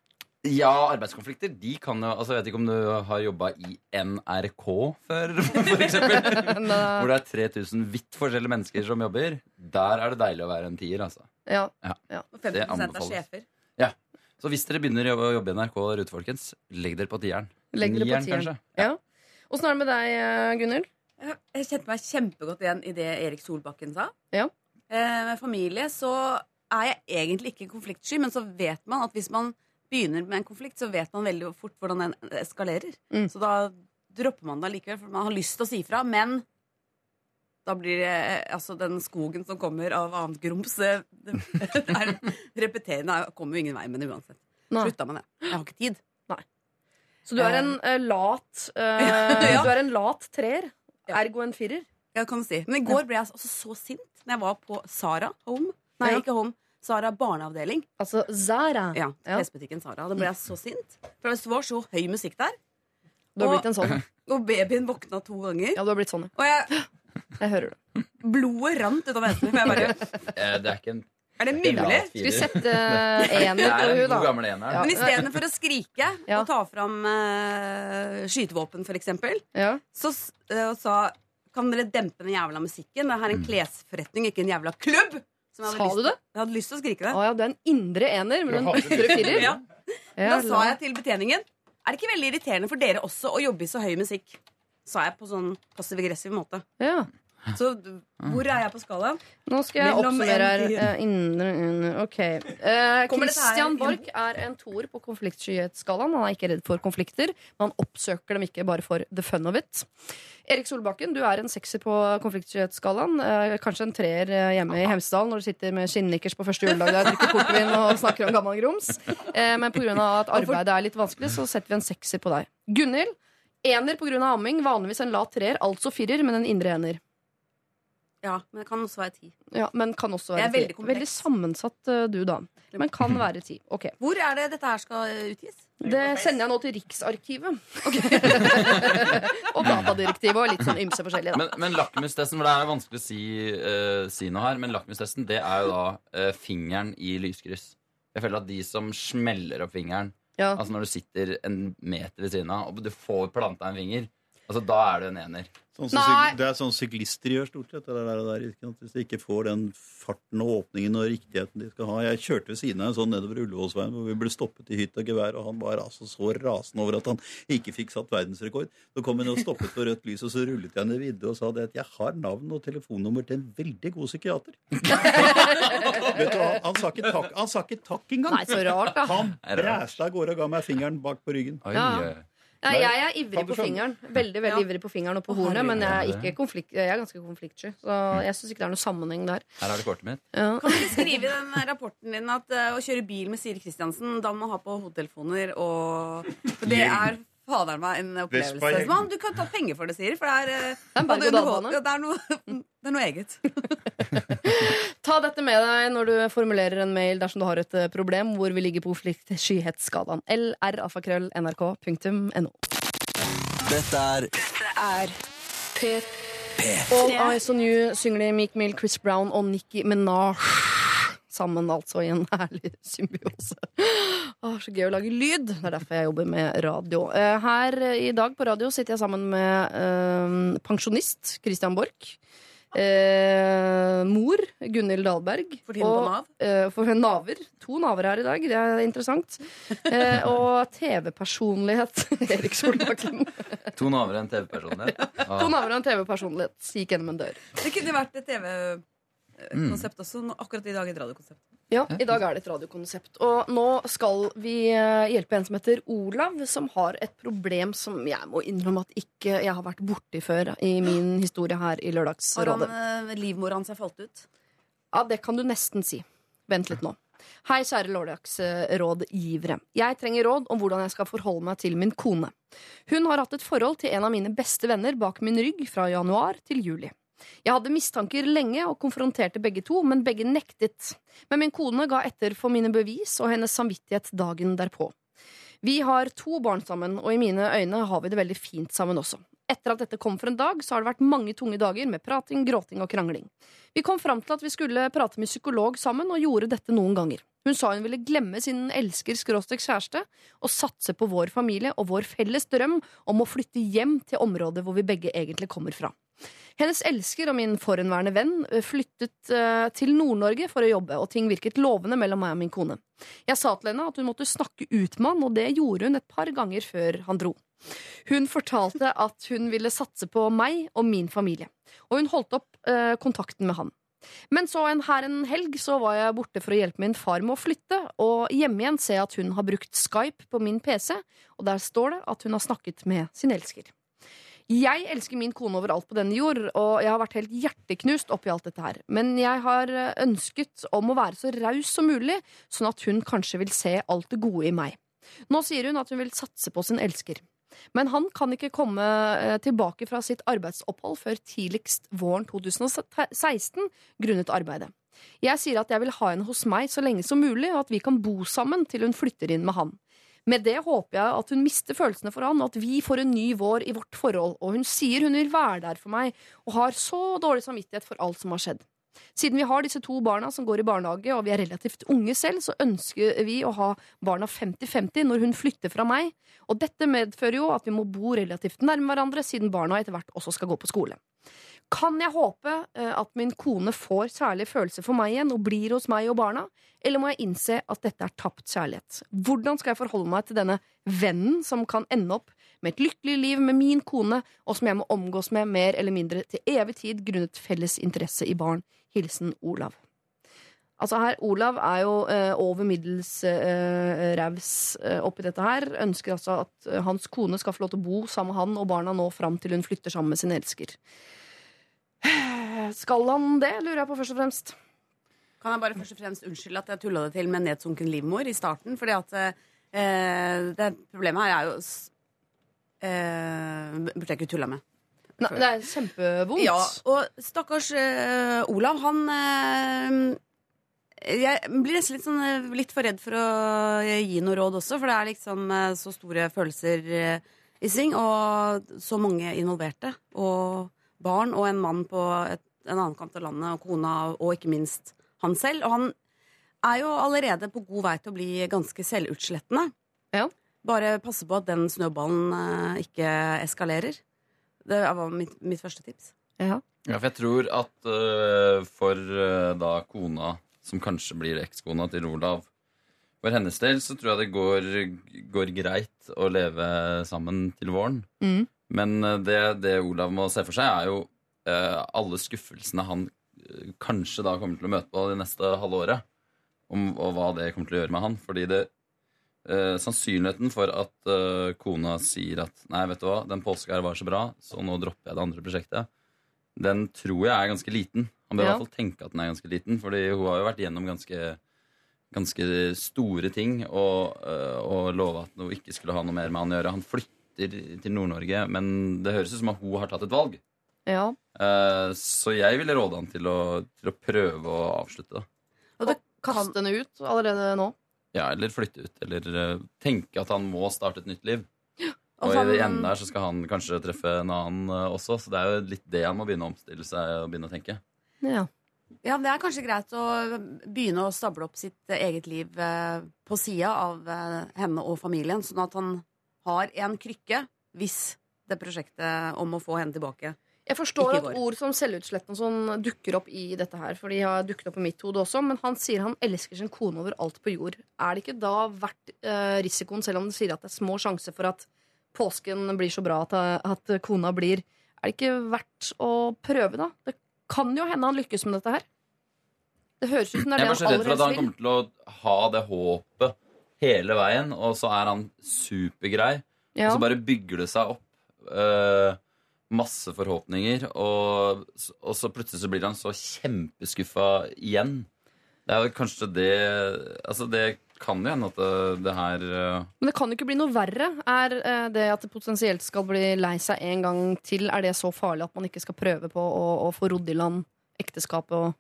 [SPEAKER 7] Ja, arbeidskonflikter, de kan jo altså, Jeg vet ikke om du har jobba i NRK før.
[SPEAKER 1] Eh,
[SPEAKER 7] Hvor det er 3000 vidt forskjellige mennesker som jobber. Der er det deilig å være en tier, altså.
[SPEAKER 1] ja.
[SPEAKER 8] Og 50
[SPEAKER 7] Det
[SPEAKER 8] er
[SPEAKER 7] anbefales.
[SPEAKER 8] sjefer.
[SPEAKER 7] Så hvis dere begynner å jobbe i NRK Rute, folkens, legg dere på tieren.
[SPEAKER 1] Legg dere på tieren. Ja. Åssen er det med deg, eh, Gunhild?
[SPEAKER 8] Jeg jeg kjente meg kjempegodt igjen i det Erik Solbakken sa.
[SPEAKER 1] Ja.
[SPEAKER 8] Eh, med familie så er jeg egentlig ikke konfliktsky, men så vet man at hvis man begynner med en konflikt, så vet man veldig fort hvordan den eskalerer.
[SPEAKER 1] Mm.
[SPEAKER 8] Så da dropper man det likevel, for man har lyst til å si fra, men da blir det eh, altså den skogen som kommer av annet grums eh, det, det er repeterende. Kommer jo ingen vei med det uansett.
[SPEAKER 1] Nei.
[SPEAKER 8] Slutta med det. Jeg har ikke tid.
[SPEAKER 1] Så du er en uh, lat uh,
[SPEAKER 8] Ja.
[SPEAKER 1] Du er en lat treer. Ergo en firer.
[SPEAKER 8] Ja, kan du si. Men i går ble jeg altså så sint når jeg var på Sara Home. Nei, ikke Home. Sara barneavdeling.
[SPEAKER 1] Altså Zara.
[SPEAKER 8] Ja. Klesbutikken Sara. Da ble jeg så sint. For det var så høy musikk der.
[SPEAKER 1] Du har
[SPEAKER 8] Og-
[SPEAKER 1] blitt en sånn.
[SPEAKER 8] Og babyen våkna to ganger.
[SPEAKER 1] Ja, du har blitt sånn, ja.
[SPEAKER 8] Og jeg,
[SPEAKER 1] Jeg hører det.
[SPEAKER 8] blodet rant ut av. Bare,
[SPEAKER 7] Eh, Det er ikke en
[SPEAKER 8] er det mulig?
[SPEAKER 1] Skal vi sette ener
[SPEAKER 7] er
[SPEAKER 1] på
[SPEAKER 7] en god
[SPEAKER 1] da?
[SPEAKER 7] ener.
[SPEAKER 1] Ja.
[SPEAKER 8] Men istedenfor å skrike
[SPEAKER 1] Ja.
[SPEAKER 8] og ta fram uh, skytevåpen, for eksempel,
[SPEAKER 1] Ja.
[SPEAKER 8] så eh, sa Kan dere dempe den jævla musikken? Det er en klesforretning, ikke en jævla klubb! Som jeg
[SPEAKER 1] Sa du det?
[SPEAKER 8] Jeg hadde lyst til å skrike det.
[SPEAKER 1] Å ja, du er en indre ener, men en ytre firer.
[SPEAKER 8] Ja.
[SPEAKER 1] Ja,
[SPEAKER 8] Da sa jeg til betjeningen Er det ikke veldig irriterende for dere også å jobbe i så høy musikk? Sa jeg på sånn passiv-aggressiv måte.
[SPEAKER 1] ja.
[SPEAKER 8] Så hvor er jeg på skalaen?
[SPEAKER 1] Nå skal jeg
[SPEAKER 8] Mellom
[SPEAKER 1] oppsummere her. eh, Indre under Ok. Christian? Borch er en toer på konfliktskyhetsskalaen. Han er ikke redd for konflikter, men han oppsøker dem ikke bare for the fun of it. Erik Solbakken, du er en sekser på konfliktskyhetsskalaen. Uh, kanskje en treer hjemme i Hemsedal når du sitter med skinnnikkers på første juledag der, drikker portvin og snakker om gammel grums. Uh, men pga. at arbeidet er litt vanskelig, så setter vi en sekser på deg. Gunhild, ener pga. amming. Vanligvis en lat treer, altså firer, men en indre ener.
[SPEAKER 8] Ja, men det kan også være ti.
[SPEAKER 1] Ja, Men kan også være Det
[SPEAKER 8] er veldig
[SPEAKER 1] ti.
[SPEAKER 8] kompleks.
[SPEAKER 1] Veldig sammensatt eh, du, da. Men kan være ti. Ok.
[SPEAKER 8] Hvor er det dette her skal utgis?
[SPEAKER 1] Det sender jeg nå til Riksarkivet. og Datadirektivet og litt sånn ymse forskjellig, da.
[SPEAKER 7] Men, men lakmustesten, for det er vanskelig å si, eh, si noe her, men lakmustesten det er jo da eh, fingeren i lyskryss. Jeg føler at de som smeller opp fingeren,
[SPEAKER 1] Ja.
[SPEAKER 7] altså når du sitter en meter ved siden av, og du får planta en finger, altså da er du en ener.
[SPEAKER 5] Sånn som
[SPEAKER 1] Nei.
[SPEAKER 5] det er sånn syklister gjør stort sett. Det der, det der, ikke? Hvis de ikke får den farten og åpningen og riktigheten de skal ha. Jeg kjørte ved siden av en sånn nedover Ullevålsveien hvor vi ble stoppet i hytt og gevær, og han var altså så rasende over at han ikke fikk satt verdensrekord. Så kom han og stoppet på rødt lys, og så rullet jeg ned vidde og sa det at jeg har navn og telefonnummer til en veldig god psykiater. Vet du, hva? han, sa ikke takk, han sa ikke takk engang.
[SPEAKER 1] Nei, så rart, da.
[SPEAKER 5] Han
[SPEAKER 7] Er
[SPEAKER 5] bræsta av gårde og ga meg fingeren bak på ryggen.
[SPEAKER 7] Oi,
[SPEAKER 1] Ja. Nei, jeg er ivrig på fingeren. Veldig veldig
[SPEAKER 8] Ja.
[SPEAKER 1] ivrig på fingeren og på hornet, men jeg er, ikke konflikt, jeg er ganske konfliktsky. Så jeg syns ikke det er noe sammenheng der.
[SPEAKER 7] her er det kortet mitt.
[SPEAKER 1] Ja.
[SPEAKER 8] Kan du skrive i den rapporten din at uh, å kjøre bil med Siri Kristiansen, da må man ha på hodetelefoner og For det er fader meg en opplevelse.
[SPEAKER 5] I
[SPEAKER 8] man, du kan ta penger for det, Siri, for det er, eh,
[SPEAKER 1] Det er
[SPEAKER 8] det, det, er noe, det er noe eget.
[SPEAKER 1] Ta dette med deg når du formulerer en mail dersom du har et eh, problem hvor vi ligger på skyhetsskalaen. lralfakrøll.nrk.no.
[SPEAKER 3] Dette er
[SPEAKER 1] All Eyes On You synger de Meek Mill, Chris Brown og Nikki Minaj. Sammen altså i en herlig symbiose. Åh, så gøy å lage lyd. Det er derfor jeg jobber med radio. Eh, Her i dag på radio sitter jeg sammen med eh, pensjonist Christian Borch. Eh, mor, Gunhild Dahlberg.
[SPEAKER 8] For tiden på
[SPEAKER 1] og,
[SPEAKER 8] Nav.
[SPEAKER 1] eh, for naver. To naver her i dag, det er interessant. Eh, og TV-personlighet, Erik Solbakken.
[SPEAKER 7] To naver og en TV-personlighet.
[SPEAKER 1] To
[SPEAKER 7] Ah.
[SPEAKER 1] naver og en TV-personlighet gikk gjennom en dør.
[SPEAKER 8] Det kunne vært et TV-konsept også. nå- Akkurat i dag et radiokonsept.
[SPEAKER 1] Ja, I dag er det et radiokonsept. Og nå skal vi eh, hjelpe en som heter Olav, som har et problem som jeg må innrømme at ikke jeg har vært borti før i min historie her i Lørdagsrådet.
[SPEAKER 8] Har han, eh, livmora hans er falt ut?
[SPEAKER 1] Ja, det kan du nesten si. Vent litt nå. Hei, kjære lørdagsrådgivere. Jeg trenger råd om hvordan jeg skal forholde meg til min kone. Hun har hatt et forhold til en av mine beste venner bak min rygg fra januar til juli. Jeg hadde mistanker lenge og konfronterte begge to, men begge nektet. Men min kone ga etter for mine bevis og hennes samvittighet dagen derpå. Vi har to barn sammen, og i mine øyne har vi det veldig fint sammen også. Etter at dette kom for en dag, så har det vært mange tunge dager med prating, gråting og krangling. Vi kom fram til at vi skulle prate med psykolog sammen, og gjorde dette noen ganger. Hun sa hun ville glemme sin elsker-kjæreste og satse på vår familie og vår felles drøm om å flytte hjem til området hvor vi begge egentlig kommer fra. Hennes elsker og min forhenværende venn eh, flyttet eh, til Nord-Norge for å jobbe, og ting virket lovende mellom meg og min kone. Jeg sa til henne at hun måtte snakke ut med han, og det gjorde hun et par ganger før han dro. Hun fortalte at hun ville satse på meg og min familie, og hun holdt opp eh, kontakten med han. Men så en, her en helg så var jeg borte for å hjelpe min far med å flytte, og hjemme igjen ser jeg at hun har brukt Skype på min PC, og der står det at hun har snakket med sin elsker. Jeg elsker min kone overalt på denne jord, og jeg har vært helt hjerteknust oppi alt dette her. Men jeg har eh, ønsket om å være så raus som mulig, sånn at hun kanskje vil se alt det gode i meg. Nå sier hun at hun vil satse på sin elsker. Men han kan ikke komme eh, tilbake fra sitt arbeidsopphold før tidligst våren 2016 grunnet arbeidet. Jeg sier at jeg vil ha henne hos meg så lenge som mulig, og at vi kan bo sammen til hun flytter inn med han. Med det håper jeg at hun mister følelsene for han, og at vi får en ny vår i vårt forhold. Og hun sier hun vil være der for meg, og har så dårlig samvittighet for alt som har skjedd. Siden vi har disse to barna som går i barnehage, og vi er relativt unge selv, så ønsker vi å ha barna 50-50 når hun flytter fra meg. Og dette medfører jo at vi må bo relativt nærme hverandre, siden barna etter hvert også skal gå på skole. Kan jeg håpe eh, at min kone får særlige følelser for meg igjen og blir hos meg og barna, eller må jeg innse at dette er tapt kjærlighet? Hvordan skal jeg forholde meg til denne vennen som kan ende opp med et lykkelig liv med min kone, og som jeg må omgås med mer eller mindre til evig tid grunnet felles interesse i barn? Hilsen Olav. Altså her, Olav er jo eh, over middels eh, raus eh, oppi dette her. Ønsker altså at eh, hans kone skal få lov til å bo sammen med han og barna nå fram til hun flytter sammen med sin elsker. Skal han det, lurer jeg på først og fremst.
[SPEAKER 8] Kan jeg bare først og fremst unnskylde at jeg tulla det til med nedsunken livmor i starten? Fordi at eh, det problemet her er jo eh, Burde jeg ikke tulla med.
[SPEAKER 1] Nei, det er kjempevondt.
[SPEAKER 8] Ja, og stakkars eh, Olav, han eh, Jeg blir nesten litt, sånn, eh, litt for redd for å eh, gi noe råd også, for det er liksom eh, så store følelser eh, i sving, og så mange involverte. Og barn og en mann på et, en annen kant av landet, og kona, og ikke minst han selv. Og han er jo allerede på god vei til å bli ganske selvutslettende.
[SPEAKER 1] Ja.
[SPEAKER 8] Bare passe på at den snøballen eh, ikke eskalerer. Det var mitt, mitt første tips.
[SPEAKER 1] Ja.
[SPEAKER 7] Ja, for jeg tror at uh, for uh, da kona, som kanskje blir ekskona til Olav For hennes del så tror jeg det går, går greit å leve sammen til våren.
[SPEAKER 1] Mm.
[SPEAKER 7] Men øh, det, det Olav må se for seg, er jo øh, alle skuffelsene han øh, kanskje da kommer til å møte på det neste halve året. Om, og hva det kommer til å gjøre med han. Fordi det øh, sannsynligheten for at øh, kona sier at nei, vet du hva, den påska her var så bra, så nå dropper jeg det andre prosjektet, den tror jeg er ganske liten. Han bør i hvert fall tenke at den er ganske liten, fordi hun har jo vært gjennom ganske, ganske store ting og, øh, og lova at hun ikke skulle ha noe mer med han å gjøre. Han flytter til Nord-Norge, men det høres ut som at hun har tatt et valg.
[SPEAKER 1] ja.
[SPEAKER 7] Eh, så jeg ville råde han til å, til å prøve å avslutte da.
[SPEAKER 8] Og det
[SPEAKER 1] Kaste henne ut allerede nå.
[SPEAKER 7] Ja, eller flytte ut. Eller eh, tenke at han må starte et nytt liv.
[SPEAKER 8] Og
[SPEAKER 7] Og i det enden der så skal han kanskje treffe en annen eh, også, så det er jo litt det han må begynne å omstille seg og begynne å tenke.
[SPEAKER 1] Ja.
[SPEAKER 8] Ja, Det er kanskje greit å begynne å stable opp sitt eget liv på sida av henne og familien, sånn at han har en krykke hvis det prosjektet om å få henne tilbake
[SPEAKER 1] Jeg forstår at ord som selvutslettende og sånn dukker opp i dette her, for de har dukket opp i mitt hode også, men han sier han elsker sin kone over alt på jord. Er det ikke da verdt eh, risikoen, selv om det sier at det er små sjanser for at påsken blir så bra at, at kona blir, er det ikke verdt å prøve, da? Det kan jo hende han lykkes med dette her. Det høres ut som det er
[SPEAKER 7] vil.
[SPEAKER 1] Jeg
[SPEAKER 7] bare så redd for at han kommer til å ha det håpet hele veien, og så er han supergrei.
[SPEAKER 1] Ja.
[SPEAKER 7] Og så bare bygger det seg opp Uh, masse forhåpninger, og, og så plutselig så blir han så kjempeskuffa igjen. Det er jo kanskje det Altså, det kan jo hende at det, det her uh...
[SPEAKER 1] Men det kan jo ikke bli noe verre. Er uh, det at det potensielt skal bli lei seg en gang til, er det så farlig at man ikke skal prøve på å, å få rodd i land ekteskapet og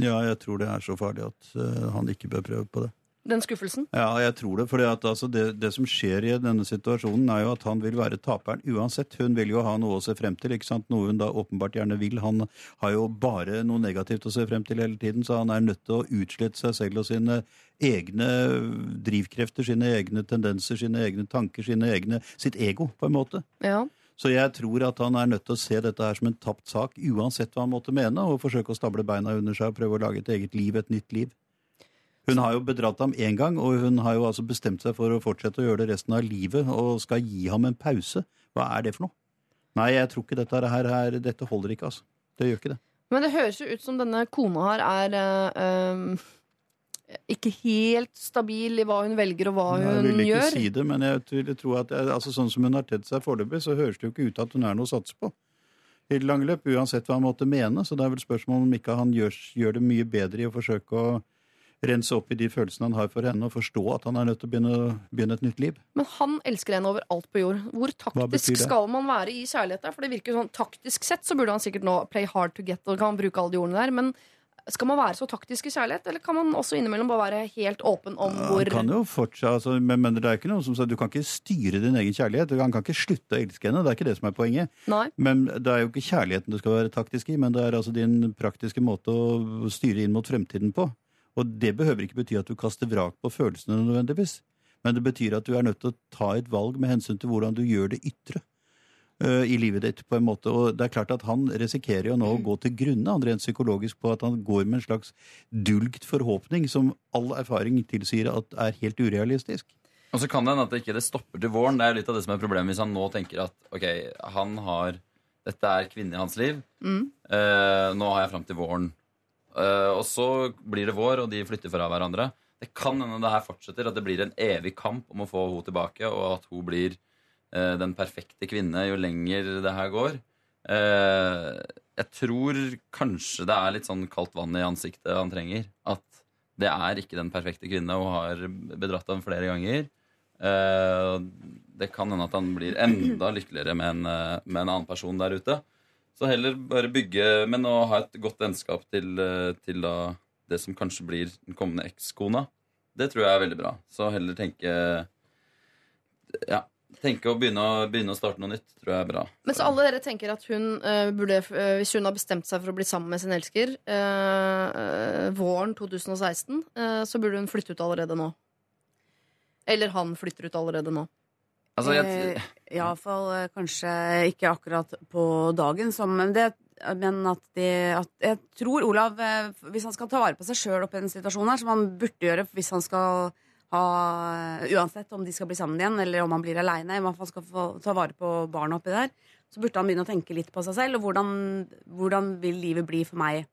[SPEAKER 5] Ja, jeg tror det er så farlig at uh, han ikke bør prøve på det.
[SPEAKER 1] Den skuffelsen?
[SPEAKER 5] Ja, jeg tror det. For altså, det, det som skjer i denne situasjonen, er jo at han vil være taperen uansett. Hun vil jo ha noe å se frem til, ikke sant? noe hun da åpenbart gjerne vil. Han har jo bare noe negativt å se frem til hele tiden, så han er nødt til å utslette seg selv og sine egne drivkrefter, sine egne tendenser, sine egne tanker, sine egne, sitt ego, på en måte.
[SPEAKER 1] Ja.
[SPEAKER 5] Så jeg tror at han er nødt til å se dette her som en tapt sak, uansett hva han måtte mene, og forsøke å stable beina under seg og prøve å lage et eget liv, et nytt liv. Hun har jo bedratt ham én gang, og hun har jo altså bestemt seg for å fortsette å gjøre det resten av livet, og skal gi ham en pause. Hva er det for noe? Nei, jeg tror ikke dette her, her dette holder ikke, altså. Det gjør ikke det.
[SPEAKER 1] Men det høres jo ut som denne kona her er eh, um, ikke helt stabil i hva hun velger og hva
[SPEAKER 5] Jeg
[SPEAKER 1] hun
[SPEAKER 5] vil ikke
[SPEAKER 1] gjør.
[SPEAKER 5] si det, men jeg vil tro at jeg, altså sånn som hun har tedd seg foreløpig, så høres det jo ikke ut til at hun er noe å satse på. I det lange løp, uansett hva han måtte mene. Så det er vel spørsmål om ikke han gjør, gjør det mye bedre i å forsøke å rense opp i de følelsene han har for henne, og forstå at han er nødt til å begynne, begynne et nytt liv.
[SPEAKER 1] Men han elsker henne over alt på jord. Hvor taktisk skal man være i kjærlighet? der? For det virker sånn Taktisk sett så burde han sikkert nå play hard to get, og kan bruke alle de ordene der. Men skal man være så taktisk i kjærlighet, eller kan man også innimellom bare være helt åpen om hvor
[SPEAKER 5] Han kan jo fortsatt, altså, men, men det er ikke noe som sier du kan ikke styre din egen kjærlighet. Han kan ikke slutte å elske henne. Det er ikke det som er poenget.
[SPEAKER 1] Nei.
[SPEAKER 5] Men det er jo ikke kjærligheten du skal være taktisk i, men det er altså din praktiske måte å styre inn mot fremtiden på. Og det behøver ikke bety at du kaster vrak på følelsene nødvendigvis. Men det betyr at du er nødt til å ta et valg med hensyn til hvordan du gjør det ytre uh, i livet ditt. på en måte. Og det er klart at Han risikerer jo nå å gå til grunne han rent psykologisk på at han går med en slags dulgt forhåpning som all erfaring tilsier at er helt urealistisk.
[SPEAKER 7] Og så kan det hende at det ikke det stopper til våren. Det er litt av det som er problemet hvis han nå tenker at ok, han har Dette er kvinnen i hans liv. Eh, nå har jeg fram til våren. Eh, og så blir det vår, og de flytter fra hverandre. Det kan hende det her fortsetter, at det blir en evig kamp om å få henne tilbake, og at hun blir uh, den perfekte kvinne jo lenger det her går. Uh, jeg tror kanskje det er litt sånn kaldt vann i ansiktet han trenger. At det er ikke den perfekte kvinne, og har bedratt ham flere ganger. Det kan hende at han blir enda lykkeligere med en, med en annen person der ute. Så heller bare bygge, men å ha et godt vennskap til, eh, til da det som kanskje blir den kommende ekskona. Det tror jeg er veldig bra. Så heller tenke Ja, tenke å begynne, å begynne å starte noe nytt tror jeg er bra.
[SPEAKER 1] Men så alle dere tenker at hun uh, burde, uh, hvis hun har bestemt seg for å bli sammen med sin elsker uh, våren 2016, eh, så burde hun flytte ut allerede nå. Eller han flytter ut allerede nå.
[SPEAKER 7] Altså, jeg,
[SPEAKER 8] Eh, Iallfall eh, kanskje ikke akkurat på dagen, som, men, det, men at, det, at Jeg tror Olav, eh, hvis han skal ta vare på seg sjøl oppi den situasjonen her, som han burde gjøre hvis han skal ha Uansett om de skal bli sammen igjen, eller om han blir aleine, om han skal få ta vare på barna oppi der, så burde han begynne å tenke litt på seg selv, og hvordan, hvordan vil livet bli for meg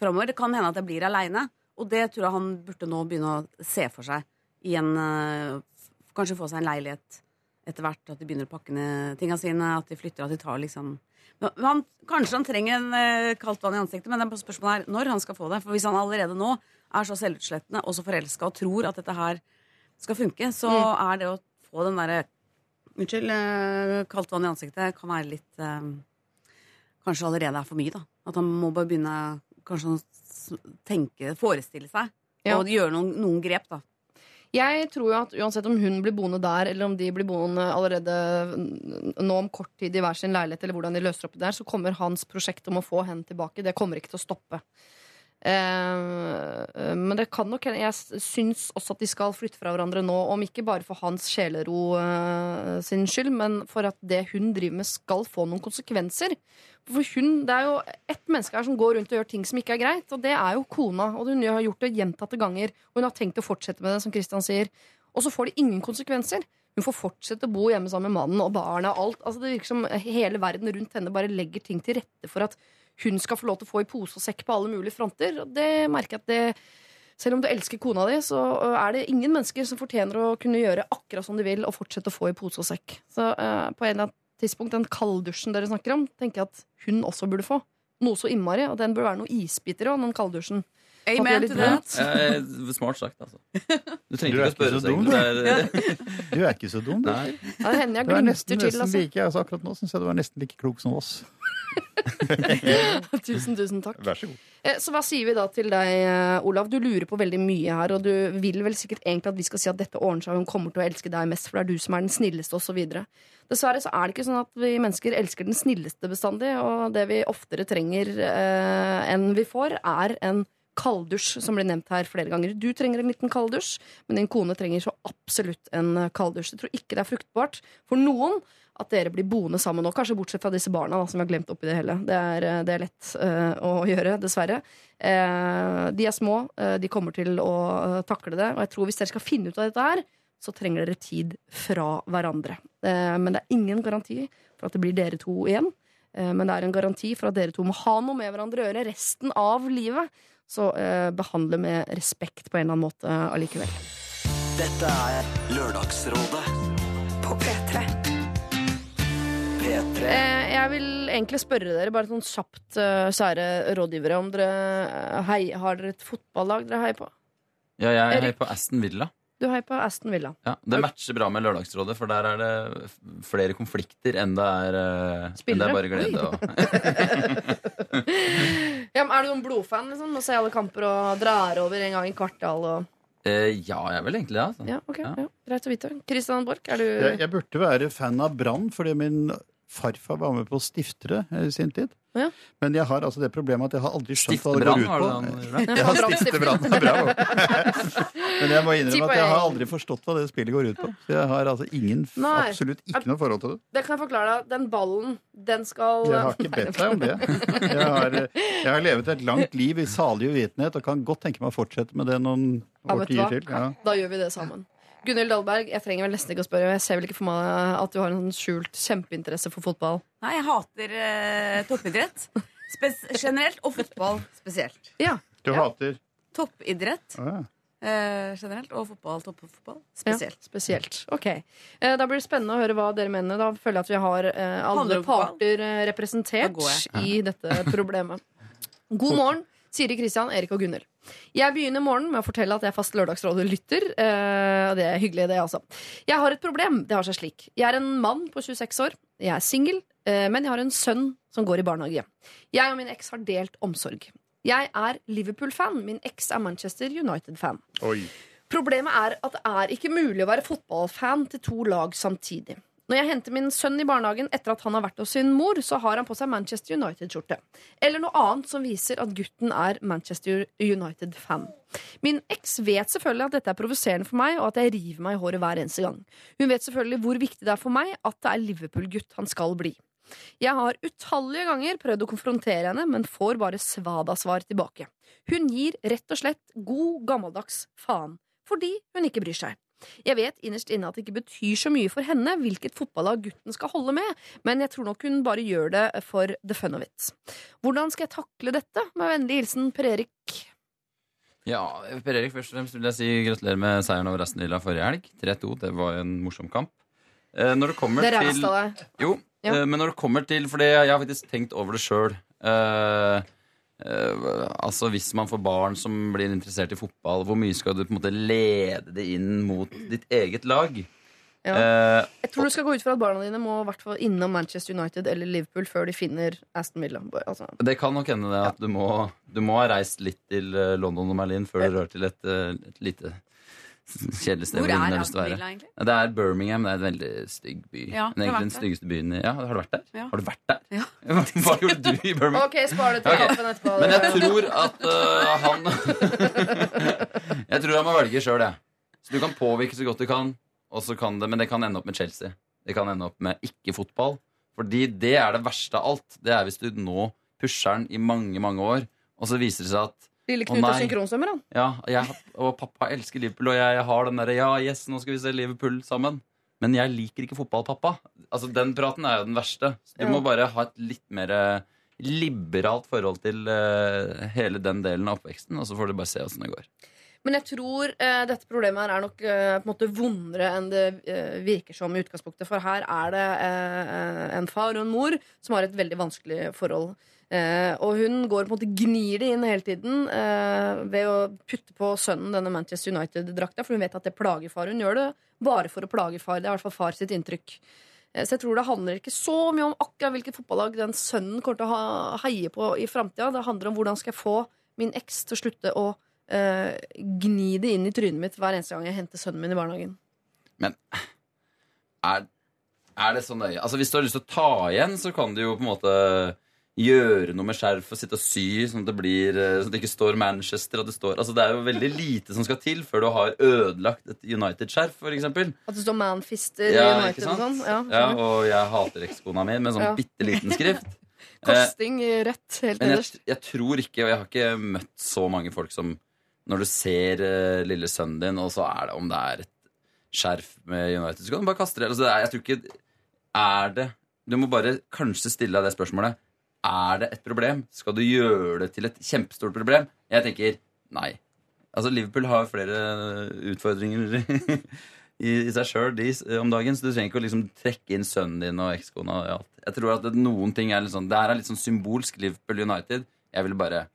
[SPEAKER 8] framover. Det kan hende at jeg blir aleine, og det tror jeg han burde nå begynne å se for seg i en eh, Kanskje få seg en leilighet etter hvert. At de begynner å pakke ned tinga sine. At de flytter, at de tar liksom han, Kanskje han trenger en eh, kaldt vann i ansiktet, men det er spørsmålet er når han skal få det. For hvis han allerede nå er så selvutslettende og så forelska og tror at dette her skal funke, så er det å få den derre Unnskyld, eh, kaldt vann i ansiktet kan være litt eh, Kanskje allerede er for mye, da. At han må bare begynne kanskje å tenke, forestille seg,
[SPEAKER 1] Ja.
[SPEAKER 8] og gjøre noen, noen grep, da.
[SPEAKER 1] Jeg tror jo at uansett om hun blir boende der, eller om de blir boende allerede nå om kort tid i hver sin leilighet, eller hvordan de løser opp det der, så kommer hans prosjekt om å få henne tilbake, det kommer ikke til å stoppe. Eh, men det kan nok hende Jeg syns også at de skal flytte fra hverandre nå, om ikke bare for hans sjelero eh, sin skyld, men for at det hun driver med, skal få noen konsekvenser. For hun, Det er jo ett menneske her som går rundt og gjør ting som ikke er greit, og det er jo kona. Og hun har gjort det gjentatte ganger, og hun har tenkt å fortsette med det, som Christian sier. Og så får det ingen konsekvenser. Hun får fortsette å bo hjemme sammen med mannen og barna og alt. Altså Det virker som hele verden rundt henne bare legger ting til rette for at hun skal få lov til å få i pose og sekk på alle mulige fronter. Og det merker jeg at det selv om du elsker kona di, så er det ingen mennesker som fortjener å kunne gjøre akkurat som de vil og fortsette å få i pose og sekk. Så uh, på en eller annen tidspunkt, den kalddusjen dere snakker om, tenker jeg at hun også burde få. Noe så innmari, og den bør være noe isbiter òg, den kalddusjen. Det
[SPEAKER 8] Amen to that.
[SPEAKER 1] vondt.
[SPEAKER 7] Eh, smart sagt, altså. Du trenger
[SPEAKER 5] Du er
[SPEAKER 7] ikke å spørre
[SPEAKER 5] så dum,
[SPEAKER 7] du er-
[SPEAKER 5] Du er ikke så dum, du.
[SPEAKER 7] Nei.
[SPEAKER 1] Det hender jeg
[SPEAKER 5] er
[SPEAKER 1] glimter til, altså.
[SPEAKER 5] like, altså Akkurat nå syns jeg du er nesten like klok som oss.
[SPEAKER 1] Tusen, tusen takk.
[SPEAKER 5] Vær så god.
[SPEAKER 1] Eh, Så hva sier vi da til deg, eh, Olav? Du lurer på veldig mye her, og du vil vel sikkert egentlig at vi skal si at dette ordner seg, hun kommer til å elske deg mest, for det er du som er den snilleste, osv. Dessverre så er det ikke sånn at vi mennesker elsker den snilleste bestandig, og det vi oftere trenger eh, enn vi får, er en kalddusj, som blir nevnt her flere ganger. Du trenger en liten kalddusj, men din kone trenger så absolutt en kalddusj. Jeg tror ikke det er fruktbart for noen at dere blir boende sammen nå, kanskje bortsett fra disse barna da, som vi har glemt oppi det hele. Det er, eh, det er lett uh, å gjøre, dessverre. Uh, de er små, uh, de kommer til å takle det, og jeg tror hvis dere skal finne ut av dette her, så trenger dere tid fra hverandre. Men det er ingen garanti for at det blir dere to igjen. Men det er en garanti for at dere to må ha noe med hverandre å gjøre resten av livet. Så eh, behandle med respekt på en eller annen måte allikevel.
[SPEAKER 3] Dette er Lørdagsrådet
[SPEAKER 2] På P3.
[SPEAKER 3] P3.
[SPEAKER 1] Eh, jeg vil egentlig spørre dere, bare sånn kjapt, eh, kjære rådgivere, om dere eh, hei, har dere et fotballag dere heier på?
[SPEAKER 7] Ja, jeg heier på Aston Villa.
[SPEAKER 1] Du heier på Aston Villa.
[SPEAKER 7] Ja, det matcher bra med Lørdagsrådet, for der er det flere konflikter enn det er, enn det er bare glede. Og,
[SPEAKER 1] Ja, men er du noen blodfan, liksom? Må se alle kamper og drar over en gang i kvartal og
[SPEAKER 7] eh, ja, jeg er vel egentlig det. Altså.
[SPEAKER 1] Ja, ok.
[SPEAKER 7] Ja.
[SPEAKER 1] Ja. Greit å vite. Kristian Borch, er du
[SPEAKER 5] Jeg, jeg burde være fan av Brann, fordi min farfar var med på å stifte det i sin tid.
[SPEAKER 1] Ja.
[SPEAKER 5] Men jeg har altså det problemet at jeg har aldri skjønt hva det går ut på.
[SPEAKER 7] han gjorde?
[SPEAKER 1] Ja,
[SPEAKER 5] Ja,
[SPEAKER 1] Brann
[SPEAKER 5] Stiftebrann. Bravo. Men jeg må innrømme at jeg har aldri forstått hva det spillet går ut på. Så jeg har altså ingen,
[SPEAKER 1] Nei.
[SPEAKER 5] absolutt ikke noe forhold til det.
[SPEAKER 1] Det kan jeg forklare deg. Den ballen, den skal
[SPEAKER 5] Jeg har ikke bedt deg om det. Jeg har, jeg har levet et langt liv i salig uvitenhet og kan godt tenke meg å fortsette med det noen årtier til. Ja.
[SPEAKER 1] Da gjør vi det sammen. Gunhild Dahlberg, jeg trenger vel nesten ikke å spørre. Jeg ser vel ikke for meg at du har en sånn skjult kjempeinteresse for fotball.
[SPEAKER 8] Nei, jeg hater eh, toppidrett spes generelt, og fotball spesielt.
[SPEAKER 1] Ja,
[SPEAKER 5] Du
[SPEAKER 1] Ja.
[SPEAKER 5] hater
[SPEAKER 8] Toppidrett
[SPEAKER 5] Å, ja.
[SPEAKER 8] eh, generelt, og fotball, toppfotball
[SPEAKER 1] ja
[SPEAKER 8] spesielt.
[SPEAKER 1] spesielt. Ok. Eh, Da blir det spennende å høre hva dere mener. Da føler jeg at vi har eh,
[SPEAKER 8] Handler
[SPEAKER 1] alle
[SPEAKER 8] om fotball?
[SPEAKER 1] parter eh,
[SPEAKER 8] Da
[SPEAKER 1] representert
[SPEAKER 8] går
[SPEAKER 1] i dette problemet. God morgen, Siri Kristian, Erik og Gunhild. Jeg begynner morgenen med å fortelle at jeg er fast Lørdagsrådet-lytter. eh, og det er hyggelig, det, altså. Jeg har et problem. Det har seg slik. Jeg er en mann på 26 år. Jeg er singel, eh, men jeg har en sønn som går i barnehage. Jeg og min eks har delt omsorg. Jeg er Liverpool-fan. Min eks er Manchester United-fan. Problemet er at det er ikke mulig å være fotballfan til to lag samtidig. Når jeg henter min sønn i barnehagen etter at han har vært hos sin mor, så har han på seg Manchester United-skjorte. Eller noe annet som viser at gutten er Manchester United-fan. Min eks vet selvfølgelig at dette er provoserende for meg, og at jeg river meg i håret hver eneste gang. Hun vet selvfølgelig hvor viktig det er for meg at det er Liverpool-gutt han skal bli. Jeg har utallige ganger prøvd å konfrontere henne, men får bare svada-svar tilbake. Hun gir rett og slett god, gammeldags faen. Fordi hun ikke bryr seg. Jeg vet innerst inne at det ikke betyr så mye for henne hvilket fotballag gutten skal holde med, men jeg tror nok hun bare gjør det for the fun of it. Hvordan skal jeg takle dette? Med vennlig hilsen Per Erik.
[SPEAKER 7] Ja, Per Erik, først og fremst vil jeg si gratulerer med seieren over Aston Villa forrige helg. 3-2. Det var en morsom kamp. Eh, Når det kommer
[SPEAKER 1] Det
[SPEAKER 7] til. Jo,
[SPEAKER 1] Ja.
[SPEAKER 7] eh, men når det kommer til For jeg har faktisk tenkt over det sjøl. Altså Hvis man får barn som blir interessert i fotball, hvor mye skal du på en måte lede det inn mot ditt eget lag?
[SPEAKER 1] Ja.
[SPEAKER 7] Uh,
[SPEAKER 1] Jeg tror du skal gå ut fra at barna dine må hvert innom Manchester United eller Liverpool før de finner Aston Villa. Altså,
[SPEAKER 7] det kan nok hende det at du må, du må ha reist litt til eh, London og Berlin før du rører til et, et lite Kjedelig sted
[SPEAKER 8] Hvor er
[SPEAKER 7] har lyst til å være.
[SPEAKER 8] Egentlig?
[SPEAKER 7] Ja, Det er Birmingham. Det er en veldig stygg by.
[SPEAKER 8] Ja,
[SPEAKER 7] men egentlig den styggeste byen i Ja, Har du vært der?
[SPEAKER 8] Ja.
[SPEAKER 7] Har du vært der?
[SPEAKER 8] Ja.
[SPEAKER 7] Hva gjorde du i Birmingham?
[SPEAKER 1] Ok, spar det til
[SPEAKER 7] okay.
[SPEAKER 1] kaffen etterpå.
[SPEAKER 7] Men jeg tror at uh, han Jeg tror han må velge sjøl, jeg. Så du kan påvirke så godt du kan, kan det, men det kan ende opp med Chelsea. Det kan ende opp med ikke-fotball. Fordi det er det verste av alt. Det er hvis du nå pusher den i mange, mange år, og så viser det seg at
[SPEAKER 1] Lille Knut er synkronsvømmer, han.
[SPEAKER 7] ja, jeg, og pappa elsker Liverpool, og jeg har den derre Ja, yes, nå skal vi se Liverpool sammen. Men jeg liker ikke fotball, pappa. Altså, Den praten er jo den verste. Du
[SPEAKER 1] Ja.
[SPEAKER 7] må bare ha et litt mer eh, liberalt forhold til uh, hele den delen av oppveksten, og så får du bare se åssen det går.
[SPEAKER 1] Men jeg tror uh, dette problemet her er nok uh, på en måte vondere enn det virker som i utgangspunktet. For her er det en far og en mor som har et veldig vanskelig forhold. Eh, og hun går på en måte gnir det inn hele tiden eh, ved å putte på sønnen denne Manchester United-drakta, for hun vet at det plager far. Hun gjør det bare for å plage far. Det er i hvert fall far sitt inntrykk. Eh, Så jeg tror det handler ikke så mye om akkurat hvilket fotballag den sønnen kommer til å heie på i framtida. Det handler om hvordan skal jeg få min eks til å slutte å uh, gni det inn i trynet mitt hver eneste gang jeg henter sønnen min i barnehagen.
[SPEAKER 7] Men er, er det så nøye? Altså Hvis du har lyst til å ta igjen, så kan du jo på en måte gjøre noe med skjerf og sitte og sy, sånn at det blir eh, Sånn at det ikke står Manchester. At det, står, altså det er jo veldig lite som skal til før du har ødelagt et United-skjerf, f.eks.
[SPEAKER 1] At det står Manfister
[SPEAKER 7] Ja,
[SPEAKER 1] United og sånn. Ja,
[SPEAKER 7] Ja, og jeg hater ekskona mi med sånn
[SPEAKER 1] Ja.
[SPEAKER 7] bitte liten skrift. kasting
[SPEAKER 1] Kosting eh, rett helt
[SPEAKER 7] Men jeg, jeg tror ikke, og jeg har ikke møtt så mange folk som Når du ser uh, lille sønnen din, og så er det om det er et skjerf med United, så kan du bare kaste det. Altså, det er, jeg tror ikke Er det Du må bare kanskje stille deg det spørsmålet. Er det et problem? Skal du gjøre det til et kjempestort problem? Jeg tenker nei. Altså, Liverpool har flere utfordringer i, i seg sjøl om dagen, så du trenger ikke å liksom trekke inn sønnen din og ekskona. og alt. Jeg tror at noen ting er litt sånn Det her er litt sånn symbolsk Liverpool United. Jeg vil bare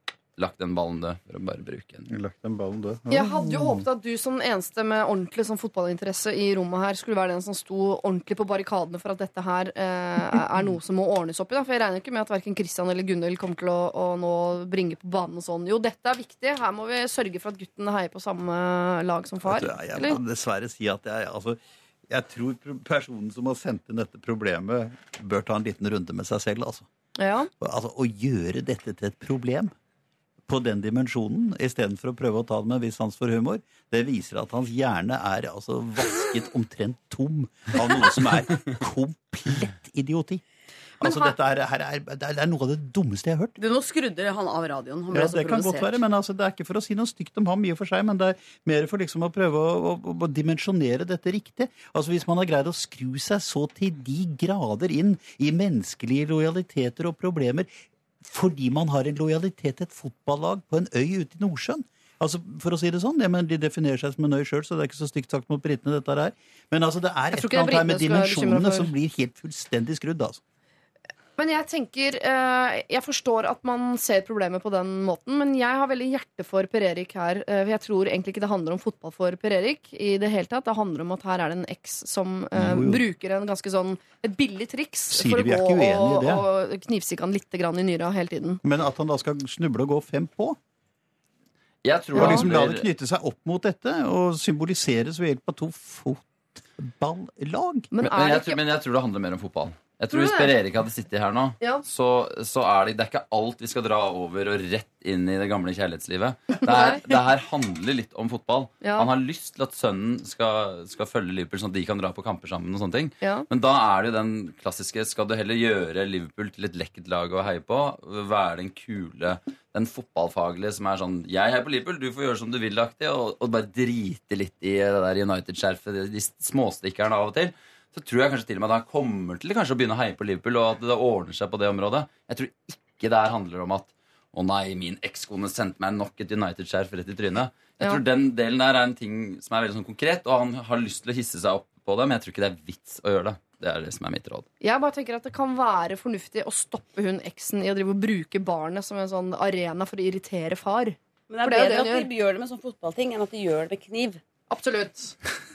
[SPEAKER 7] lagt den ballen død for å bare bruke den.
[SPEAKER 5] Lagt den ballen død.
[SPEAKER 1] Jeg hadde jo håpet at du som eneste med ordentlig sånn fotballinteresse i rommet her skulle være den som sto ordentlig på barrikadene for at dette her eh, er noe som må ordnes opp i. Da. For jeg regner ikke med at verken Christian eller Gunhild kommer til å, å nå bringe på banen og sånn. Jo, dette er viktig. Her må vi sørge for at gutten heier på samme lag som far.
[SPEAKER 5] Jeg, Jeg
[SPEAKER 1] Eller?
[SPEAKER 5] må dessverre si at jeg altså, jeg tror personen som har sendt inn dette problemet, bør ta en liten runde med seg selv. Altså.
[SPEAKER 1] Ja.
[SPEAKER 5] Altså, Å gjøre dette til et problem på den dimensjonen, istedenfor å prøve å ta det med en viss sans for humor, det viser at hans hjerne er altså vasket omtrent tom av noe som er komplett idioti. Altså,
[SPEAKER 1] han-
[SPEAKER 5] dette er, her er, det er det noe av det dummeste jeg har hørt.
[SPEAKER 8] Du, nå skrudde han av radioen. Han
[SPEAKER 5] Ja, det kan godt være, men altså, det er ikke for å si noe stygt om ham i og for seg, men det er mer for liksom å prøve å, å, å dimensjonere dette riktig. Altså Hvis man har greid å skru seg så til de grader inn i menneskelige lojaliteter og problemer fordi man har en lojalitet til et fotballag på en øy ute i Nordsjøen Altså, For å si det sånn, men De definerer seg som en øy sjøl, så det er ikke så stygt sagt mot britene. dette her. Men altså, det er et eller annet her med dimensjonene som blir helt fullstendig skrudd. altså.
[SPEAKER 1] Men jeg tenker eh, Jeg forstår at man ser problemet på den måten, men jeg har veldig hjerte for Per Erik her. eh, jeg tror egentlig ikke det handler om fotball for Per Erik i det hele tatt. Det handler om at her er det en eks som eh,
[SPEAKER 5] Jo, jo.
[SPEAKER 1] bruker en ganske sånn et billig triks
[SPEAKER 5] Sier
[SPEAKER 1] for å gå og, og knivstikke han litt grann i nyra hele tiden.
[SPEAKER 5] Men at han da skal snuble og gå fem på?
[SPEAKER 7] Jeg tror ja.
[SPEAKER 5] liksom la det knytte seg opp mot dette og symboliseres ved hjelp av to fotballag.
[SPEAKER 1] Men
[SPEAKER 7] Men, jeg,
[SPEAKER 1] ikke
[SPEAKER 7] men jeg tror det handler mer om fotball. Jeg
[SPEAKER 1] Tror
[SPEAKER 7] tror Hvis? Per Erik hadde sittet her nå,
[SPEAKER 1] Ja.
[SPEAKER 7] så, så er det, det er ikke alt vi skal dra over og rett inn i det gamle kjærlighetslivet. Det her, det her handler litt om fotball.
[SPEAKER 1] Ja.
[SPEAKER 7] Han har lyst til at sønnen skal, skal følge Liverpool, sånn at de kan dra på kamper sammen. og sånne ting
[SPEAKER 1] Ja.
[SPEAKER 7] Men da er det jo den klassiske Skal du heller gjøre Liverpool til et lekkert lag å heie på? Være den kule, den fotballfaglige som er sånn Jeg heier på Liverpool, du får gjøre som du vil-aktig, og, og bare drite litt i det der United-skjerfet, de, de småstikkerne av og til. Så tror jeg kanskje til og med at han kommer til kanskje å begynne å heie på Liverpool, og at det ordner seg på det området. Jeg tror ikke det her handler om at å nei, min ekskone sendte meg nok et United-skjerf rett i trynet. Jeg
[SPEAKER 1] Ja.
[SPEAKER 7] tror den delen der er en ting som er veldig sånn konkret, og han har lyst til å hisse seg opp på det, men jeg tror ikke det er vits å gjøre det. Det er det som er mitt råd.
[SPEAKER 1] Jeg bare tenker at det kan være fornuftig å stoppe hun eksen i å drive og bruke barnet som en sånn arena for å irritere far.
[SPEAKER 8] Men det er
[SPEAKER 1] det er
[SPEAKER 8] bedre
[SPEAKER 1] det
[SPEAKER 8] at de gjør det med sånn fotballting enn at de gjør det med kniv.
[SPEAKER 1] Absolutt.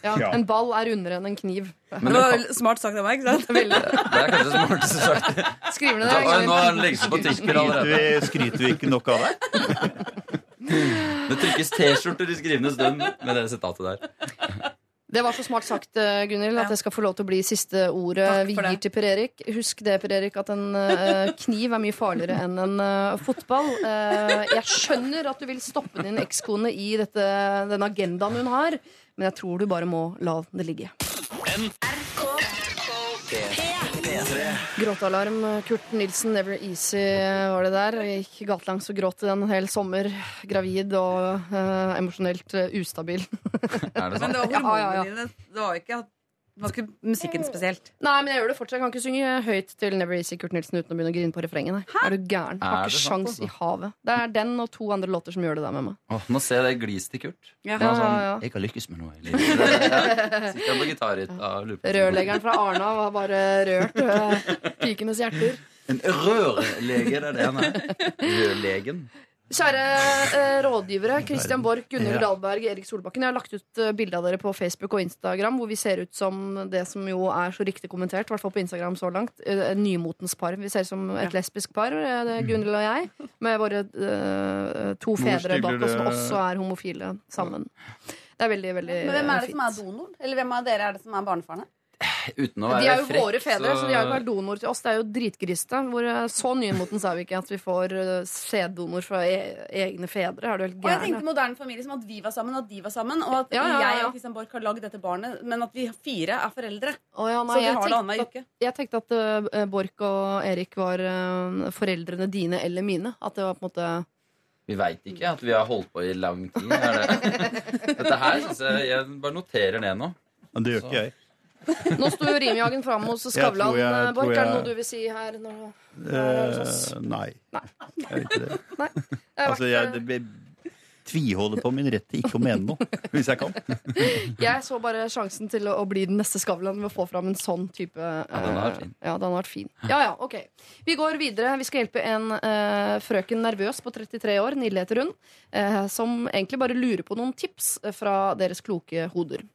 [SPEAKER 1] Ja,
[SPEAKER 5] Ja.
[SPEAKER 1] En ball er rundere enn en kniv.
[SPEAKER 7] Men
[SPEAKER 8] det
[SPEAKER 7] det,
[SPEAKER 8] var smart sagt av meg, ikke sant?
[SPEAKER 1] Veldig.
[SPEAKER 7] det er kanskje smarteste sagt.
[SPEAKER 1] Skriver ned
[SPEAKER 7] Oi, nå har han legget seg på
[SPEAKER 5] Skryter
[SPEAKER 7] allerede.
[SPEAKER 5] vi, skryter vi ikke nok av deg?
[SPEAKER 7] Det trykkes T-skjorter i skrivende stund med det sitatet der.
[SPEAKER 1] Det var så smart sagt, eh, Gunhild, at det skal få lov til å bli siste ordet vi gir
[SPEAKER 8] det.
[SPEAKER 1] til Per Erik. Husk det, Per Erik, at en eh, kniv er mye farligere enn en eh, fotball. Eh, jeg skjønner at du vil stoppe din ekskone i dette, den agendaen hun har, men jeg tror du bare må la det ligge.
[SPEAKER 3] P3.
[SPEAKER 1] Gråtealarm. Kurt Nilsen, Never Easy var det der. Jeg gikk gatelangs og gråt en hel sommer. Gravid og eh, emosjonelt eh, ustabil.
[SPEAKER 7] Er det
[SPEAKER 8] Men
[SPEAKER 7] sånn?
[SPEAKER 8] det var hormonene
[SPEAKER 1] ja, ja.
[SPEAKER 8] dine. Det var ikke ikke, det var ikke musikken spesielt.
[SPEAKER 1] Nei, men jeg gjør det fortsatt. Jeg kan ikke synge høyt til Never Easy Kurt Nilsen uten å begynne å grine på refrenget. Er du gæren? Har
[SPEAKER 7] Er
[SPEAKER 1] ikke sjans
[SPEAKER 7] altså?
[SPEAKER 1] i havet. Det er den og to andre låter som gjør det der med meg.
[SPEAKER 7] Åh, nå ser jeg det glis til Kurt.
[SPEAKER 8] Ja.
[SPEAKER 7] Han er sånn,
[SPEAKER 1] Ja, ja.
[SPEAKER 7] Jeg har lykkes med noe i livet. Sitter på gitarritt og lurer på
[SPEAKER 1] Rørleggeren fra Arna var bare rørt. øh, Pikenes hjerter.
[SPEAKER 7] En rørlege, det er det han er. Rørlegen.
[SPEAKER 1] Kjære eh, rådgivere, Christian Borch, Gunhild
[SPEAKER 5] Ja.
[SPEAKER 1] Dahlberg, Erik Solbakken. Jeg har lagt ut eh, bilde av dere på Facebook og Instagram hvor vi ser ut som det som jo er så riktig kommentert, i hvert fall på Instagram så langt. eh, nymotens par. Vi ser ut som et lesbisk par, eh, det er Gunhild og jeg, med våre eh, to fedre bak oss som også er homofile sammen. Det er veldig, veldig
[SPEAKER 8] Men hvem er det
[SPEAKER 1] fint.
[SPEAKER 8] som er donor? Eller hvem av dere er det som er barnefarene?
[SPEAKER 7] Uten å være
[SPEAKER 1] De er jo
[SPEAKER 7] frekk,
[SPEAKER 1] våre fedre, så de har jo vært donor til oss. Det er jo dritgriste. Hvor eh, så nymotens er vi ikke at vi får eh, sæddonor fra e egne fedre. Er du helt
[SPEAKER 8] Og jeg tenkte moderne familie som at vi var sammen, at de var sammen, og at
[SPEAKER 1] Ja, ja, ja.
[SPEAKER 8] jeg og Christian Borch har lagd dette barnet, men at vi fire er foreldre.
[SPEAKER 1] Oh, ja, nei,
[SPEAKER 8] så vi har det annenhver uke.
[SPEAKER 1] Jeg tenkte at uh, Borch og Erik var uh, foreldrene dine eller mine. At det var på en måte
[SPEAKER 7] Vi veit ikke at vi har holdt på i lang tid. Er det? Dette her synes jeg Jeg bare noterer ned nå.
[SPEAKER 5] Men det gjør ikke jeg.
[SPEAKER 1] Nå sto jo rimjagen fram hos Skavlan.
[SPEAKER 5] jeg-
[SPEAKER 1] eh, Borch, er det noe du vil si her? Nå?
[SPEAKER 5] Uh, nei.
[SPEAKER 1] Nei.
[SPEAKER 5] Jeg vet ikke det.
[SPEAKER 1] Nei.
[SPEAKER 5] Altså, jeg
[SPEAKER 1] eh,
[SPEAKER 5] det tviholder på min rett til ikke å mene noe, hvis jeg kan.
[SPEAKER 1] Jeg så bare sjansen til å, bli den neste Skavlan ved å få fram en sånn type
[SPEAKER 7] Ja, den har vært fin.
[SPEAKER 1] Ja, den har vært fin. Ja, ja, ok. Vi går videre. Vi skal hjelpe en uh, frøken nervøs på 33 år, Nille heter hun, som egentlig bare lurer på noen tips fra deres kloke hoder.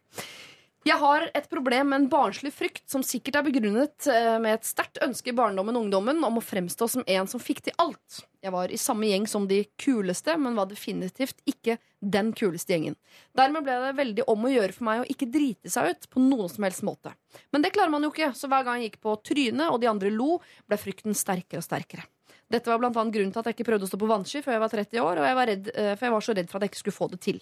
[SPEAKER 1] Jeg har et problem med en barnslig frykt som sikkert er begrunnet eh, med et sterkt ønske i barndommen og ungdommen om å fremstå som en som fikk til alt. Jeg var i samme gjeng som de kuleste, men var definitivt ikke den kuleste gjengen. Dermed ble det veldig om å gjøre for meg å ikke drite seg ut på noen som helst måte. Men det klarer man jo ikke, så hver gang jeg gikk på trynet og de andre lo, ble frykten sterkere og sterkere. Dette var annet grunnen til at jeg ikke prøvde å stå på vannski før jeg var 30 år, og jeg var, redd, eh, for jeg var så redd for at jeg ikke skulle få det til.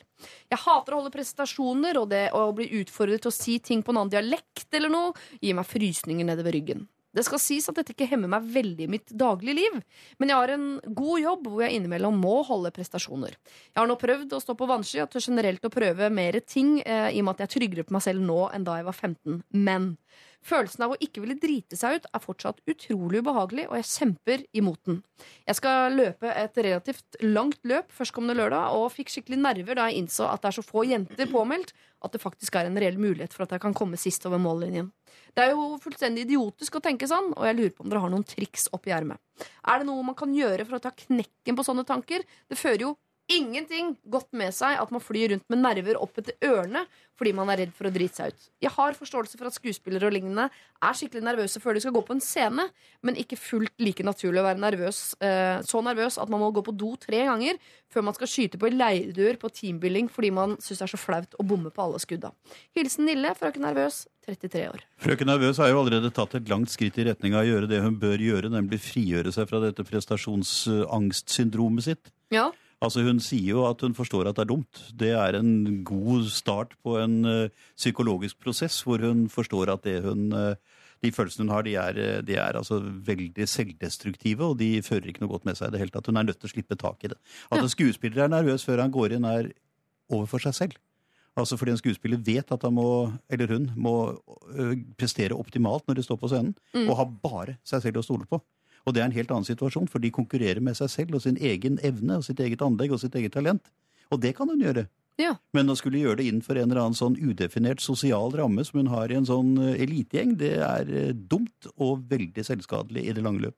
[SPEAKER 1] Jeg hater å holde presentasjoner, og det å bli utfordret til å si ting på en annen dialekt eller noe, gir meg frysninger nedover ryggen. Det skal sies at dette ikke hemmer meg veldig i mitt daglige liv, men jeg har en god jobb hvor jeg innimellom må holde prestasjoner. Jeg har nå prøvd å stå på vannski og tør generelt å prøve mer ting, eh, i og med at jeg er tryggere på meg selv nå enn da jeg var 15. Men følelsen av å ikke ville drite seg ut er fortsatt utrolig ubehagelig, og jeg kjemper imot den. Jeg skal løpe et relativt langt løp førstkommende lørdag, og fikk skikkelig nerver da jeg innså at det er så få jenter påmeldt at det faktisk er en reell mulighet for at jeg kan komme sist over mållinjen. Det er jo fullstendig idiotisk å tenke sånn, og jeg lurer på om dere har noen triks oppi ermet. Er det noe man kan gjøre for å ta knekken på sånne tanker? Det fører jo ingenting godt med seg at man flyr rundt med nerver opp etter ørene fordi man er redd for å drite seg ut. Jeg har forståelse for at skuespillere og lignende er skikkelig nervøse før de skal gå på en scene, men ikke fullt like naturlig å være nervøs, eh, så nervøs at man må gå på do tre ganger før man skal skyte på en leirdør på teambuilding fordi man syns det er så flaut å bomme på alle skudda. Hilsen Nille, frøken nervøs, 33 år.
[SPEAKER 5] Frøken Nervøs har jo allerede tatt et langt skritt i retning av å gjøre det hun bør gjøre, nemlig frigjøre seg fra dette prestasjonsangstsyndromet sitt.
[SPEAKER 1] Ja,
[SPEAKER 5] Altså Hun sier jo at hun forstår at det er dumt. Det er en god start på en uh, psykologisk prosess hvor hun forstår at det hun, uh, de følelsene hun har, de er, eh, de er altså veldig selvdestruktive, og de fører ikke noe godt med seg i det hele tatt. Hun er nødt til å slippe tak i det. At en skuespiller er nervøs før han går inn, er overfor seg selv. Altså fordi en skuespiller vet at han må, eller hun må prestere optimalt når de står på scenen, og har bare seg selv å stole på. Og det er en helt annen situasjon, for de konkurrerer med seg selv og sin egen evne og sitt eget anlegg og sitt eget talent. Og det kan hun gjøre.
[SPEAKER 1] Ja.
[SPEAKER 5] Men å skulle gjøre det innenfor en eller annen sånn udefinert sosial ramme som hun har i en sånn ø, elitegjeng, det er dumt og veldig selvskadelig i det lange løp.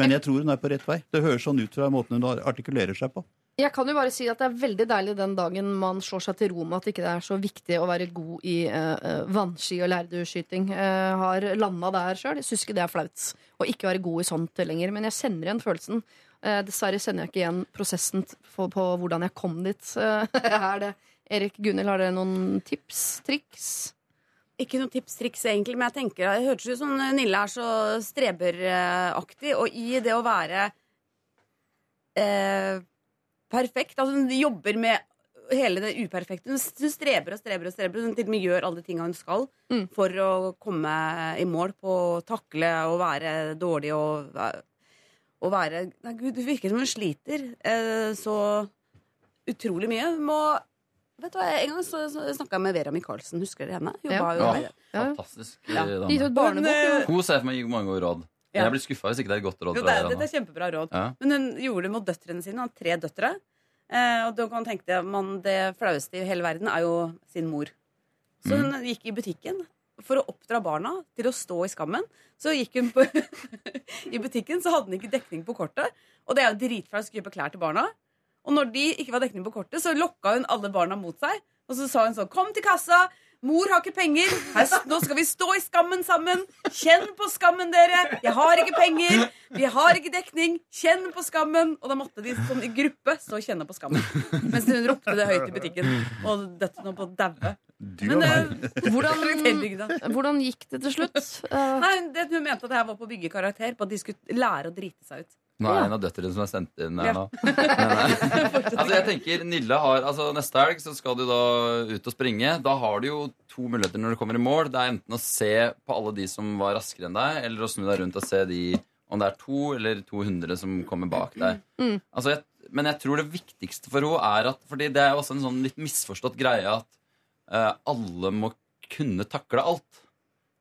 [SPEAKER 5] Men jeg tror hun er på rett vei. Det høres sånn ut fra måten hun artikulerer seg på.
[SPEAKER 1] Jeg kan jo bare si at det er veldig deilig den dagen man slår seg til ro med at ikke det er så viktig å være god i eh, eh, vannski og leirdueskyting. Uh, har landa der sjøl. Syns ikke det er flaut å ikke være god i sånt lenger. Men jeg kjenner igjen følelsen Uh, dessverre kjenner jeg ikke igjen prosessen på, på hvordan jeg kom dit. Eh, er det Erik Gunhild, har dere noen tips? Triks?
[SPEAKER 8] Ikke noe tips, triks egentlig, men jeg tenker Det hørtes ut som Nille er så streberaktig, og i det å være eh, perfekt Altså hun jobber med hele det uperfekte. Hun hun streber og streber og streber. Hun til og med gjør alle de tinga hun skal
[SPEAKER 1] Mm.
[SPEAKER 8] for å komme i mål på å takle og være dårlig og, og være Nei, gud, det virker som hun sliter eh, så utrolig mye. Hun Må Vet du hva, En gang så, så snakka jeg med Vera Michaelsen. Husker dere henne? Jobba
[SPEAKER 1] Ja.
[SPEAKER 7] Ja. Fantastisk eh,
[SPEAKER 8] Ja.
[SPEAKER 7] Dame. Hun ser for meg å gi mange gode råd.
[SPEAKER 8] Ja.
[SPEAKER 7] Jeg blir skuffa hvis ikke det er et godt råd
[SPEAKER 8] Jo, det, det,
[SPEAKER 7] deg.
[SPEAKER 8] er kjempebra råd. Men hun gjorde det mot døtrene sine. Hun har tre døtre. Eh, og da kan man tenke deg, man, Det flaueste i hele verden er jo sin mor. Så hun gikk i butikken for å oppdra barna til å stå i skammen. Så gikk hun på I butikken så hadde hun ikke dekning på kortet. Og det er jo dritflaut å skulle kjøpe klær til barna. Og når de ikke var dekning på kortet, så lokka hun alle barna mot seg. Og så sa hun sånn Kom til kassa! Mor har ikke penger. Her, nå skal vi stå i skammen sammen. Kjenn på skammen, dere. Jeg har ikke penger. Vi har ikke dekning. Kjenn på skammen. Og da måtte de sånn i gruppe stå og kjenne på skammen. Mens hun ropte det høyt i butikken. Og dette nå på å daue. Men eh.
[SPEAKER 1] Hvordan, hvordan gikk det til slutt? Uh,
[SPEAKER 8] Nei, det, hun mente at det her var på å bygge karakter. På at de skulle lære å drite seg ut.
[SPEAKER 7] Nå er det en av døtrene som er sendt inn her nå. Altså jeg tenker Nille har, altså Neste helg så skal du da ut og springe. Da har du jo to muligheter når du kommer i mål. Det er enten å se på alle de som var raskere enn deg, eller å snu deg rundt og se de om det er to eller 200 som kommer bak deg.
[SPEAKER 1] Mm.
[SPEAKER 7] Altså, jeg, men jeg tror det viktigste for henne er at Fordi det er også en sånn litt misforstått greie at uh, alle må kunne takle alt.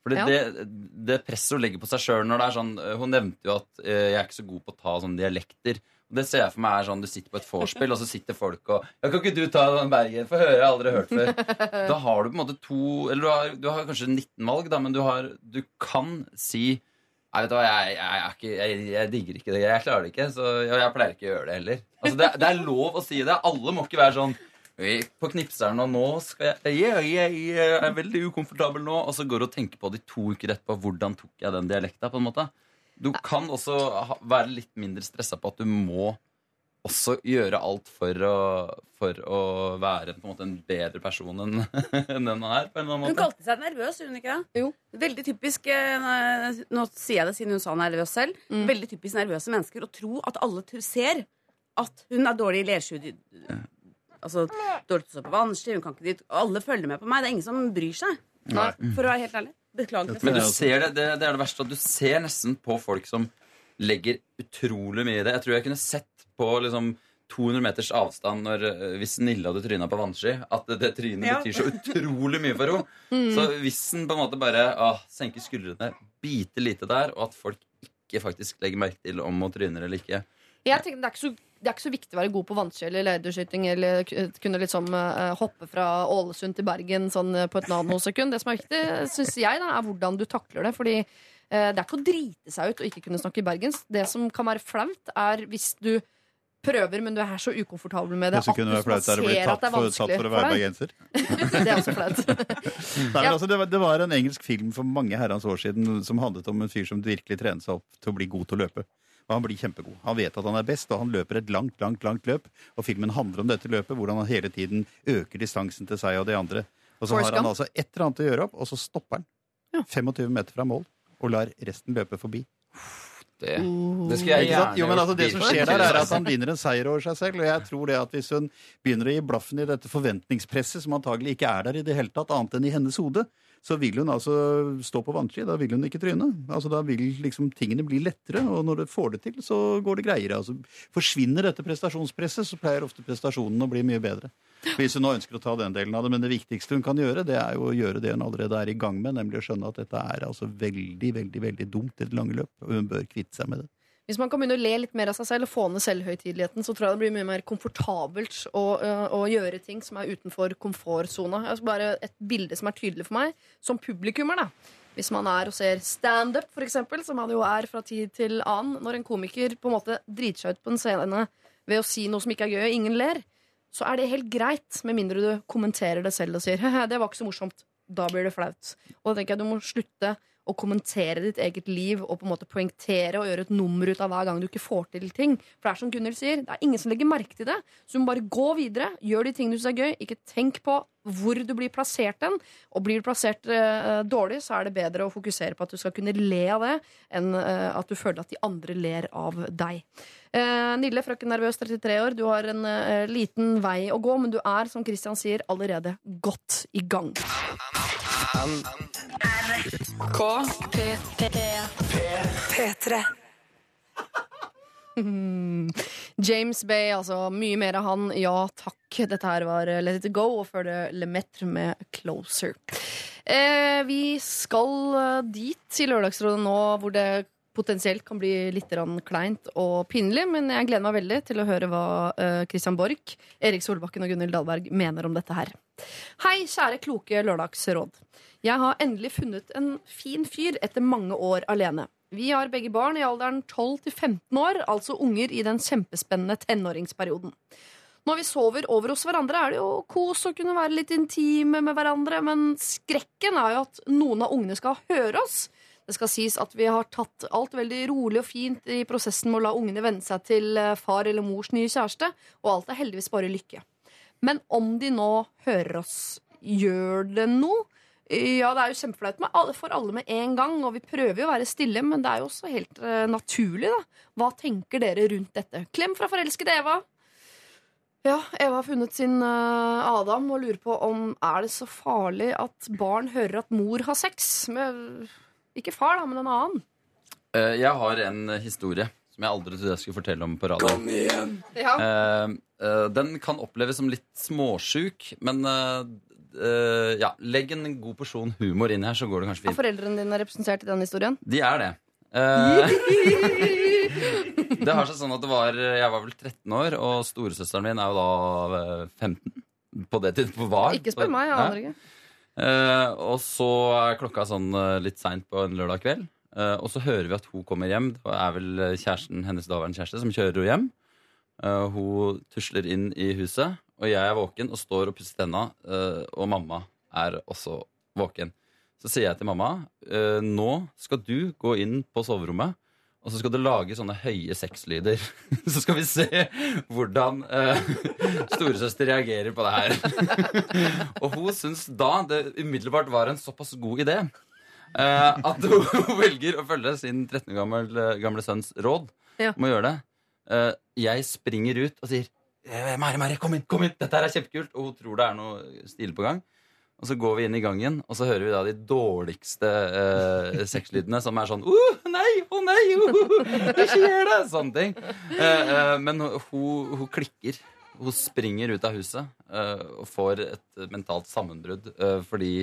[SPEAKER 7] Fordi
[SPEAKER 1] Ja.
[SPEAKER 7] det, det presset hun legger på seg sjøl når det er sånn eh, Hun nevnte jo at eh, jeg er ikke så god på å ta sånne dialekter. Og det ser jeg for meg er sånn Du sitter på et vorspiel, og så sitter folk og ja, 'Kan ikke du ta den Bergen? Få høre, jeg har aldri hørt før.' Da har du på en måte to Eller du har, du har kanskje 19 valg, da, men du, har, du kan si Nei, vet du hva, jeg, jeg, er ikke, jeg, jeg digger ikke det. Jeg klarer det ikke. Så jeg, pleier ikke å gjøre det heller. Altså, det, det er lov å si det. Alle må ikke være sånn «Oi, på knipseren, og nå skal jeg yeah, yeah, yeah, jeg er veldig ukomfortabel nå. Og så går du og tenker på de to uker etterpå hvordan tok jeg den dialekta. på en måte. Du kan også ha, være litt mindre stressa på at du må også gjøre alt for å, for å være på en, måte, en bedre person enn denne den er. på en eller annen
[SPEAKER 8] Hun kalte seg nervøs, gjorde hun ikke det?
[SPEAKER 1] Jo.
[SPEAKER 8] Veldig typisk eh, Nå sier jeg det siden hun sa nervøs selv.
[SPEAKER 1] Mm.
[SPEAKER 8] Veldig typisk nervøse mennesker å tro at alle ser at hun er dårlig i. Altså dårlig til å stå på vannski, hun kan ikke dit. Alle følger med på meg. Det er ingen som bryr seg.
[SPEAKER 5] Nei.
[SPEAKER 8] For å være helt ærlig. Beklager.
[SPEAKER 7] Men du
[SPEAKER 5] er
[SPEAKER 7] ser det, det, det er det verste, at du ser nesten på folk som legger utrolig mye i det. Jeg tror jeg kunne sett på liksom 200 meters avstand når, eh, hvis Nille hadde tryna på vannski, at det, det trynet
[SPEAKER 8] Ja.
[SPEAKER 7] betyr så utrolig mye for henne. Så hvis den på en måte bare å, senker skuldrene bitte lite der, og at folk ikke faktisk legger merke til om hun tryner eller ikke
[SPEAKER 1] Jeg tenker det er, ikke så, det er ikke så viktig å være god på vannski eller lederskyting eller kunne liksom uh, hoppe fra Ålesund til Bergen sånn eh, på et nanosekund. Det som er viktig, syns jeg, da, er hvordan du takler det. Fordi uh, det er ikke å drite seg ut og ikke kunne snakke bergensk. Det som kan være flaut, er hvis du prøver, men du er så ukomfortabel med det
[SPEAKER 5] Det du
[SPEAKER 1] at
[SPEAKER 5] kunne
[SPEAKER 1] du
[SPEAKER 5] være flaut, er å bli
[SPEAKER 1] ser at det er vanskelig
[SPEAKER 5] for å
[SPEAKER 1] for
[SPEAKER 5] være
[SPEAKER 1] deg. Det er også flaut.
[SPEAKER 5] Nei,
[SPEAKER 1] Ja.
[SPEAKER 5] altså, det, var, det var en engelsk film for mange herrens år siden som handlet om en fyr som virkelig trener seg opp til å bli god til å løpe. Og han blir kjempegod. Han vet at han er best, og han løper et langt, langt langt løp. Og filmen handler om dette løpet, hvordan han hele tiden øker distansen til seg og de andre. Og så har han altså et eller annet å gjøre opp, og så stopper han.
[SPEAKER 1] Ja.
[SPEAKER 5] 25 meter fra mål. Og lar resten løpe forbi.
[SPEAKER 7] Det, det skal jeg gjerne
[SPEAKER 5] Jo, men altså Det som skjer der, er at han vinner en seier over seg selv. Og jeg tror det at hvis hun begynner å gi blaffen i dette forventningspresset, som antagelig ikke er der i det hele tatt, annet enn i hennes hode, så vil hun altså stå på vannski. Da vil hun ikke tryne. Altså Da vil liksom tingene bli lettere, og når du får det til, så går det greiere. Altså Forsvinner dette prestasjonspresset, så pleier ofte prestasjonen å bli mye bedre. Hvis hun nå ønsker å ta den delen av det, Men det viktigste hun kan gjøre, det er jo å gjøre det hun allerede er i gang med, nemlig å skjønne at dette er altså veldig, veldig, veldig dumt i det lange løp, og hun bør kvitte seg med det.
[SPEAKER 1] Hvis man kan begynne å le litt mer av seg selv og få ned selvhøytideligheten, så tror jeg det blir mye mer komfortabelt å, øh, å gjøre ting som er utenfor komfortsona. Altså bare et bilde som er tydelig for meg, som publikummer, da. Hvis man er og ser standup, eksempel, som man jo er fra tid til annen, når en komiker på en måte driter seg ut på en scene ved å si noe som ikke er gøy, og ingen ler, så er det helt greit, med mindre du kommenterer det selv og sier «Hehe, det var ikke så morsomt. Da blir det flaut. Og da tenker jeg du må slutte å kommentere ditt eget liv og på en måte poengtere og gjøre et nummer ut av hver gang du ikke får til ting. For det er som Gunhild sier, det er ingen som legger merke til det. Så du må bare gå videre, gjør de tingene du syns er gøy. Ikke tenk på hvor du blir plassert den. Og blir du plassert eh, dårlig, så er det bedre å fokusere på at du skal kunne le av det, enn eh, at du føler at de andre ler av deg. Eh, Nille, frøken nervøs, 33 år, du har en eh, liten vei å gå, men du er, som Christian sier, allerede godt i gang.
[SPEAKER 2] P3.
[SPEAKER 1] James Bay, altså mye mer av han. Ja takk. Dette her var Let It Go, og før det Lemaitre med Closer. Eh, vi skal eh, dit i Lørdagsrådet nå hvor det potensielt kan bli litt kleint og pinlig, men jeg gleder meg veldig til å høre hva eh, Christian Borch, Erik Solbakken og Gunhild Dahlberg mener om dette her. Hei, kjære kloke lørdagsråd. Jeg har endelig funnet en fin fyr etter mange år alene. Vi har begge barn i alderen 12 til 15 år, altså unger i den kjempespennende tenåringsperioden. Når vi sover over hos hverandre, er det jo kos å kunne være litt intime med hverandre, men skrekken er jo at noen av ungene skal høre oss. Det skal sies at vi har tatt alt veldig rolig og fint i prosessen med å la ungene venne seg til eh, far eller mors nye kjæreste, og alt er heldigvis bare lykke. Men om de nå hører oss, gjør det noe? Ja, det er jo kjempeflaut for alle med en gang, og vi prøver jo å være stille, men det er jo også helt eh, naturlig, da. Hva tenker dere rundt dette? Klem fra forelskede Eva. Ja, Eva har funnet sin uh, Adam og lurer på om er det så farlig at barn hører at mor har sex med Ikke far, da, men en annen.
[SPEAKER 7] Eh, Jeg har en historie som jeg aldri trodde jeg skulle fortelle om på radio.
[SPEAKER 1] Ja.
[SPEAKER 7] Eh, eh, den kan oppleves som litt småsjuk, men eh, eh, ja, legg en god porsjon humor inn her, så går det kanskje
[SPEAKER 1] Er
[SPEAKER 7] fint.
[SPEAKER 1] foreldrene dine representert i den historien?
[SPEAKER 7] De er det. Eh, det har seg sånn at det var Jeg var vel 13 år, og storesøsteren min er jo da eh, 15. På det tidspunktet var.
[SPEAKER 1] Ikke spør meg, jeg aner ikke.
[SPEAKER 7] Eh, og så er klokka sånn eh, litt seint på en lørdag kveld. Eh, og så hører vi at hun kommer hjem. Det er vel kjæresten, hennes daværende kjæreste som kjører henne hjem. Hun tusler inn i huset, og jeg er våken og står og pusser tenna. og mamma er også våken. Så sier jeg til mamma nå skal du gå inn på soverommet. Og så skal du lage sånne høye sexlyder. Så skal vi se hvordan eh, storesøster reagerer på det her. Og hun syns da det umiddelbart var en såpass god idé eh, at hun, velger å følge sin 13 år gamle, gamle sønns råd
[SPEAKER 1] Ja.
[SPEAKER 7] om å gjøre det. Eh, jeg springer ut og sier eh, Mari, Mari, kom inn, kom inn, dette her er kjempekult. Og hun tror det er noe stilig på gang. Og så går vi inn i gangen, og så hører vi da de dårligste eh, sexlydene, som er sånn uh, Nei! Å nei! Uh, ikke gjør det! Sånne ting. Eh, eh, men hun, hun klikker. Hun springer ut av huset eh, og får et mentalt sammenbrudd eh, fordi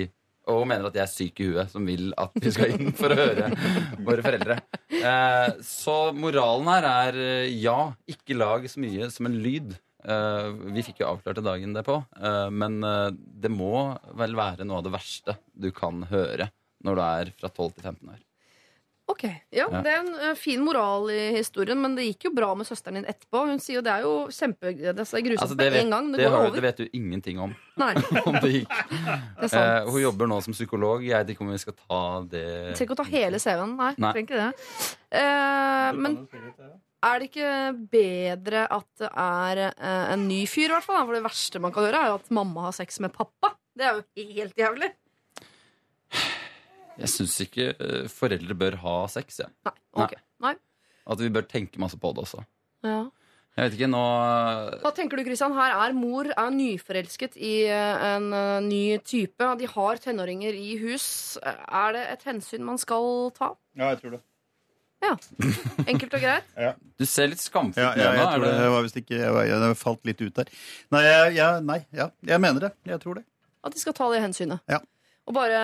[SPEAKER 7] og hun mener at jeg er syk i huet som vil at vi skal inn for å høre våre foreldre. Eh, så moralen her er ja, ikke lag så mye som en lyd. Eh, vi fikk jo avklart det dagen derpå, uh, men eh, det må vel være noe av det verste du kan høre når du er fra 12 til 15 år.
[SPEAKER 1] Ok, ja,
[SPEAKER 7] Ja.
[SPEAKER 1] Det er en eh, fin moral i historien, men det gikk jo bra med søsteren din etterpå. Hun sier jo det er jo kjempe, det er grusomt
[SPEAKER 7] Altså,
[SPEAKER 1] med en gang. Det,
[SPEAKER 7] det,
[SPEAKER 1] går
[SPEAKER 7] har,
[SPEAKER 1] over.
[SPEAKER 7] det vet du ingenting om.
[SPEAKER 1] Nei,
[SPEAKER 7] om det gikk.
[SPEAKER 1] det er
[SPEAKER 7] Eh, hun jobber nå som psykolog. Jeg vet ikke om vi skal ta det
[SPEAKER 1] Trenger ikke å ta hele CV-en. Nei,
[SPEAKER 7] Nei.
[SPEAKER 1] trenger ikke det. Eh, men er det ikke bedre at det er eh, en ny fyr, i hvert fall? For det verste man kan gjøre, er jo at mamma har sex med pappa. Det er jo helt jævlig.
[SPEAKER 7] Jeg syns ikke eh, foreldre bør ha sex. Ja.
[SPEAKER 1] Nei, ok. Nei.
[SPEAKER 7] At vi bør tenke masse på det også.
[SPEAKER 1] Ja.
[SPEAKER 7] Jeg vet ikke, nå
[SPEAKER 1] Hva tenker du, Kristian? Her er mor er nyforelsket i eh, en eh, ny type. De har tenåringer i hus. Er det et hensyn man skal ta?
[SPEAKER 5] Ja, jeg tror det.
[SPEAKER 1] Enkelt og greit?
[SPEAKER 7] Du ser litt skamfull
[SPEAKER 5] Ja,
[SPEAKER 7] ut
[SPEAKER 5] ja, jeg,
[SPEAKER 7] nå.
[SPEAKER 5] tror det.
[SPEAKER 7] Det
[SPEAKER 5] var visst ikke Jeg, jeg, jeg falt litt ut der. Nei, jeg, jeg, nei, ja, jeg mener det. Jeg tror det.
[SPEAKER 1] At de skal ta det hensynet.
[SPEAKER 5] Ja.
[SPEAKER 1] Og bare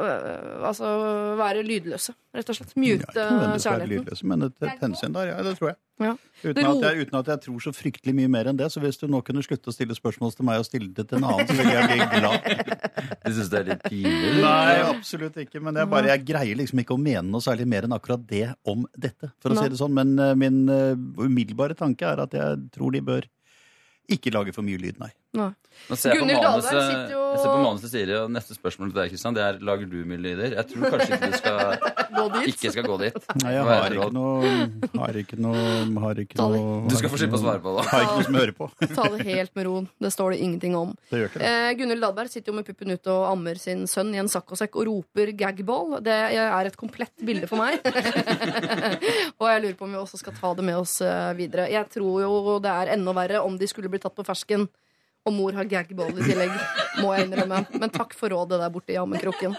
[SPEAKER 1] øh, altså, være lydløse, rett og slett. Mute
[SPEAKER 5] Ja,
[SPEAKER 1] kjærligheten.
[SPEAKER 5] lydløse, men et, et hensyn der, ja, det tror jeg.
[SPEAKER 1] Ja.
[SPEAKER 5] Uten, at jeg. uten at jeg tror så fryktelig mye mer enn det. Så hvis du nå kunne slutte å stille spørsmål til meg og stille det til en annen, så ville jeg bli glad.
[SPEAKER 7] Du syns det er litt pinlig?
[SPEAKER 5] Nei, absolutt ikke. Men jeg, bare, jeg greier liksom ikke å mene noe særlig mer enn akkurat det om dette. For å
[SPEAKER 1] Nei.
[SPEAKER 5] si det sånn. Men eh, min eh, umiddelbare tanke er at jeg tror de bør ikke lage for mye lyd, nei.
[SPEAKER 1] Nei.
[SPEAKER 7] Nå ser jeg på manuset,
[SPEAKER 1] Dahlberg sitter jo-
[SPEAKER 7] jeg ser på manuset til Siri, og neste spørsmål til deg, Kristian, det er lager du mye lyder. Jeg tror kanskje ikke du skal,
[SPEAKER 1] Gå dit.
[SPEAKER 7] ikke skal gå dit.
[SPEAKER 5] Nei, jeg
[SPEAKER 7] Hva er
[SPEAKER 5] har ikke
[SPEAKER 7] råd?
[SPEAKER 5] noe Har ikke noe, har ikke noe
[SPEAKER 7] Du skal få slippe å svare på det.
[SPEAKER 5] Har ikke noe som hører på.
[SPEAKER 1] Ta det helt med ro. Det står det ingenting om.
[SPEAKER 5] Det gjør ikke det.
[SPEAKER 1] Eh, Gunhild Dahlberg sitter jo med puppen ute og ammer sin sønn i en saccosekk og roper 'gagball'. Det er et komplett bilde for meg. og jeg lurer på om vi også skal ta det med oss eh, videre. Jeg tror jo det er enda verre om de skulle bli tatt på fersken. Og mor har gagball i tillegg, må jeg innrømme. Men takk for rådet der borte i ammekroken.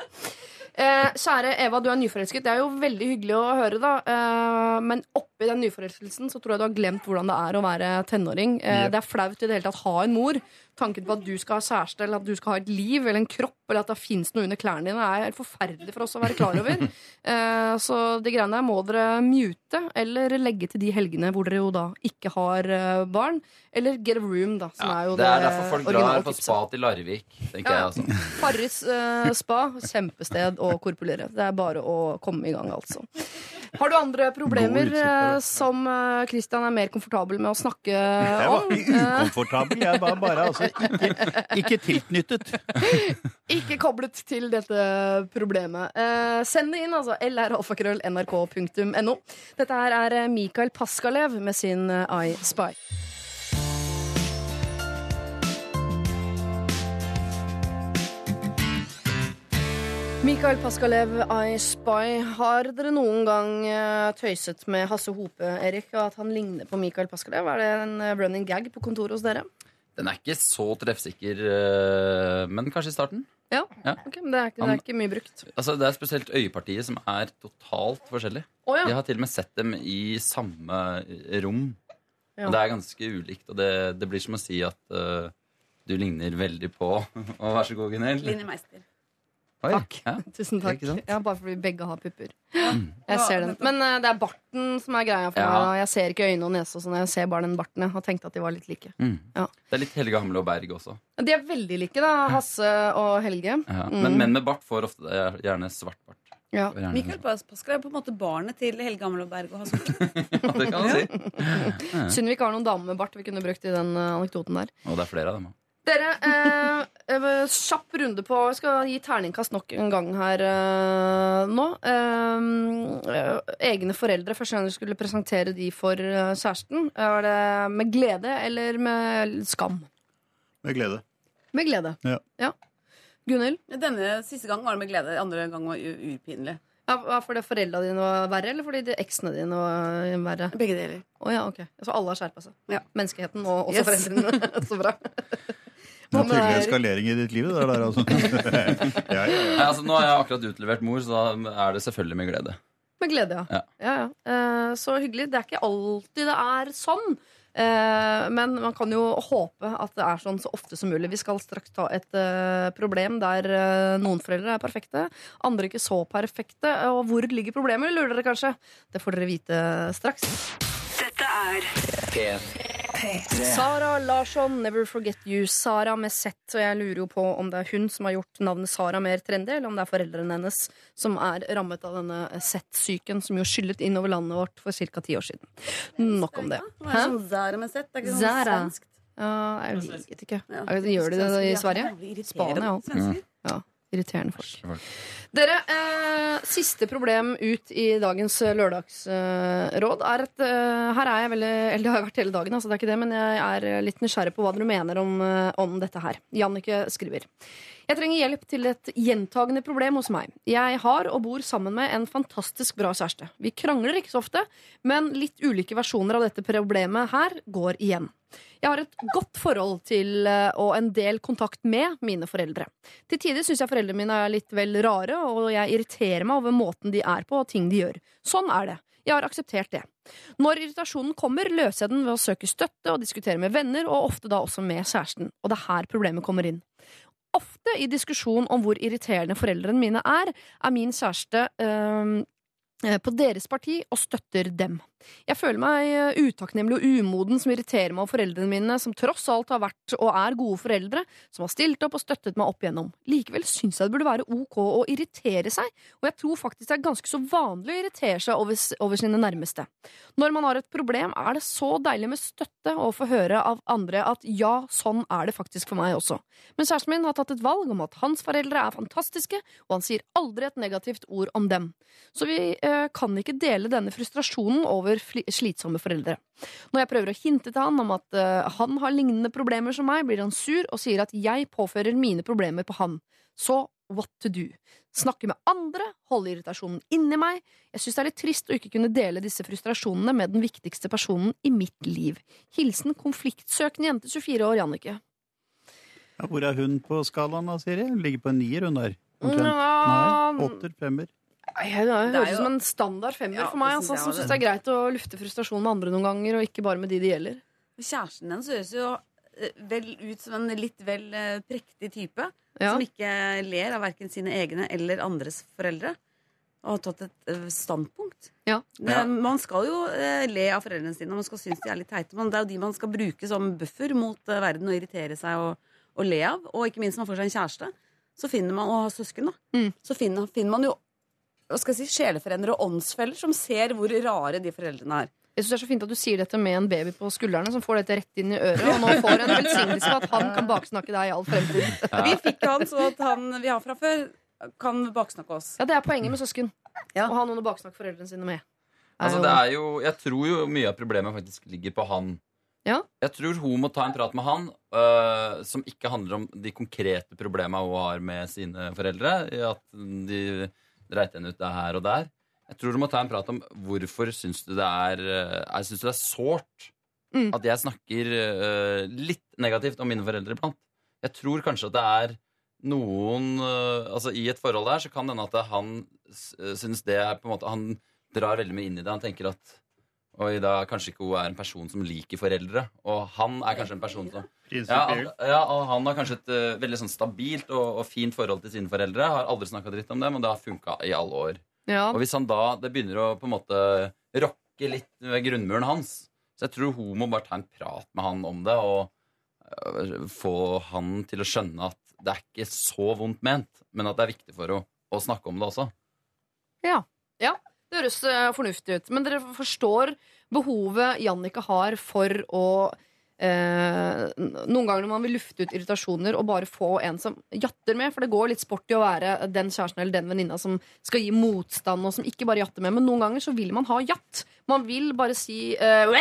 [SPEAKER 1] Eh, kjære Eva, du er nyforelsket. Det er jo veldig hyggelig å høre, da. Eh, men oppi den nyforelskelsen så tror jeg du har glemt hvordan det er å være tenåring. Eh,
[SPEAKER 5] Yep.
[SPEAKER 1] Det er flaut i det hele tatt å ha en mor. Tanken på at du skal ha kjæreste, eller at du skal ha et liv eller en kropp, eller at det fins noe under klærne dine, er helt forferdelig for oss å være klar over. Eh, så de greiene der må dere mute, eller legge til de helgene hvor dere jo da ikke har eh, barn. Eller get a room, da, som er jo
[SPEAKER 7] Det er derfor folk drar
[SPEAKER 1] originale
[SPEAKER 7] på
[SPEAKER 1] tipset.
[SPEAKER 7] spa til Larvik, tenker
[SPEAKER 1] Ja.
[SPEAKER 7] jeg. altså.
[SPEAKER 1] Farris eh, spa, kjempested å korpulere. Det er bare å komme i gang, altså. Har du andre problemer eh, som eh, Christian er mer komfortabel med å snakke
[SPEAKER 5] Jeg var
[SPEAKER 1] om?
[SPEAKER 5] ikke ukomfortabel. Jeg var bare altså ikke, ikke tilknyttet.
[SPEAKER 1] ikke koblet til dette problemet. Eh, send det inn, altså. lralfakrøll.nrk.no. Dette her er eh, Mikael Paskalev med sin eh, I Spy. Mikael Paskalev, I Spy. Har dere noen gang eh, tøyset med Hasse Hope, Erik, og at han ligner på Mikael Paskalev? Er det en eh, running gag på kontoret hos dere?
[SPEAKER 7] Den er ikke så treffsikker, eh, men kanskje i starten.
[SPEAKER 1] Ja.
[SPEAKER 7] Ja.
[SPEAKER 1] Ok, men det er, ikke, det er ikke mye brukt.
[SPEAKER 7] Altså, det er spesielt øyepartiet som er totalt forskjellig.
[SPEAKER 1] Oh, ja.
[SPEAKER 7] Jeg har til og med sett dem i samme rom.
[SPEAKER 1] Ja.
[SPEAKER 7] Og det er ganske ulikt. Og det, det blir som å si at uh, du ligner veldig på Å, vær så god, Gunhild.
[SPEAKER 8] Line Meister.
[SPEAKER 7] Oi,
[SPEAKER 1] Takk.
[SPEAKER 7] Ja.
[SPEAKER 1] Tusen takk. Ja, bare fordi begge har pupper. Jeg ser den. Men eh, det er barten som er greia for
[SPEAKER 7] Ja.
[SPEAKER 1] meg. da. Jeg ser ikke øyne og nese og sånn. Jeg ser bare den barten. Jeg har tenkt at de var litt like.
[SPEAKER 7] Mm.
[SPEAKER 1] Ja.
[SPEAKER 7] Det er litt Helge Hamle og Berg også.
[SPEAKER 1] De er veldig like, da. Hasse og Helge.
[SPEAKER 7] Ja.
[SPEAKER 1] Mm.
[SPEAKER 7] Men menn med bart får ofte det, gjerne svart bart.
[SPEAKER 1] Ja.
[SPEAKER 7] Gjerne-
[SPEAKER 8] Mikael Paskal er på en måte barnet til Helge Amloberg og Hasse.
[SPEAKER 7] Ja, det kan man si.
[SPEAKER 1] Synd vi ikke har noen dame med bart vi kunne brukt i den eh, anekdoten der.
[SPEAKER 7] Og det er flere av dem også.
[SPEAKER 1] Dere, eh, eh, kjapp runde på Jeg skal gi terningkast nok en gang her uh, nå. Uh, egne foreldre, første gang du skulle presentere de for kjæresten. Var det med glede eller med skam?
[SPEAKER 5] Med glede.
[SPEAKER 1] Med glede.
[SPEAKER 5] Ja.
[SPEAKER 1] Gunhild?
[SPEAKER 8] Denne siste gangen var det med glede. Andre gang var urpinlig.
[SPEAKER 1] Ja, var fordi foreldra dine var verre, eller fordi de eksene dine var verre?
[SPEAKER 8] Begge deler.
[SPEAKER 1] Oh, ja, ok. Så alle har skjerpa seg?
[SPEAKER 8] Ja.
[SPEAKER 1] Menneskeheten og også
[SPEAKER 8] Yes.
[SPEAKER 1] foreldrene. Så bra.
[SPEAKER 5] Naturlig eskalering i ditt liv, det der, altså. ja, ja, ja.
[SPEAKER 7] Nei, altså, nå har jeg akkurat utlevert mor, så da er det selvfølgelig med glede.
[SPEAKER 1] Med glede, ja.
[SPEAKER 7] Ja.
[SPEAKER 1] ja, ja. Eh, så hyggelig. Det er ikke alltid det er sånn. Uh, men man kan jo håpe at det er sånn så ofte som mulig. Vi skal straks ta et uh, problem der noen foreldre er perfekte, andre ikke så perfekte. Og hvor ligger problemet, lurer dere kanskje? Det får dere vite straks.
[SPEAKER 2] Dette er
[SPEAKER 1] Sara Larsson, Never Forget You. Sara med Z. Og jeg lurer jo på om det er hun som har gjort navnet Sara mer trendy, eller om det er foreldrene hennes som er rammet av denne Z-syken som jo skyllet innover landet vårt for ca. ti år siden. Nok om det.
[SPEAKER 8] Er sånn Zara med Z. Det er ikke sånn
[SPEAKER 1] Zara.
[SPEAKER 8] svensk.
[SPEAKER 1] Ja, jeg vet ikke. Gjør de det i Sverige? Spania òg. Ja, irriterende folk. Dere, eh, siste problem ut i dagens eh, lørdagsråd er at eh, her er jeg veldig Eller det har jeg vært hele dagen, altså det er ikke det, men jeg er eh, litt nysgjerrig på hva dere mener om, eh, om dette her. Jannicke skriver. Jeg trenger hjelp til et gjentagende problem hos meg. Jeg har og bor sammen med en fantastisk bra kjæreste. Vi krangler ikke så ofte, men litt ulike versjoner av dette problemet her går igjen. Jeg har et godt forhold til eh, og en del kontakt med mine foreldre. Til tider syns jeg foreldrene mine er litt vel rare, og jeg irriterer meg over måten de er på og ting de gjør. Sånn er det. Jeg har akseptert det. Når irritasjonen kommer, løser jeg den ved å søke støtte og diskutere med venner, og ofte da også med kjæresten. Og det er her problemet kommer inn. Ofte i diskusjon om hvor irriterende foreldrene mine er, er min kjæreste eh, på deres parti og støtter dem. Jeg føler meg eh, utakknemlig og umoden som irriterer meg over foreldrene mine, som tross alt har vært og er gode foreldre, som har stilt opp og støttet meg opp igjennom. Likevel syns jeg det burde være ok å irritere seg, og jeg tror faktisk det er ganske så vanlig å irritere seg over, over sine nærmeste. Når man har et problem, er det så deilig med støtte og å få høre av andre at ja, sånn er det faktisk for meg også. Men kjæresten min har tatt et valg om at hans foreldre er fantastiske, og han sier aldri et negativt ord om dem. Så vi øh, kan ikke dele denne frustrasjonen over fli- slitsomme foreldre. Når jeg prøver å hinte til han om at uh, han har lignende problemer som meg, blir han sur og sier at jeg påfører mine problemer på han. Så what to do? Snakke med andre, holde irritasjonen inni meg. Jeg syns det er litt trist å ikke kunne dele disse frustrasjonene med den viktigste personen i mitt liv. Hilsen konfliktsøkende jente 24 år, Jannicke.
[SPEAKER 5] Ja, hvor er hun på skalaen da, Siri? Hun ligger på en nier, hun der. Omtrent.
[SPEAKER 1] Ja,
[SPEAKER 5] Nei, åtter, femmer.
[SPEAKER 1] Nei, Det høres ut
[SPEAKER 8] jo-
[SPEAKER 1] som en standard femmer
[SPEAKER 8] Ja,
[SPEAKER 1] for meg. Altså, som syns det er greit å lufte frustrasjon med andre noen ganger, og ikke bare med de det gjelder.
[SPEAKER 8] Kjæresten hennes høres jo eh, vel ut som en litt vel eh, prektig type.
[SPEAKER 1] Ja.
[SPEAKER 8] Som ikke ler av verken sine egne eller andres foreldre. Og har tatt et eh, standpunkt.
[SPEAKER 1] Ja.
[SPEAKER 7] Ja.
[SPEAKER 8] Man skal jo le av foreldrene sine, og man skal synes de er litt teite. Men det er jo de man skal bruke som buffer mot verden og irritere seg og, og le av. Og ikke minst når man får seg en kjæreste. Så finner man, og har søsken, da.
[SPEAKER 1] Mm.
[SPEAKER 8] Så finner, finner man jo hva skal jeg si, sjeleforeldre og åndsfeller som ser hvor rare de foreldrene er.
[SPEAKER 1] Jeg synes det er så fint at du sier dette med en baby på skuldrene som får dette rett inn i øret, og nå får en velsignelse for at han kan baksnakke deg i all fremtid.
[SPEAKER 8] Vi fikk han så at han vi har fra før, kan baksnakke oss.
[SPEAKER 1] Ja, det er poenget med søsken.
[SPEAKER 8] Ja.
[SPEAKER 1] Å ha noen å baksnakke foreldrene sine med.
[SPEAKER 7] Altså, det er jo, jeg tror jo mye av problemet faktisk ligger på han.
[SPEAKER 1] Ja.
[SPEAKER 7] Jeg tror hun må ta en prat med han øh, som ikke handler om de konkrete problemene hun har med sine foreldre. At de dreit henne ut der her og der. Jeg tror du må ta en prat om hvorfor syns du det er øh, Jeg synes det er sårt
[SPEAKER 1] Mm.
[SPEAKER 7] at jeg snakker uh, litt negativt om mine foreldre iblant. Jeg tror kanskje at det er noen uh, Altså I et forhold der så kan det hende at han s- syns det er på en måte Han drar veldig mye inn i det. Han tenker at Oi, da kanskje ikke hun er en person som liker foreldre. Og han er kanskje en person som ja, ja, og han har kanskje et uh, veldig sånn stabilt og, og fint forhold til sine foreldre. Har aldri snakka dritt om dem, og det har funka i alle år.
[SPEAKER 1] Ja.
[SPEAKER 7] Og hvis han da det begynner å på en måte rokke litt ved grunnmuren hans, så jeg tror hun må bare ta en prat med han om det, og uh, få han til å skjønne at det er ikke så vondt ment, men at det er viktig for henne å snakke om det også.
[SPEAKER 1] Ja. ja. Det høres eh, fornuftig ut. Men dere forstår behovet Jannicke har for å eh, Noen ganger når man vil lufte ut irritasjoner og bare få en som jatter med, for det går litt sport i å være den kjæresten eller den venninna som skal gi motstand, og som ikke bare jatter med, men noen ganger så vil man ha jatt. Man vil bare si eh,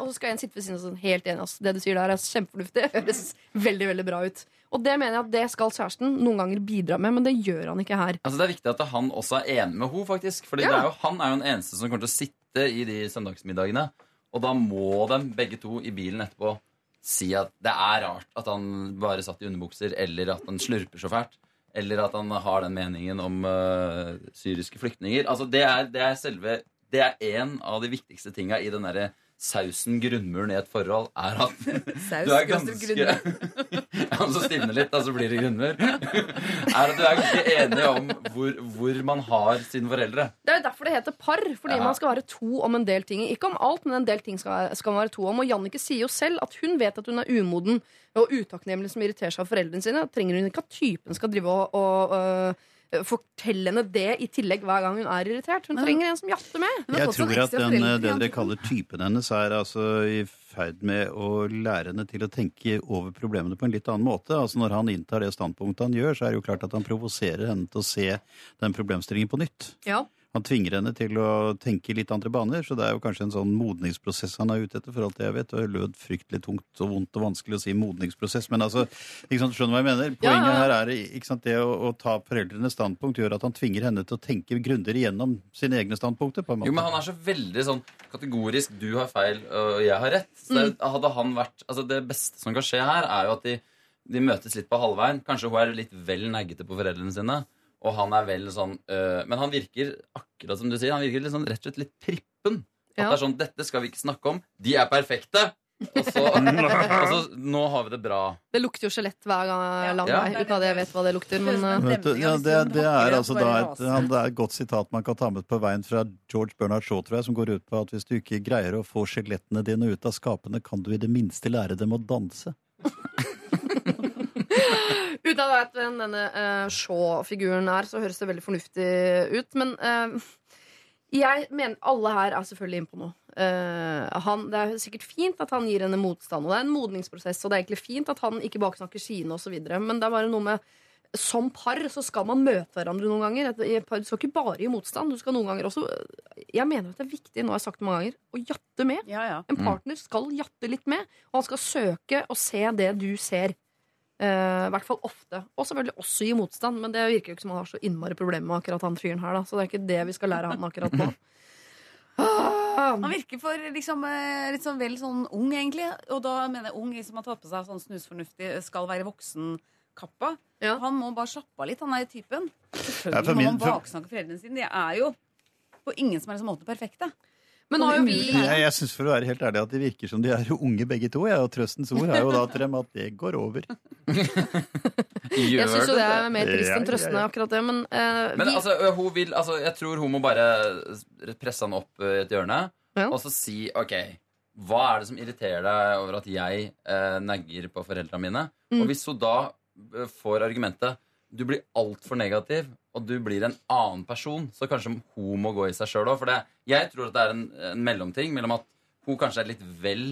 [SPEAKER 1] og så skal en sitte ved siden av sånn helt enig. ass. Det du sier der, er kjempefornuftig. Høres veldig, veldig bra ut. Og det mener jeg at det skal kjæresten noen ganger bidra med, men det gjør han ikke her.
[SPEAKER 7] Altså Det er viktig at han også er enig med henne, faktisk. Fordi
[SPEAKER 1] Ja.
[SPEAKER 7] han er jo den eneste som kommer til å sitte i de søndagsmiddagene. Og da må de begge to i bilen etterpå si at det er rart at han bare satt i underbukser, eller at han slurper så fælt. Eller at han har den meningen om uh, syriske flyktninger. Altså Det er, det er selve Det er en av de viktigste tinga i den derre sausen, grunnmuren i et forhold, er at
[SPEAKER 8] Saus,
[SPEAKER 7] du er ganske. Ja, og så stivner litt, da, så blir det grunnmur. Er at du er ganske enig om hvor, hvor man har sine foreldre.
[SPEAKER 1] Det er jo derfor det heter par, fordi
[SPEAKER 7] Ja.
[SPEAKER 1] man skal være to om en del ting. Ikke om alt, men en del ting skal, skal man være to om. Og Jannicke sier jo selv at hun vet at hun er umoden og utakknemlig som irriterer seg av foreldrene sine. Trenger hun ikke at typen skal drive og, og øh, fortelle henne det i tillegg hver gang hun er irritert. Hun trenger en som jatter med.
[SPEAKER 8] Hun
[SPEAKER 5] Jeg tror at den, det dere kaller typen hennes, er altså i ferd med å lære henne til å tenke over problemene på en litt annen måte. Altså Når han inntar det standpunktet han gjør, så er det jo klart at han provoserer henne til å se den problemstillingen på nytt.
[SPEAKER 1] Ja.
[SPEAKER 5] Han tvinger henne til å tenke litt andre baner, så det er jo kanskje en sånn modningsprosess han er ute etter, for alt det jeg vet. Og det lød fryktelig tungt og vondt og vanskelig å si modningsprosess, men altså, ikke sant, skjønner du hva jeg mener?
[SPEAKER 1] Ja,
[SPEAKER 5] Poenget
[SPEAKER 1] ja.
[SPEAKER 5] her er ikke sant, det å, å ta foreldrenes standpunkt gjør at han tvinger henne til å tenke grundigere gjennom sine egne standpunkter, på en måte.
[SPEAKER 7] Jo, men Han er så veldig sånn kategorisk 'du har feil, og jeg har rett'. Så det, hadde han vært, altså det beste som kan skje her, er jo at de, de møtes litt på halvveien. Kanskje hun er litt vel neggete på foreldrene sine. Og han er vel sånn øh, Men han virker akkurat som du sier, han virker litt sånn, rett og slett litt prippen. At
[SPEAKER 1] Ja.
[SPEAKER 7] det er sånn, Dette skal vi ikke snakke om. De er perfekte. Og så, og så Nå har vi det bra.
[SPEAKER 1] Det lukter jo skjelett hver gang lang
[SPEAKER 7] Ja.
[SPEAKER 1] vei, uten at jeg vet hva det lukter. Men uh...
[SPEAKER 5] Vet du, ja, det, det er altså da et, det er et godt sitat man kan ta med på veien fra George Bernard Shaw, tror jeg, som går ut på at hvis du ikke greier å få skjelettene dine ut av skapene, kan du i det minste lære dem å danse.
[SPEAKER 1] Uten at jeg hvem denne uh, Shaw-figuren er, så høres det veldig fornuftig ut. Men uh, jeg mener alle her er selvfølgelig inne på noe. Uh, han, det er sikkert fint at han gir henne motstand, og det er en modningsprosess, og det er egentlig fint at han ikke baksnakker sine osv., men det er bare noe med som par så skal man møte hverandre noen ganger. Du skal ikke bare gi motstand. Du skal noen ganger også Jeg mener at det er viktig, nå har jeg sagt det mange ganger, å jatte med.
[SPEAKER 8] Ja, ja.
[SPEAKER 1] En partner skal jatte litt med, og han skal søke å se det du ser. Eh, I hvert fall ofte. Og selvfølgelig også gi motstand, men det virker jo ikke som han har så innmari problemer med akkurat han fyren her, da. Så det er ikke det vi skal lære han akkurat nå. Ah,
[SPEAKER 8] Han virker for liksom, eh, litt sånn vel sånn ung, egentlig. Og da mener jeg ung som har tatt på seg sånn snusfornuftig skal være voksen-kappa.
[SPEAKER 1] Ja.
[SPEAKER 8] Han må bare slappe av litt, han er typen.
[SPEAKER 5] Ja,
[SPEAKER 8] Selvfølgelig
[SPEAKER 5] for
[SPEAKER 8] må
[SPEAKER 5] min-
[SPEAKER 8] man baksnakke foreldrene sine. De er jo på ingen som helst måte perfekte.
[SPEAKER 1] Men nå har jo vi
[SPEAKER 5] Jeg, jeg syns for å være helt ærlig at de virker som de er unge begge to. Jeg, og trøstens ord er jo da til dem at det går over.
[SPEAKER 1] Jeg syns jo det er mer trist enn trøstende, akkurat det, men, uh,
[SPEAKER 7] Men
[SPEAKER 1] vi,
[SPEAKER 7] altså, hun vil, altså, jeg tror hun må bare presse han opp i et hjørne
[SPEAKER 1] Ja.
[SPEAKER 7] og så si OK, hva er det som irriterer deg over at jeg eh, negger på foreldrene mine?
[SPEAKER 1] Mm.
[SPEAKER 7] Og hvis hun da får argumentet du blir altfor negativ, og du blir en annen person, så kanskje hun må gå i seg sjøl òg. For det, jeg tror at det er en, en mellomting mellom at hun kanskje er litt vel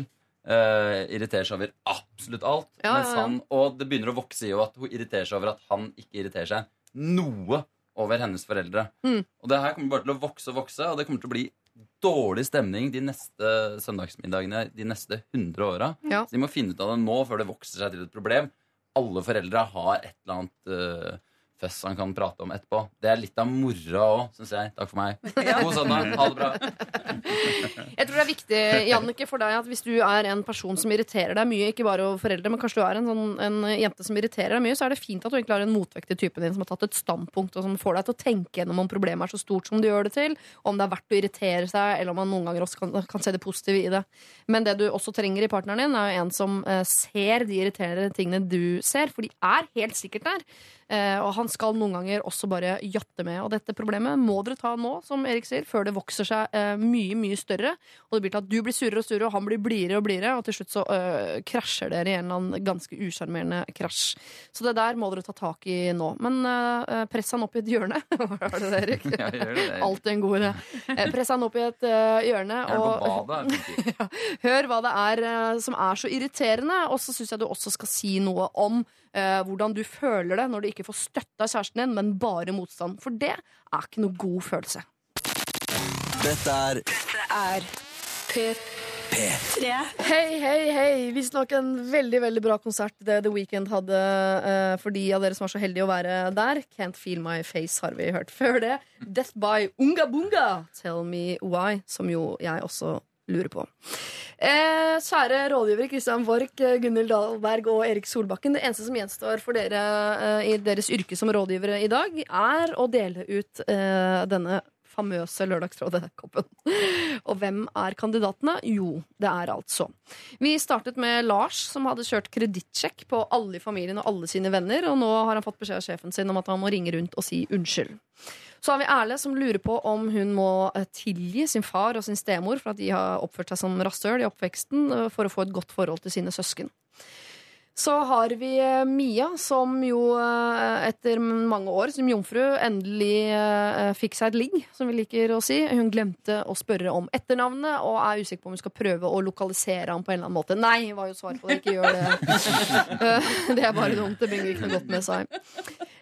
[SPEAKER 7] uh, irriterer seg over absolutt alt,
[SPEAKER 1] Ja,
[SPEAKER 7] mens han, og det begynner å vokse i at hun irriterer seg over at han ikke irriterer seg noe over hennes foreldre.
[SPEAKER 1] Mm.
[SPEAKER 7] Og det her kommer bare til å vokse og vokse, og det kommer til å bli dårlig stemning de neste søndagsmiddagene de neste 100 åra.
[SPEAKER 1] Ja.
[SPEAKER 7] Så de må finne ut av det nå, før det vokser seg til et problem. Alle foreldre har et eller annet uh, føss han kan prate om etterpå. Det er litt av moroa òg, syns jeg. Takk for meg. God søndag. Ha det bra.
[SPEAKER 1] Jeg tror det er viktig Jannicke, for deg at hvis du er en person som irriterer deg mye, ikke bare over foreldre, men kanskje du er en, sånn, en jente som irriterer deg mye, så er det fint at du egentlig har en motvekt til typen din som har tatt et standpunkt, og som får deg til å tenke gjennom om problemet er så stort som du gjør det til, om det er verdt å irritere seg, eller om man noen ganger også kan, kan se det positive i det. Men det du også trenger i partneren din, er jo en som eh, ser de irriterende tingene du ser, for de er helt sikkert der. Eh, og han skal noen ganger også bare jatte med. Og dette problemet må dere ta nå, som Erik sier, før det vokser seg eh, mye, mye større. Og det blir til at du blir surere og surere, og han blir blidere og blidere, og til slutt så eh, krasjer dere i en eller annen ganske usjarmerende krasj. Så det der må dere ta tak i nå. Men eh, press han opp i et hjørne. Hva er det, Erik?
[SPEAKER 7] Ja, gjør det.
[SPEAKER 1] Alltid en god idé. Press han opp i et eh, hjørne. Og. Hør hva det er som er så irriterende, og så syns jeg du også skal si noe om eh, hvordan du føler det når du ikke får støtte av kjæresten din, men bare motstand. For det er ikke noe god følelse.
[SPEAKER 3] Dette er
[SPEAKER 9] er P3.
[SPEAKER 1] Hei, hei, hei! Visstnok en veldig veldig bra konsert det The Weeknd hadde eh, for de av dere som er så heldige å være der. Can't Feel My Face har vi hørt før det. Death by Unga Bunga, Tell Me Why, som jo jeg også lurer på. Eh, kjære rådgivere Kristian Borch, eh, Gunhild Dahlberg og Erik Solbakken. Det eneste som gjenstår for dere eh, i deres yrke som rådgivere i dag, er å dele ut eh, denne famøse Lørdagsrådet-koppen. Og hvem er kandidatene? Jo, det er altså Vi startet med Lars, som hadde kjørt kredittsjekk på alle i familien og alle sine venner, og nå har han fått beskjed av sjefen sin om at han må ringe rundt og si unnskyld. Så har vi Erle, som lurer på om hun må eh, tilgi sin far og sin stemor for at de har oppført seg som rasshøl i oppveksten eh, for å få et godt forhold til sine søsken. Så har vi eh, Mia, som jo etter mange år som jomfru endelig fikk seg et ligg, som vi liker å si. Hun glemte å spørre om etternavnet og er usikker på om hun skal prøve å lokalisere ham på en eller annen måte. Nei, var jo svaret på det. Ikke gjør det. Det er bare dumt. Det bringer ikke noe godt med seg.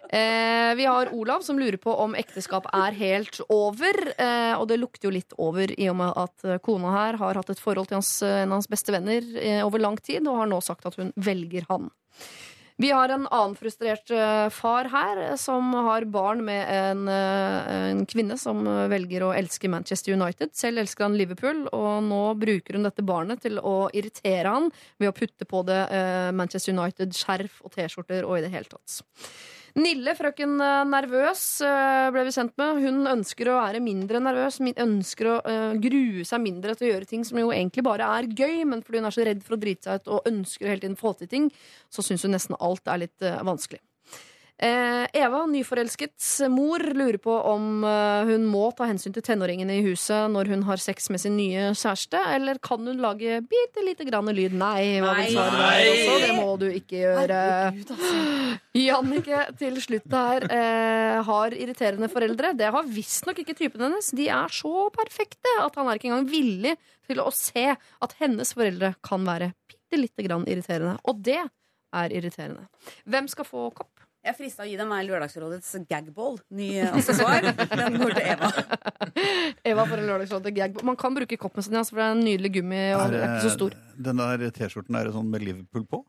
[SPEAKER 1] Eh, vi har Olav som lurer på om ekteskap er helt over. Eh, og det lukter jo litt over i og med at eh, kona her har hatt et forhold til hans, en av hans beste venner eh, over lang tid, og har nå sagt at hun velger han. Vi har en annen frustrert eh, far her, eh, som har barn med en, eh, en kvinne som eh, velger å elske Manchester United. Selv elsker han Liverpool, og nå bruker hun dette barnet til å irritere han ved å putte på det eh, Manchester United-skjerf og T-skjorter og i det hele tatt. Nille, frøken eh, Nervøs, eh, ble vi sendt med. Hun ønsker å være mindre nervøs. Ønsker å eh, grue seg mindre til å gjøre ting som jo egentlig bare er gøy, men fordi hun er så redd for å drite seg ut og ønsker å hele tiden få til ting, så syns hun nesten alt er litt vanskelig. Eh, Eva, nyforelskets mor, lurer på om eh, hun må ta hensyn til tenåringene i huset når hun har sex med sin nye kjæreste, eller kan hun lage bitte lite grann lyd? Nei, vil
[SPEAKER 8] Nei.
[SPEAKER 1] svaret være også? Det må du ikke gjøre.
[SPEAKER 8] Altså.
[SPEAKER 1] Jannike til slutt her eh, har irriterende foreldre. Det har visstnok ikke typen hennes. De er så perfekte at han er ikke engang villig til å se at hennes foreldre kan være bitte lite grann irriterende. Og det er irriterende. Hvem skal få kopp?
[SPEAKER 8] Jeg er frista å gi dem meg Lørdagsrådets gagball. Ny aksessoar. Den går til Eva.
[SPEAKER 1] Eva får en lørdagsråd gagball. Man kan bruke koppen sin, altså, for det er en nydelig gummi og
[SPEAKER 5] Er
[SPEAKER 1] den er ikke så stor.
[SPEAKER 5] Den der T-skjorten, er det sånn med Liverpool på?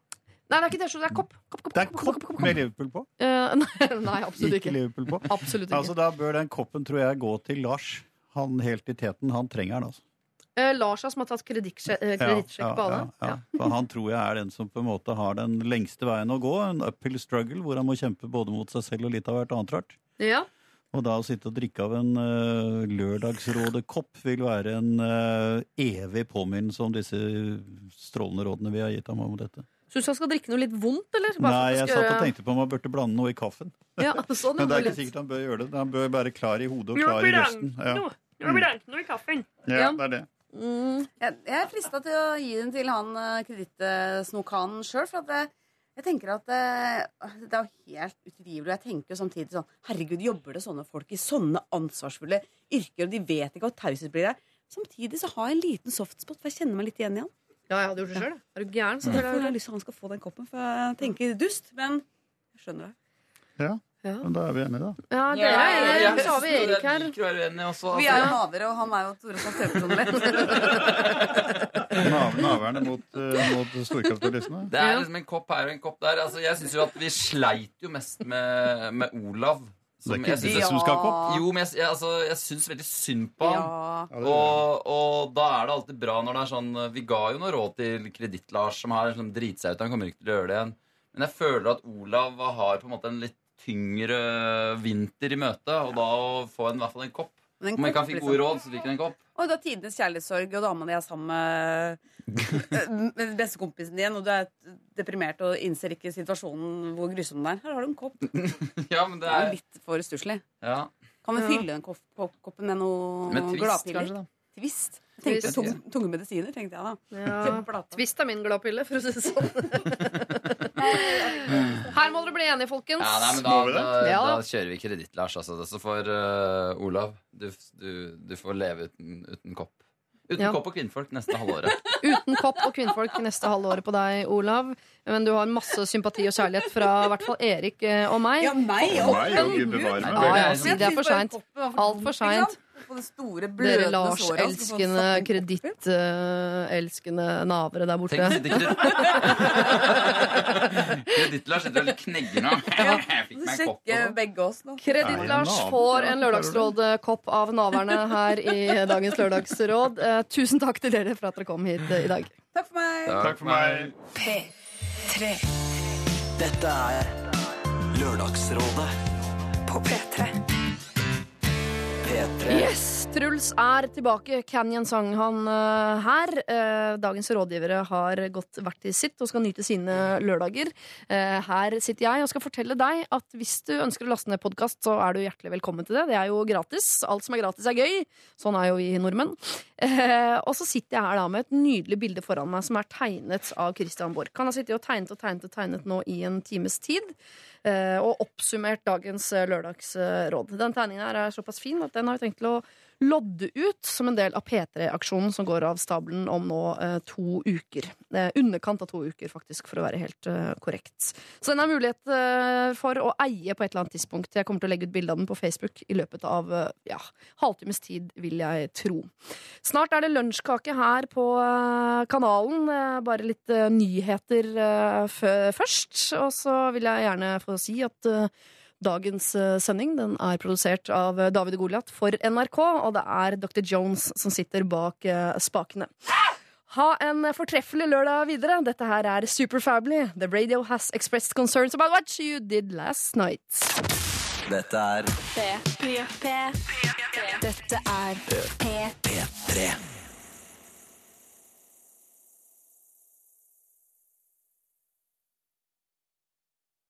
[SPEAKER 1] Nei, det er ikke T-skjorte, det er kopp. Kopp, kopp,
[SPEAKER 5] Det er
[SPEAKER 1] kopp,
[SPEAKER 5] kopp
[SPEAKER 1] kopp, kopp,
[SPEAKER 5] med
[SPEAKER 1] kopp.
[SPEAKER 5] Liverpool på?
[SPEAKER 1] Uh, nei, nei, absolutt
[SPEAKER 5] Ikke
[SPEAKER 1] ikke.
[SPEAKER 5] Liverpool på?
[SPEAKER 1] Absolutt ikke.
[SPEAKER 5] Altså, da bør den koppen, tror jeg, gå til Lars. Han helt i teten, han trenger den, altså.
[SPEAKER 1] Eh, Lars som har tatt kredittsjekk ja, på alle.
[SPEAKER 5] ja, ja. For han tror jeg er den som på en måte har den lengste veien å gå. En uphill struggle hvor han må kjempe både mot seg selv og litt av hvert annet rart.
[SPEAKER 1] Ja.
[SPEAKER 5] Og da å sitte og drikke av en uh, Lørdagsrådet-kopp vil være en uh, evig påminnelse om disse strålende rådene vi har gitt ham om dette.
[SPEAKER 1] Syns du han skal drikke noe litt vondt, eller? Bare
[SPEAKER 5] Nei, jeg
[SPEAKER 1] skal
[SPEAKER 5] satt og tenkte på om han burde blande noe i kaffen.
[SPEAKER 1] Ja, sånn
[SPEAKER 5] Men det er ikke sikkert han bør gjøre det. Han bør være klar i hodet og klar i røsten. Ja,
[SPEAKER 1] noe i kaffen.
[SPEAKER 5] ja
[SPEAKER 1] Ja.
[SPEAKER 5] det er det.
[SPEAKER 8] Jeg, jeg er frista til å gi den til han uh, kredittsnokanen sjøl. For at det, jeg tenker at det, det er jo helt utrivelig. Og jeg tenker jo samtidig sånn Herregud, jobber det sånne folk i sånne ansvarsfulle yrker, og de vet ikke hva taushet blir der? Samtidig så har jeg en liten softspot, for jeg kjenner meg litt igjen i han.
[SPEAKER 1] Ja, jeg hadde gjort det sjøl. Er du gæren? Så
[SPEAKER 8] derfor har jeg lyst til at han skal få den koppen, for jeg tenker dust, men jeg skjønner det.
[SPEAKER 5] Ja,
[SPEAKER 1] Ja,
[SPEAKER 5] men da er vi enige, da.
[SPEAKER 1] ja dere er enige. Så har vi Erik her.
[SPEAKER 8] Vi
[SPEAKER 7] altså.
[SPEAKER 8] er jo navere, og han er jo Tore som TV-personlighet.
[SPEAKER 5] Naverne mot, uh, mot storkapitalistene.
[SPEAKER 7] Det er liksom en kopp her og en kopp der. Altså, jeg syns jo at vi sleit jo mest med, med Olav.
[SPEAKER 5] Det er ikke
[SPEAKER 7] jeg synes,
[SPEAKER 5] det som skal ha kopp.
[SPEAKER 7] jo, men jeg, jeg, altså, jeg syns veldig synd på.
[SPEAKER 8] Ja.
[SPEAKER 5] Ja,
[SPEAKER 7] Og, og da er det alltid bra når det er sånn Vi ga jo noe råd til Kreditt-Lars, som har liksom driti seg ut. Han kommer ikke til å gjøre det igjen. Men jeg føler at Olav har på en måte en litt tyngre vinter i møte, og da å få en, i hvert fall en kopp.
[SPEAKER 8] den en
[SPEAKER 7] Om ikke han fikk gode råd, så fikk han en kopp.
[SPEAKER 8] Og du har tidenes kjærlighetssorg, og dama di er sammen med bestekompisen din, og du er deprimert og innser ikke situasjonen hvor grusom den er. Her har du en kopp. Det
[SPEAKER 7] Ja, men det
[SPEAKER 8] er jo
[SPEAKER 7] er
[SPEAKER 8] litt for stusslig.
[SPEAKER 7] ja.
[SPEAKER 8] Kan vi fylle den kopp, kopp, koppen med noe
[SPEAKER 7] Med twist,
[SPEAKER 8] gladpiller?
[SPEAKER 7] da
[SPEAKER 8] Twist? Tenkte tung, tunge medisiner, tenkte jeg da.
[SPEAKER 1] Ja. Twist er min gladpille, for å si det sånn. Her må dere bli enige, folkens.
[SPEAKER 7] Ja, nei, men da, da,
[SPEAKER 1] Ja.
[SPEAKER 7] da kjører vi kreditt, Lars. Altså. Så får eh, Olav du, du, du får leve uten, uten kopp. Uten
[SPEAKER 1] Ja.
[SPEAKER 7] kopp og kvinnfolk neste halvåret.
[SPEAKER 1] Uten kopp og kvinnfolk neste halvåret på deg, Olav. Men du har masse sympati og kjærlighet fra i hvert fall Erik eh, og meg.
[SPEAKER 8] Ja, meg og
[SPEAKER 5] og Gud bevare meg.
[SPEAKER 1] Ja, ja,
[SPEAKER 7] Det er
[SPEAKER 1] si det er for seint. Alt for seint.
[SPEAKER 8] På det store,
[SPEAKER 1] Dere
[SPEAKER 8] blødende
[SPEAKER 1] Lars
[SPEAKER 8] såret, og så får du
[SPEAKER 1] elskende,
[SPEAKER 8] satt en kopp i.
[SPEAKER 1] kreditt-elskende navere der borte.
[SPEAKER 7] Tenk. Kreditt-Lars sitter og knegger nå. Jeg fikk meg en kopp.
[SPEAKER 8] Sjekke begge oss nå.
[SPEAKER 1] Kreditt-Lars får en lørdagsrådkopp av naverne her i dagens lørdagsråd. Eh, tusen takk til dere for at dere kom hit eh, i dag.
[SPEAKER 8] Takk for meg.
[SPEAKER 5] Takk for meg.
[SPEAKER 2] P3
[SPEAKER 3] Dette er Lørdagsrådet
[SPEAKER 2] på P3.
[SPEAKER 3] P3.
[SPEAKER 1] Yes, Truls er tilbake. Canyon sang han uh, her. Uh, dagens rådgivere har gått hvert til sitt og skal nyte sine lørdager. Uh, her sitter jeg og skal fortelle deg at hvis du ønsker å laste ned podkast, så er du hjertelig velkommen til det. Det er jo gratis. Alt som er gratis, er gøy. Sånn er jo vi nordmenn. Og så sitter jeg her da med et nydelig bilde foran meg som er tegnet av Christian Borch. Han har sittet og tegnet og tegnet og tegnet nå i en times tid. og oppsummert dagens lørdagsråd. Den tegningen her er såpass fin at den har vi tenkt til å lodde ut som en del av P3-aksjonen som går av stabelen om nå eh, to uker. Eh, underkant av to uker, faktisk, for å være helt eh, korrekt. Så den er mulighet eh, for å eie på et eller annet tidspunkt. Jeg kommer til å legge ut bilde av den på Facebook i løpet av eh, ja, halvtimes tid, vil jeg tro. Snart er det lunsjkake her på eh, kanalen. Bare litt nyheter først. Og så vil jeg gjerne få si at Dagens eh, sending den er produsert av eh, David Goliat for NRK, og det er Dr. Jones som sitter bak eh, spakene. Ha en fortreffelig lørdag videre. Dette her er Superfably. The radio has expressed concerns about what you did last night.
[SPEAKER 3] Dette er
[SPEAKER 2] Dette er P3.
[SPEAKER 3] P3.